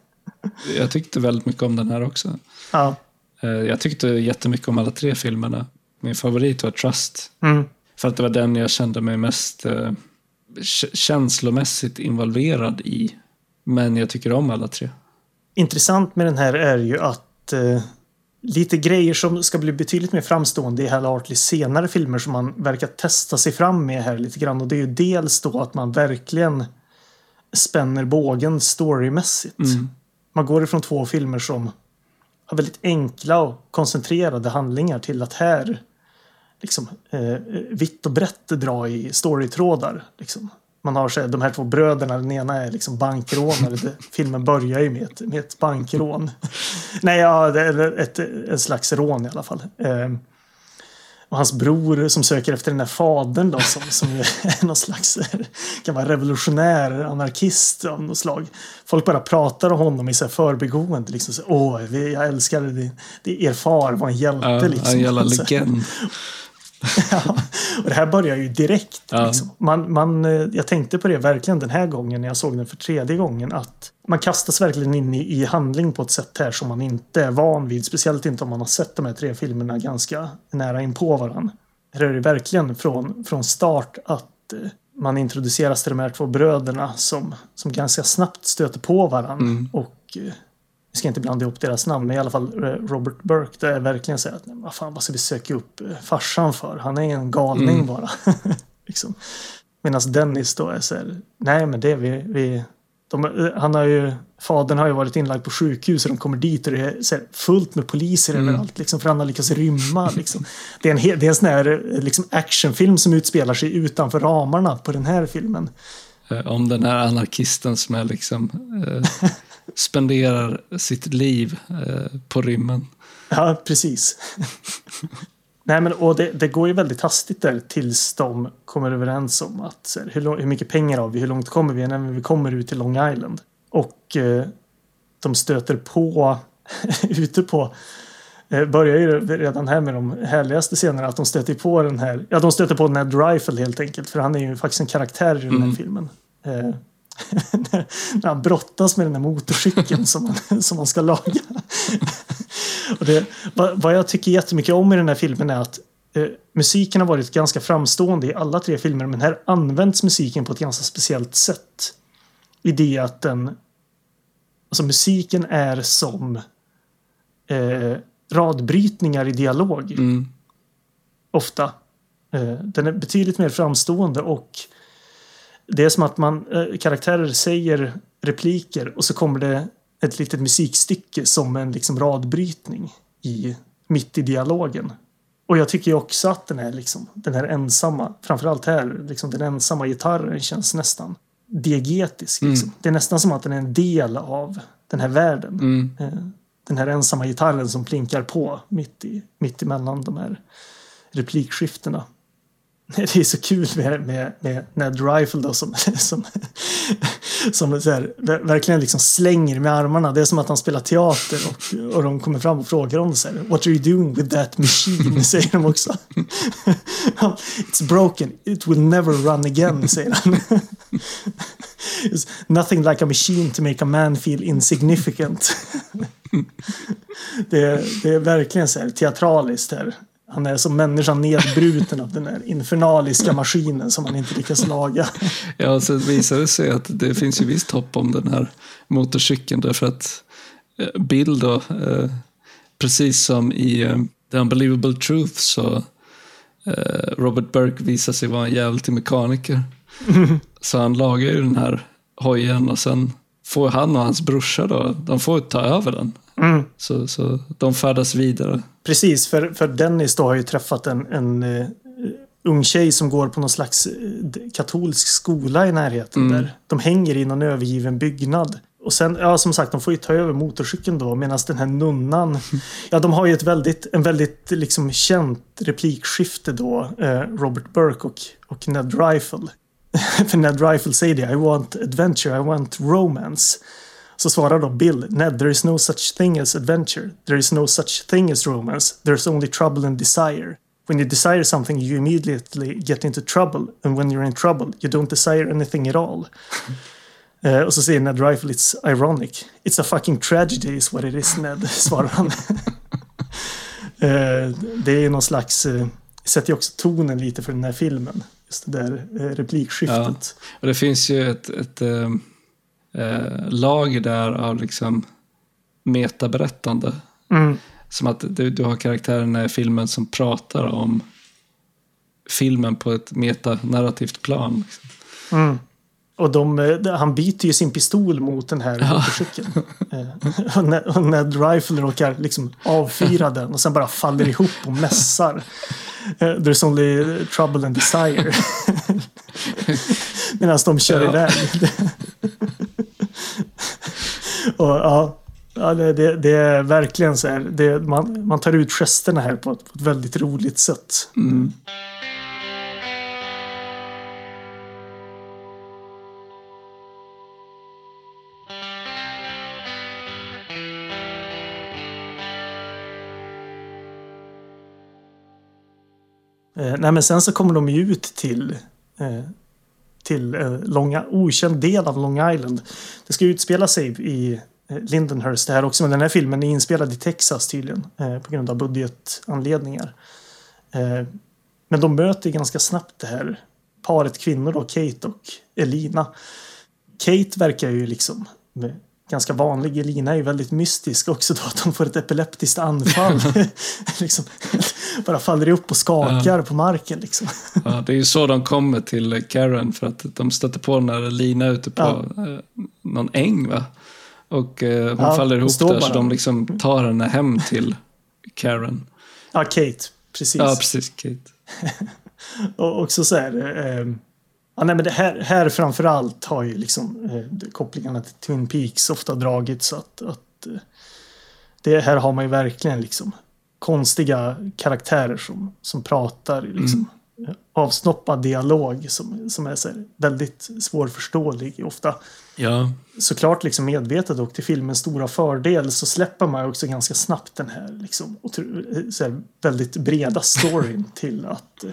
jag tyckte väldigt mycket om den här också. Ja. Eh, jag tyckte jättemycket om alla tre filmerna. Min favorit var Trust. Mm. För att det var den jag kände mig mest eh, känslomässigt involverad i. Men jag tycker om alla tre. Intressant med den här är ju att eh, lite grejer som ska bli betydligt mer framstående i Hal Hartleys senare filmer som man verkar testa sig fram med här lite grann. Och det är ju dels då att man verkligen spänner bågen storymässigt. Mm. Man går ifrån två filmer som har väldigt enkla och koncentrerade handlingar till att här liksom eh, vitt och brett dra i storytrådar. Liksom. Man har så, de här två bröderna, den ena är liksom bankrånare. filmen börjar ju med ett, med ett bankrån. Nej, ja, är ett, ett slags rån i alla fall. Eh, och hans bror som söker efter den där fadern då som, som är någon slags kan vara revolutionär anarkist av något slag. Folk bara pratar om honom i så här förbigående. Liksom så, Åh, jag älskar det. det. Er far var en hjälte. Ja, liksom. En jävla legend. Och det här börjar ju direkt. Ja. Liksom. Man, man, eh, jag tänkte på det verkligen den här gången när jag såg den för tredje gången. Att man kastas verkligen in i, i handling på ett sätt här som man inte är van vid. Speciellt inte om man har sett de här tre filmerna ganska nära in på varandra. Här är det verkligen från, från start att eh, man introduceras till de här två bröderna som, som ganska snabbt stöter på varandra. Mm. Och eh, jag ska inte blanda ihop deras namn, men i alla fall eh, Robert Burke, det är verkligen så att vad fan, vad ska vi söka upp farsan för? Han är en galning mm. bara. liksom. Medan Dennis då är så här, nej men det vi, vi de, han har ju, fadern har ju varit inlagd på sjukhus och de kommer dit och det är så fullt med poliser mm. överallt. Liksom, för han har lyckats rymma. Liksom. Det, är en, det är en sån här liksom, actionfilm som utspelar sig utanför ramarna på den här filmen. Eh, om den här anarkisten som är liksom eh, spenderar sitt liv eh, på rymmen. Ja, precis. Nej, men, och det, det, går ju väldigt hastigt där tills de kommer överens om att här, hur, hur, mycket pengar har vi, hur långt kommer vi när vi kommer ut till Long Island. Och eh, de stöter på, ute på, eh, börjar ju redan här med de härligaste scenerna, att de stöter på den här, ja de stöter på Ned Rifle helt enkelt, för han är ju faktiskt en karaktär i den här mm. filmen. Eh, när han brottas med den här motorcykeln som, man, som man ska laga. och det, vad, vad, jag tycker jättemycket om i den här filmen är att eh, musiken har varit ganska framstående i alla tre filmer men här används musiken på ett ganska speciellt sätt. I det att den Alltså musiken är som eh, radbrytningar i dialog. Mm. Ofta. Eh, den är betydligt mer framstående och det är som att man, eh, karaktärer säger repliker och så kommer det ett litet musikstycke som en liksom radbrytning i, mitt i dialogen. Och jag tycker också att den är liksom, den här ensamma, framförallt här, liksom den ensamma gitarren känns nästan diegetisk. Liksom. Mm. Det är nästan som att den är en del av den här världen. Mm. Eh, den här ensamma gitarren som plinkar på mitt, i, mitt emellan de här replikskiftena. Det är så kul med, med, med Ned Rifle då som, som, som så här, verkligen liksom slänger med armarna. Det är som att han spelar teater och, och de kommer fram och frågar om det. Så här, What are you doing with that machine? säger de också. It's broken. It will never run again, säger han. It's nothing like a machine to make a man feel insignificant. det, det är verkligen så här teatraliskt här. Han är som människan nedbruten av den här infernaliska maskinen som han inte lyckas laga. Ja, så visar det sig att det finns ju visst hopp om den här motorcykeln därför att eh, Bill då, eh, precis som i eh, The Unbelievable Truth så Robert Burke visar sig vara en jävligt mekaniker. Så han lagar ju den här hojen och sen får han och hans brorsa då, de får ta över den. Mm. Så, så de färdas vidare. Precis, för, för Dennis då har ju träffat en, en uh, ung tjej som går på någon slags uh, katolsk skola i närheten mm. där. De hänger i någon övergiven byggnad. Och sen, ja som sagt, de får ju ta över motorcykeln då medan den här nunnan, ja de har ju ett väldigt, en väldigt liksom känt replikskifte då, eh, Robert Burke och, och Ned Rifle. För Ned Rifle säger det, I want adventure, I want romance. Så svarar då Bill, Ned, there is no such thing as adventure. There is no such thing as romance. There's only trouble and desire. When you desire something you immediately get into trouble. And when you're in trouble you don't desire anything at all. uh, och så säger Ned Rifle, it's ironic. It's a fucking tragedy is what it is Ned, svarar han. uh, det är någon slags, uh, sätter ju också tonen lite för den här filmen. Just det där replikskiftet. Ja. Och det finns ju ett, ett eh, lager där av liksom metaberättande. Mm. Som att du, du har karaktärerna i filmen som pratar om filmen på ett metanarrativt plan. Liksom. Mm. Och de, eh, han byter ju sin pistol mot den här motorcykeln. Eh, och Ned Rifle råkar liksom avfyra den och sen bara faller ihop och mässar. Eh, there's only trouble and desire. Medan de kör ja. iväg. och, ja, ja det, det, är verkligen så här. Det, man, man tar ut gesterna här på ett, på ett väldigt roligt sätt. Mm. Eh, nej, men sen så kommer de ju ut till eh, till eh, långa, okänd del av Long Island. Det ska utspela sig i eh, Lindenhurst det här också, men den här filmen är inspelad i Texas tydligen eh, på grund av budgetanledningar. Eh, men de möter ganska snabbt det här paret kvinnor då, Kate och Elina. Kate verkar ju liksom ganska vanlig. Elina är väldigt mystisk också då att hon får ett epileptiskt anfall. liksom, bara faller upp och skakar ja. på marken. Liksom. ja, det är ju så de kommer till Karen för att de stöter på den här Lina ute på ja. Eh, någon äng va? Och eh, hon ja, faller ihop där så de liksom tar henne hem till Karen. Ja, Kate. Precis. Ja, precis. Kate. och också så här. Eh, ja, nej, men det här, här framförallt har ju liksom eh, kopplingarna till Twin Peaks ofta dragits. Så att, att eh, det här har man ju verkligen liksom konstiga karaktärer som, som pratar liksom, mm. avsnoppad dialog som, som är så väldigt svårförståelig ofta. Ja. Såklart liksom medvetet och till filmens stora fördel så släpper man också ganska snabbt den här, liksom, så här väldigt breda storyn till att,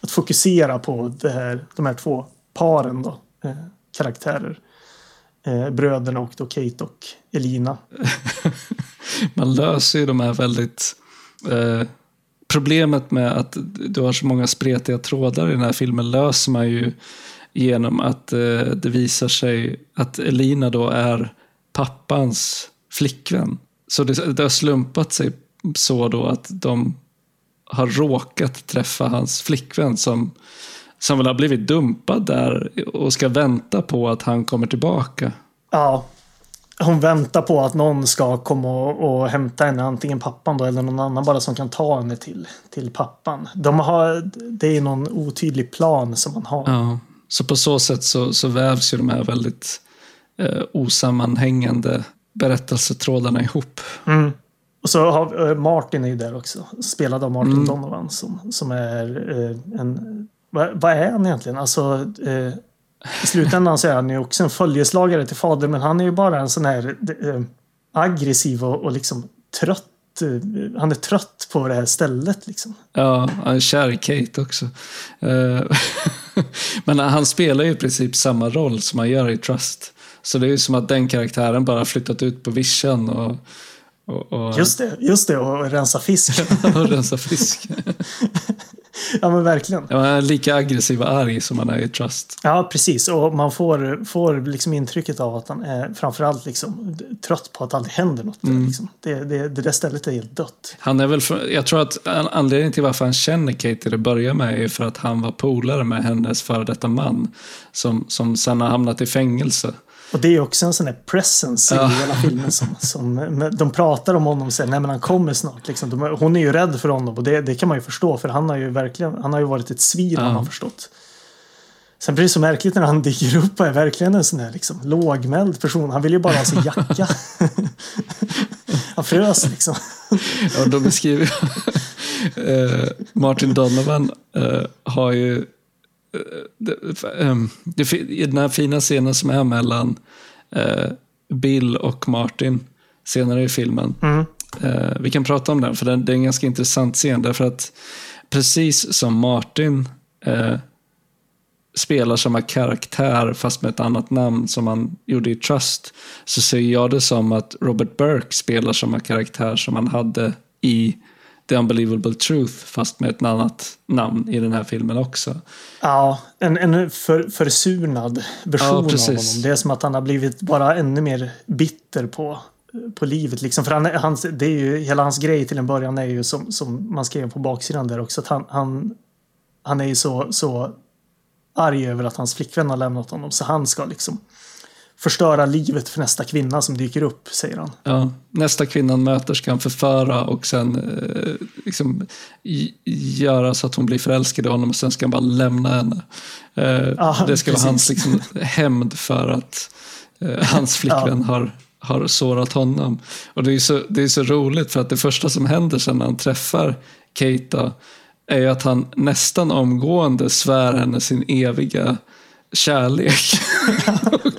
att fokusera på det här, de här två paren då, eh, karaktärer. Eh, bröderna och då Kate och Elina. man löser ju de här väldigt eh, problemet med att du har så många spretiga trådar i den här filmen löser man ju genom att eh, det visar sig att Elina då är pappans flickvän. Så det, det har slumpat sig så då att de har råkat träffa hans flickvän som, som väl har blivit dumpad där och ska vänta på att han kommer tillbaka. Ja, hon väntar på att någon ska komma och, och hämta henne, antingen pappan då eller någon annan bara som kan ta henne till, till pappan. De har, det är någon otydlig plan som man har. Ja. Så på så sätt så, så vävs ju de här väldigt eh, osammanhängande berättelsetrådarna ihop. Mm. Och så har eh, Martin är ju där också, spelad av Martin mm. Donovan som, som är eh, en... Vad, vad, är han egentligen? Alltså, eh, I slutändan så är han ju också en följeslagare till fader men han är ju bara en sån här eh, aggressiv och, och liksom trött Eh, han är trött på det här stället. Liksom. Ja, han är kär i Kate också. Eh, men han spelar ju i princip samma roll som han gör i Trust. Så det är ju som att den karaktären bara flyttat ut på vischan och, och, och... Just det, just det, och rensa fisk. och rensa fisk. ja men verkligen. Ja, han är lika aggressiv och arg som han är i Trust. Ja precis och man får, får liksom intrycket av att han är framförallt liksom trött på att det aldrig händer något. Mm. Liksom. Det, det, det där stället är helt dött. Han är väl, för, jag tror att anledningen till varför han känner Kate till att börja med är för att han var polare med hennes före detta man. Som, som sen har hamnat i fängelse. Och det är också en sån där presence i hela filmen. Som, som, de pratar om honom och säger nej men han kommer snart. Liksom. De, hon är ju rädd för honom och det, det kan man ju förstå för han har ju verkligen han har ju varit ett svin har man förstått. Sen blir det så märkligt när han dyker upp och är verkligen en sån där liksom, lågmäld person. Han vill ju bara ha sin jacka. han frös liksom. ja, de beskriver uh, Martin Donovan uh, har ju Ehm, det, det, den här fina scenen som är mellan eh, Bill och Martin senare i filmen. Mm. Eh, vi kan prata om den, för den, det är en ganska intressant scen. Därför att precis som Martin eh, spelar samma karaktär fast med ett annat namn som han gjorde i Trust så ser jag det som att Robert Burke spelar samma karaktär som han hade i The Unbelievable Truth fast med ett annat namn i den här filmen också. Ja, en, en för, försurnad version ja, av honom. Det är som att han har blivit bara ännu mer bitter på, på livet. Liksom. För han, hans, det är ju, hela hans grej till en början är ju som, som man skrev på baksidan där också. Att han, han, han är ju så, så arg över att hans flickvän har lämnat honom så han ska liksom förstöra livet för nästa kvinna som dyker upp, säger han. Ja, nästa kvinna han möter ska han förföra och sen eh, liksom, göra så att hon blir förälskad i honom och sen ska han bara lämna henne. Eh, ja, det ska precis. vara hans liksom, hämnd för att eh, hans flickvän ja. har har sårat honom. Och det är, så, det är så roligt för att det första som händer sen när han träffar Kate är att han nästan omgående svär henne sin eviga kärlek. och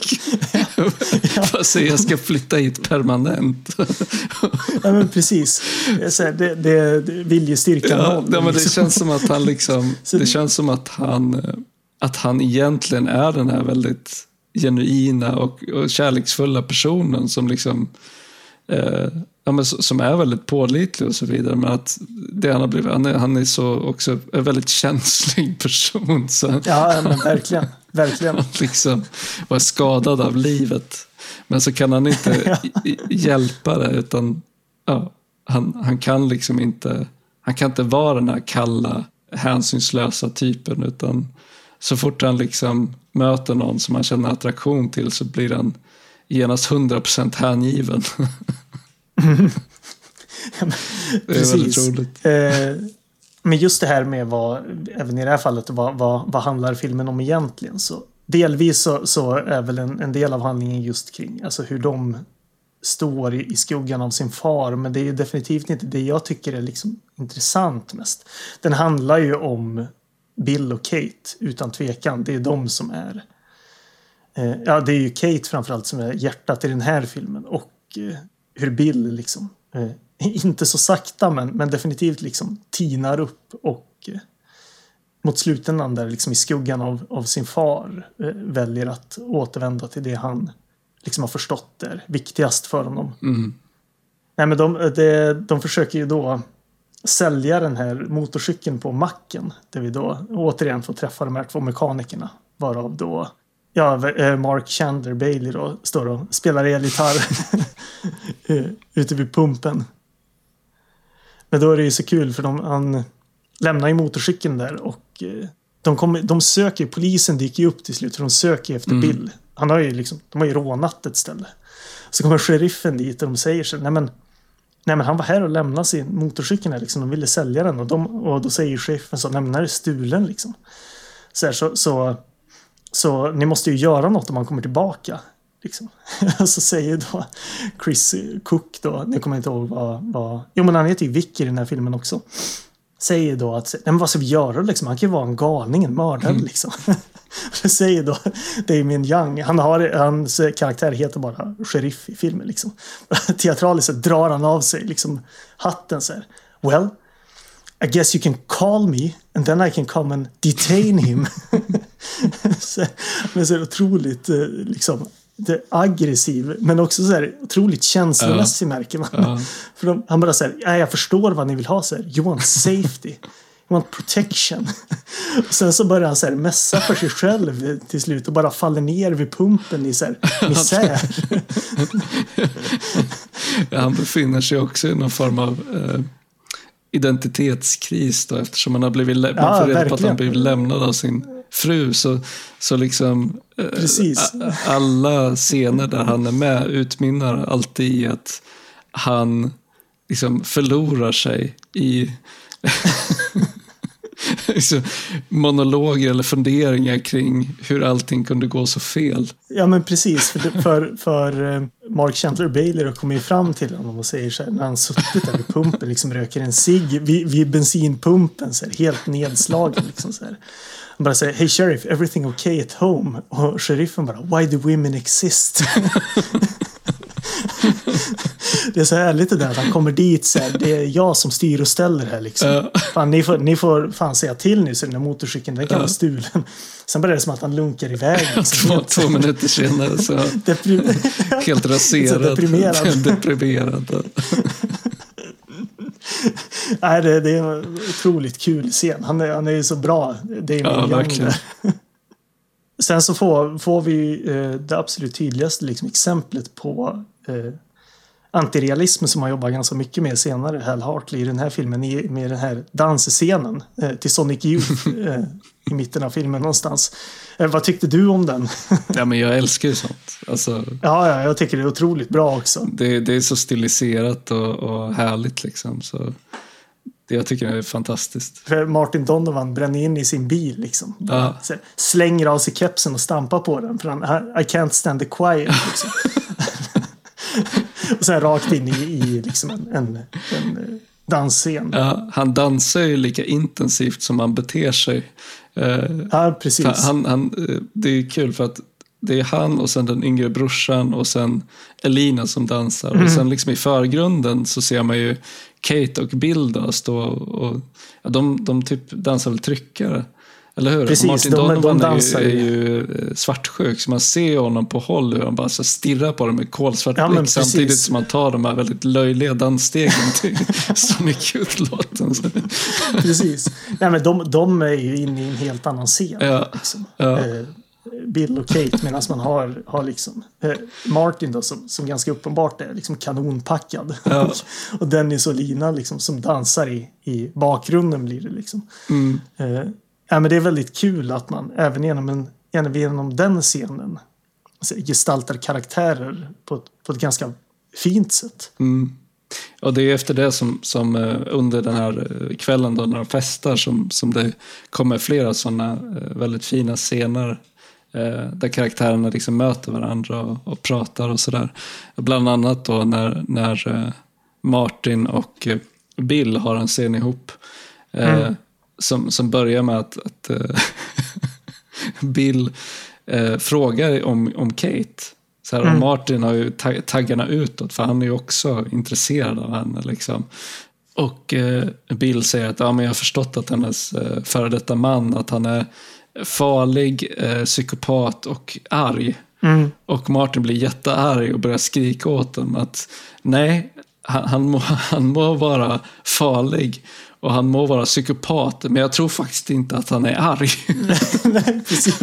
säger jag ska flytta hit permanent. ja men precis. Det, det, det viljestyrkan ja, noll. Ja, men det liksom. känns som att han liksom, det känns som att han, att han egentligen är den här väldigt genuina och, och kärleksfulla personen som liksom eh, ja, men som är väldigt pålitlig och så vidare. Men att det han har blivit, han är, han är så också en väldigt känslig person. Så. Ja, men verkligen. Verkligen. liksom vara skadad av livet. Men så kan han inte hjälpa det, utan ja, han, han kan liksom inte, han kan inte vara den här kalla, hänsynslösa typen, utan så fort han liksom möter någon som han känner attraktion till så blir han genast 100% hängiven. det är väldigt roligt. Eh, men just det här med vad, även i det här fallet, vad, vad, vad handlar filmen om egentligen? Så delvis så, så är väl en, en, del av handlingen just kring alltså hur de står i, i skuggan av sin far. Men det är definitivt inte det jag tycker är liksom intressant mest. Den handlar ju om Bill och Kate utan tvekan. Det är de som är eh, Ja, det är ju Kate framförallt som är hjärtat i den här filmen och eh, hur Bill liksom eh, inte så sakta men, men definitivt liksom tinar upp och eh, mot slutändan där liksom i skuggan av, av sin far eh, väljer att återvända till det han liksom har förstått är viktigast för honom. Mm. Nej, men de, de, de försöker ju då sälja den här motorcykeln på macken där vi då återigen får träffa de här två mekanikerna varav då ja, eh, Mark Chandler Bailey då står och spelar elgitarr ute vid pumpen. Men då är det ju så kul för de, han lämnar ju motorcykeln där och eh, de, kommer, de söker, polisen dyker ju upp till slut för de söker efter mm. Bill. Han har ju liksom, de har ju rånat ett ställe. Så kommer sheriffen dit och de säger så nej men, nej men han var här och lämnade sin motorcykel här liksom, de ville sälja den och, de, och då säger sheriffen så, nej men den är stulen liksom. Så, här, så, så, så ni måste ju göra något om han kommer tillbaka. Liksom. så säger då Chris Cook då, nu kommer jag inte ihåg vad, vad... Jo men han heter ju Vicky i den här filmen också. Säger då att, men vad ska vi göra liksom? Han kan ju vara en galning, en mördare mm. liksom. det säger då Damien Young, han har, hans karaktär heter bara sheriff i filmen liksom. Teatraliskt så drar han av sig liksom hatten så här. Well, I guess you can call me and then I can come and detain him. men så otroligt eh, liksom aggressiv men också så här otroligt känslomässig ja. märker man. Ja. För de, han bara säger, jag förstår vad ni vill ha. Så här, you want safety. You want protection. och sen så börjar han så här mässa för sig själv till slut och bara faller ner vid pumpen i så här misär. ja, han befinner sig också i någon form av eh, identitetskris då, eftersom han har blivit, man får reda på att han blivit lämnad av sin fru så, så liksom eh, Precis. alla scener där han är med utmynnar alltid i att han liksom förlorar sig i liksom, monologer eller funderingar kring hur allting kunde gå så fel. Ja men precis, för, för, för eh, Mark Chandler Bailey kommer ju fram till honom och säger så här, när han suttit där vid pumpen, liksom röker en cigg vid, vid bensinpumpen, så här, helt nedslagen. Liksom, så här. Han bara säger Hey sheriff, everything okay at home? Och sheriffen bara Why do women exist? det är så härligt det där att han kommer dit så här, det är jag som styr och ställer här liksom. Uh. Fan, ni, får, ni får fan säga till nu så den där motorcykeln den kan uh. vara stulen. Sen börjar det som att han lunkar iväg. Liksom. två, två minuter senare så helt raserad. deprimerad. deprimerad. Nej, det, det, är en otroligt kul scen. Han är, han är så bra. Det är ja, verkligen. Sen så får, får vi eh, det absolut tydligaste liksom, exemplet på eh, antirealism som han jobbar ganska mycket med senare, Hal Hartley, i den här filmen, i, med den här dansscenen eh, till Sonic Youth eh, i mitten av filmen någonstans. Eh, vad tyckte du om den? ja, men jag älskar ju sånt. Alltså, ja, ja, jag tycker det är otroligt bra också. Det, det är så stiliserat och, och härligt liksom. Så det jag tycker är fantastiskt. För Martin Donovan bränner in i sin bil liksom. Ja. Slänger av sig kepsen och stampar på den. För han, I can't stand the quiet. Liksom. och sen rakt in i, i liksom en, en, en eh, dansscen. Ja, han dansar ju lika intensivt som han beter sig. Eh, ja, precis. Han, han, eh, det är kul för att det är han och sen den yngre brorsan och sen Elina som dansar. Mm. Och sen liksom i förgrunden så ser man ju Kate och Bill då stå och, ja, de, de typ dansar väl tryckare. Eller hur? Precis, Martin de, Donovan de är, ju, är ju eh, svartsjuk så man ser honom på håll hur han bara så stirrar på dem med kolsvart ja, blick samtidigt som man tar de här väldigt löjliga dansstegen till Sonic Youth-låten. Precis. Nej, men de, de är ju inne i en helt annan scen. Ja, liksom. ja. Eh, Bill och Kate medan man har, har liksom eh, Martin då som, som ganska uppenbart är liksom kanonpackad. Ja. och, och Dennis och Lina liksom som dansar i, i bakgrunden blir det liksom. Mm. Eh, ja, men det är väldigt kul att man även genom, en, även genom den scenen gestaltar karaktärer på ett, på ett ganska fint sätt. Mm. Och det är efter det som, som eh, under den här eh, kvällen då när de festar som, som det kommer flera sådana eh, väldigt fina scener där karaktärerna liksom möter varandra och, och pratar och sådär. Bland annat då när, när Martin och Bill har en scen ihop Mm. Som, som börjar med att, att eh, Bill eh, frågar om, om Kate. Så här, Mm. Martin har ju tag- taggarna utåt för han är ju också intresserad av henne. Liksom. Och eh, Bill säger att ja, men jag har förstått att hennes eh, före detta man, att han är farlig, eh, psykopat och arg. Mm. Och Martin blir jättearg och börjar skrika åt dem att nej, han, han, må, han må vara farlig och han må vara psykopat, men jag tror faktiskt inte att han är arg. Nej, precis.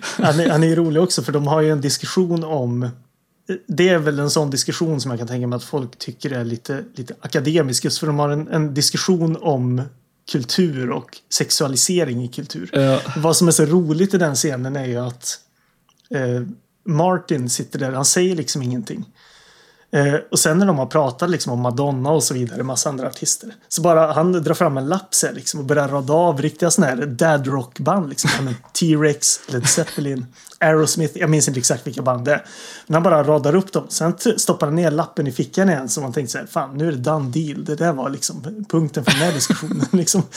han, är, han är rolig också för de har ju en diskussion om det är väl en sån diskussion som jag kan tänka mig att folk tycker är lite, lite akademisk. Just för de har en, en diskussion om kultur och sexualisering i kultur. Ja. Vad som är så roligt i den scenen är ju att eh, Martin sitter där, han säger liksom ingenting. Eh, och sen när de har pratat liksom om Madonna och så vidare, massa andra artister. Så bara han drar fram en lapp så här, liksom, och börjar rada av riktiga sådana här dad rock band. Liksom. T-Rex, Led Zeppelin, Aerosmith. Jag minns inte exakt vilka band det är. Men han bara radar upp dem. Sen stoppar han ner lappen i fickan igen. Så man tänkte så här, fan nu är det done deal. Det där var liksom punkten för den här diskussionen. liksom.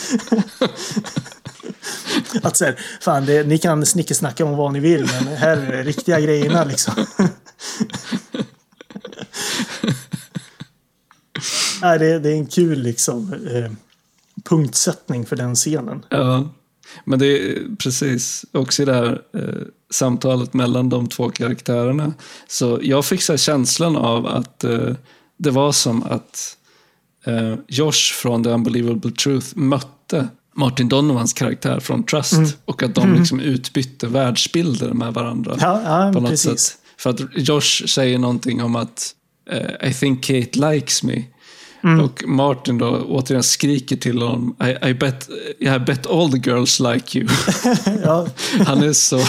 Att så här, fan det, ni kan snickesnacka om vad ni vill men här är det riktiga grejerna liksom. Nej, det, det är en kul liksom eh, punktsättning för den scenen. Ja, men det är precis också i det här eh, samtalet mellan de två karaktärerna. Så jag fick så känslan av att eh, det var som att eh, Josh från The Unbelievable Truth mötte Martin Donovans karaktär från Trust och att de liksom utbytte världsbilder med varandra. Ja, ja på något precis. sätt. För att Josh säger någonting om att eh, I think Kate likes me. Mm. Och Martin då återigen skriker till honom I, I, bet, I bet all the girls like you. Han är så...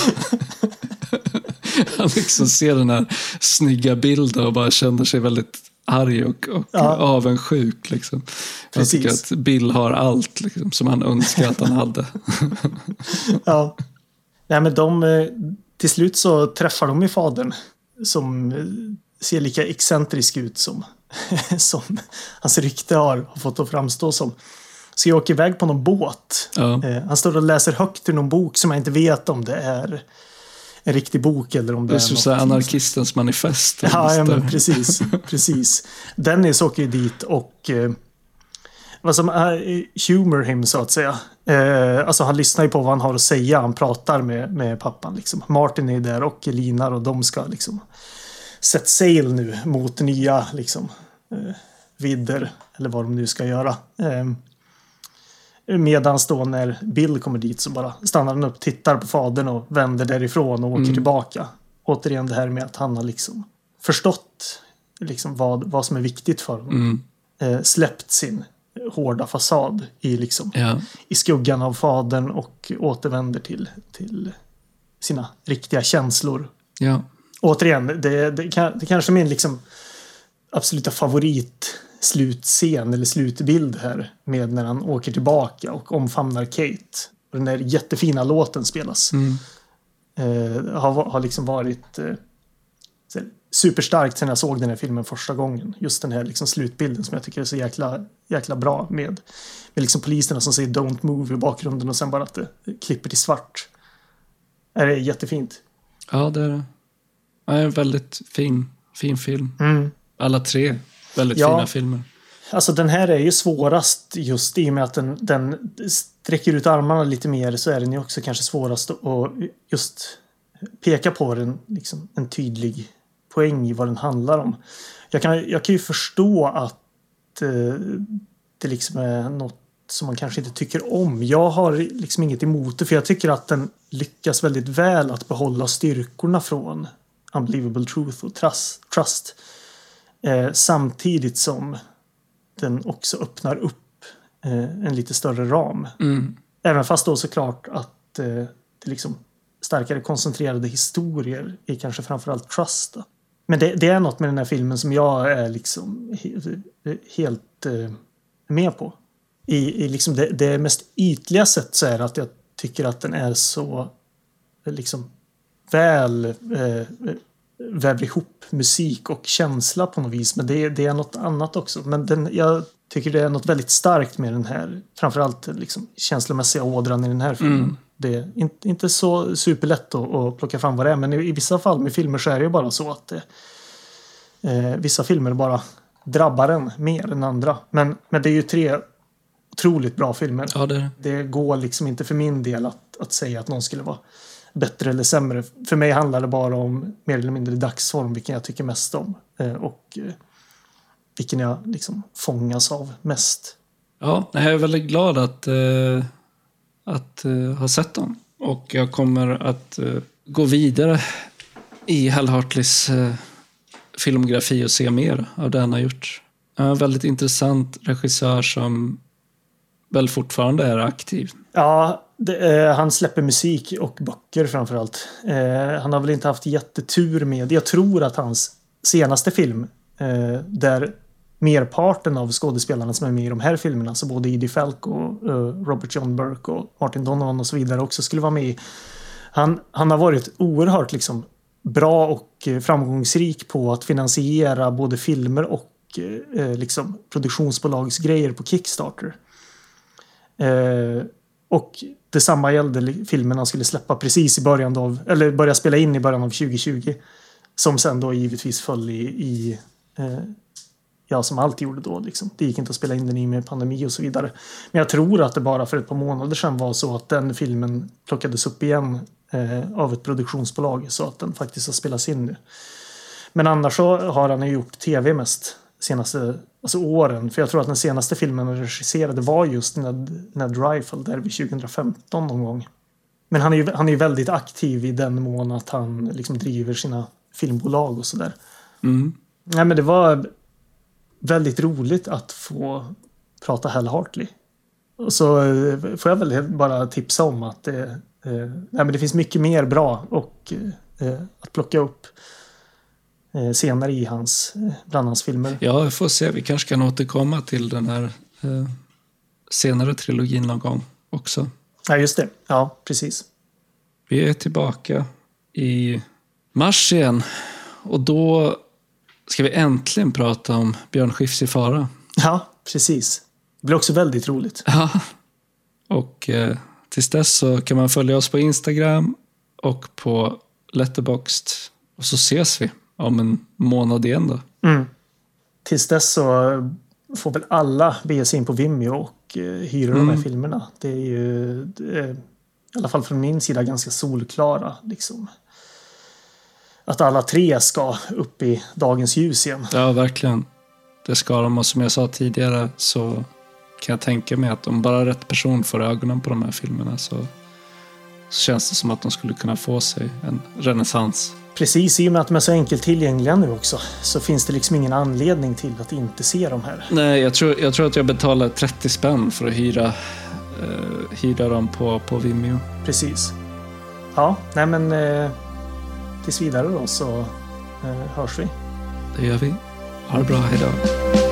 Han liksom ser den här snygga bilden och bara känner sig väldigt arg och, och Ja. avundsjuk. Liksom. Jag tycker att Bill har allt liksom, som han önskar att han hade. ja. Nej, men de, eh, till slut så träffar de ju fadern som eh, ser lika excentrisk ut som, som hans rykte har, har fått att framstå som. Så jag åker iväg på någon båt. Ja. Eh, Han står och läser högt ur någon bok som jag inte vet om det är en riktig bok eller om det, Det är är något så anarkistens manifest. Ja, ja men precis. precis. Dennis åker ju dit och eh, vad som är humor him så att säga. Eh, alltså han lyssnar ju på vad han har att säga. Han pratar med, med pappan liksom. Martin är där och Linar och de ska liksom sätta sail nu mot nya liksom eh, vidder eller vad de nu ska göra. Eh, Medans då när Bill kommer dit så bara stannar han upp, tittar på fadern och vänder därifrån och åker Mm. tillbaka. Återigen det här med att han har liksom förstått liksom vad, vad som är viktigt för honom. Mm. Eh, släppt sin hårda fasad i, liksom, Ja. i skuggan av fadern och återvänder till, till sina riktiga känslor. Ja. Återigen, det, det, det kanske är min liksom absoluta favorit slutscen eller slutbild här med när han åker tillbaka och omfamnar Kate. Och den där jättefina låten spelas. Mm. Eh, har, har liksom varit eh, superstarkt sen jag såg den här filmen första gången. Just den här liksom slutbilden som jag tycker är så jäkla, jäkla bra med, med liksom poliserna som säger Don't move i bakgrunden och sen bara att det klipper till svart. Det är jättefint. ja, det är det. Ja, en väldigt fin, fin film. Mm. Alla tre väldigt Ja. fina filmer. Alltså den här är ju svårast just i och med att den, den sträcker ut armarna lite mer så är den ju också kanske svårast att just peka på den, liksom, en tydlig poäng i vad den handlar om. Jag kan, jag kan ju förstå att eh, det liksom är något som man kanske inte tycker om. Jag har liksom inget emot det för jag tycker att den lyckas väldigt väl att behålla styrkorna från Unbelievable Truth och Trust. Eh, samtidigt som den också öppnar upp eh, en lite större ram. Mm. Även fast då såklart att eh, det liksom starkare koncentrerade historier är kanske framförallt Trust. Då. Men det, det, är något med den här filmen som jag är liksom helt, eh, med på. I, i liksom det, det mest ytliga sätt så är det att jag tycker att den är så liksom väl eh, väver ihop musik och känsla på något vis. Men det, det är något annat också. Men den, jag tycker det är något väldigt starkt med den här, framförallt liksom känslomässiga ådran i den här filmen. Mm. Det är inte, så superlätt att, plocka fram vad det är, men i, vissa fall med filmer så är det ju bara så att eh, vissa filmer bara drabbar en mer än andra. Men, men det är ju tre otroligt bra filmer. Ja, det... det går liksom inte för min del att, att säga att någon skulle vara bättre eller sämre. För mig handlar det bara om mer eller mindre dagsform, vilken jag tycker mest om. Eh, och eh, vilken jag liksom fångas av mest. Ja, jag är väldigt glad att, eh, att eh, ha sett dem. Och jag kommer att eh, gå vidare i Hal Hartleys eh, filmografi och se mer av det han har gjort. En väldigt intressant regissör som väl fortfarande är aktiv. Ja, det, eh, han släpper musik och böcker framförallt. Eh, han har väl inte haft jättetur med, jag tror att hans senaste film eh, där merparten av skådespelarna som är med i de här filmerna, så både Edie Falk och uh, Robert John Burke och Martin Donovan och så vidare också skulle vara med i. Han, han har varit oerhört liksom bra och eh, framgångsrik på att finansiera både filmer och eh, eh, liksom produktionsbolagsgrejer på Kickstarter. Eh, och detsamma gällde filmen han skulle släppa precis i början av, eller börja spela in i början av 2020. Som sen då givetvis föll i, i eh, ja, som allt gjorde då. Liksom. Det gick inte att spela in den i med pandemi och så vidare. Men jag tror att det bara för ett par månader sedan var så att den filmen plockades upp igen eh, av ett produktionsbolag så att den faktiskt har spelats in nu. Men annars så har han ju gjort tv mest senaste alltså åren. För jag tror att den senaste filmen han regisserade var just Ned, Ned Rifle där vid 2015 någon gång. Men han är ju han är väldigt aktiv i den mån att han liksom driver sina filmbolag och sådär. Mm. Nej, men det var väldigt roligt att få prata Hal Hartley. Och så eh, får jag väl bara tipsa om att det, eh, nej, men det finns mycket mer bra och, eh, att plocka upp. Eh, senare i hans, eh, bland hans filmer. Ja, vi får se. Vi kanske kan återkomma till den här eh, senare trilogin någon gång också. Ja, just det. Ja, precis. Vi är tillbaka i mars igen. Och då ska vi äntligen prata om Björn Skifs i fara. Ja, precis. Det blir också väldigt roligt. Ja. Och eh, tills dess så kan man följa oss på Instagram och på Letterboxd. Och så ses vi om en månad igen då. Mm. Tills dess så får väl alla bege sig in på Vimeo och eh, hyra mm. de här mm. filmerna. Det är ju det är, i alla fall från min sida ganska solklara. Liksom. Att alla tre ska upp i dagens ljus igen. Ja, verkligen. Det ska de och som jag sa tidigare så kan jag tänka mig att om bara rätt person får ögonen på de här filmerna så, så känns det som att de skulle kunna få sig en renässans. Precis, i och med att de är så enkelt tillgängliga nu också så finns det liksom ingen anledning till att inte se de här. Nej, jag tror, jag tror att jag betalar 30 spänn för att hyra, eh, hyra dem på, på Vimeo. Precis. Ja, nej men eh, tills vidare då så eh, hörs vi. Det gör vi. Ha det bra, hejdå.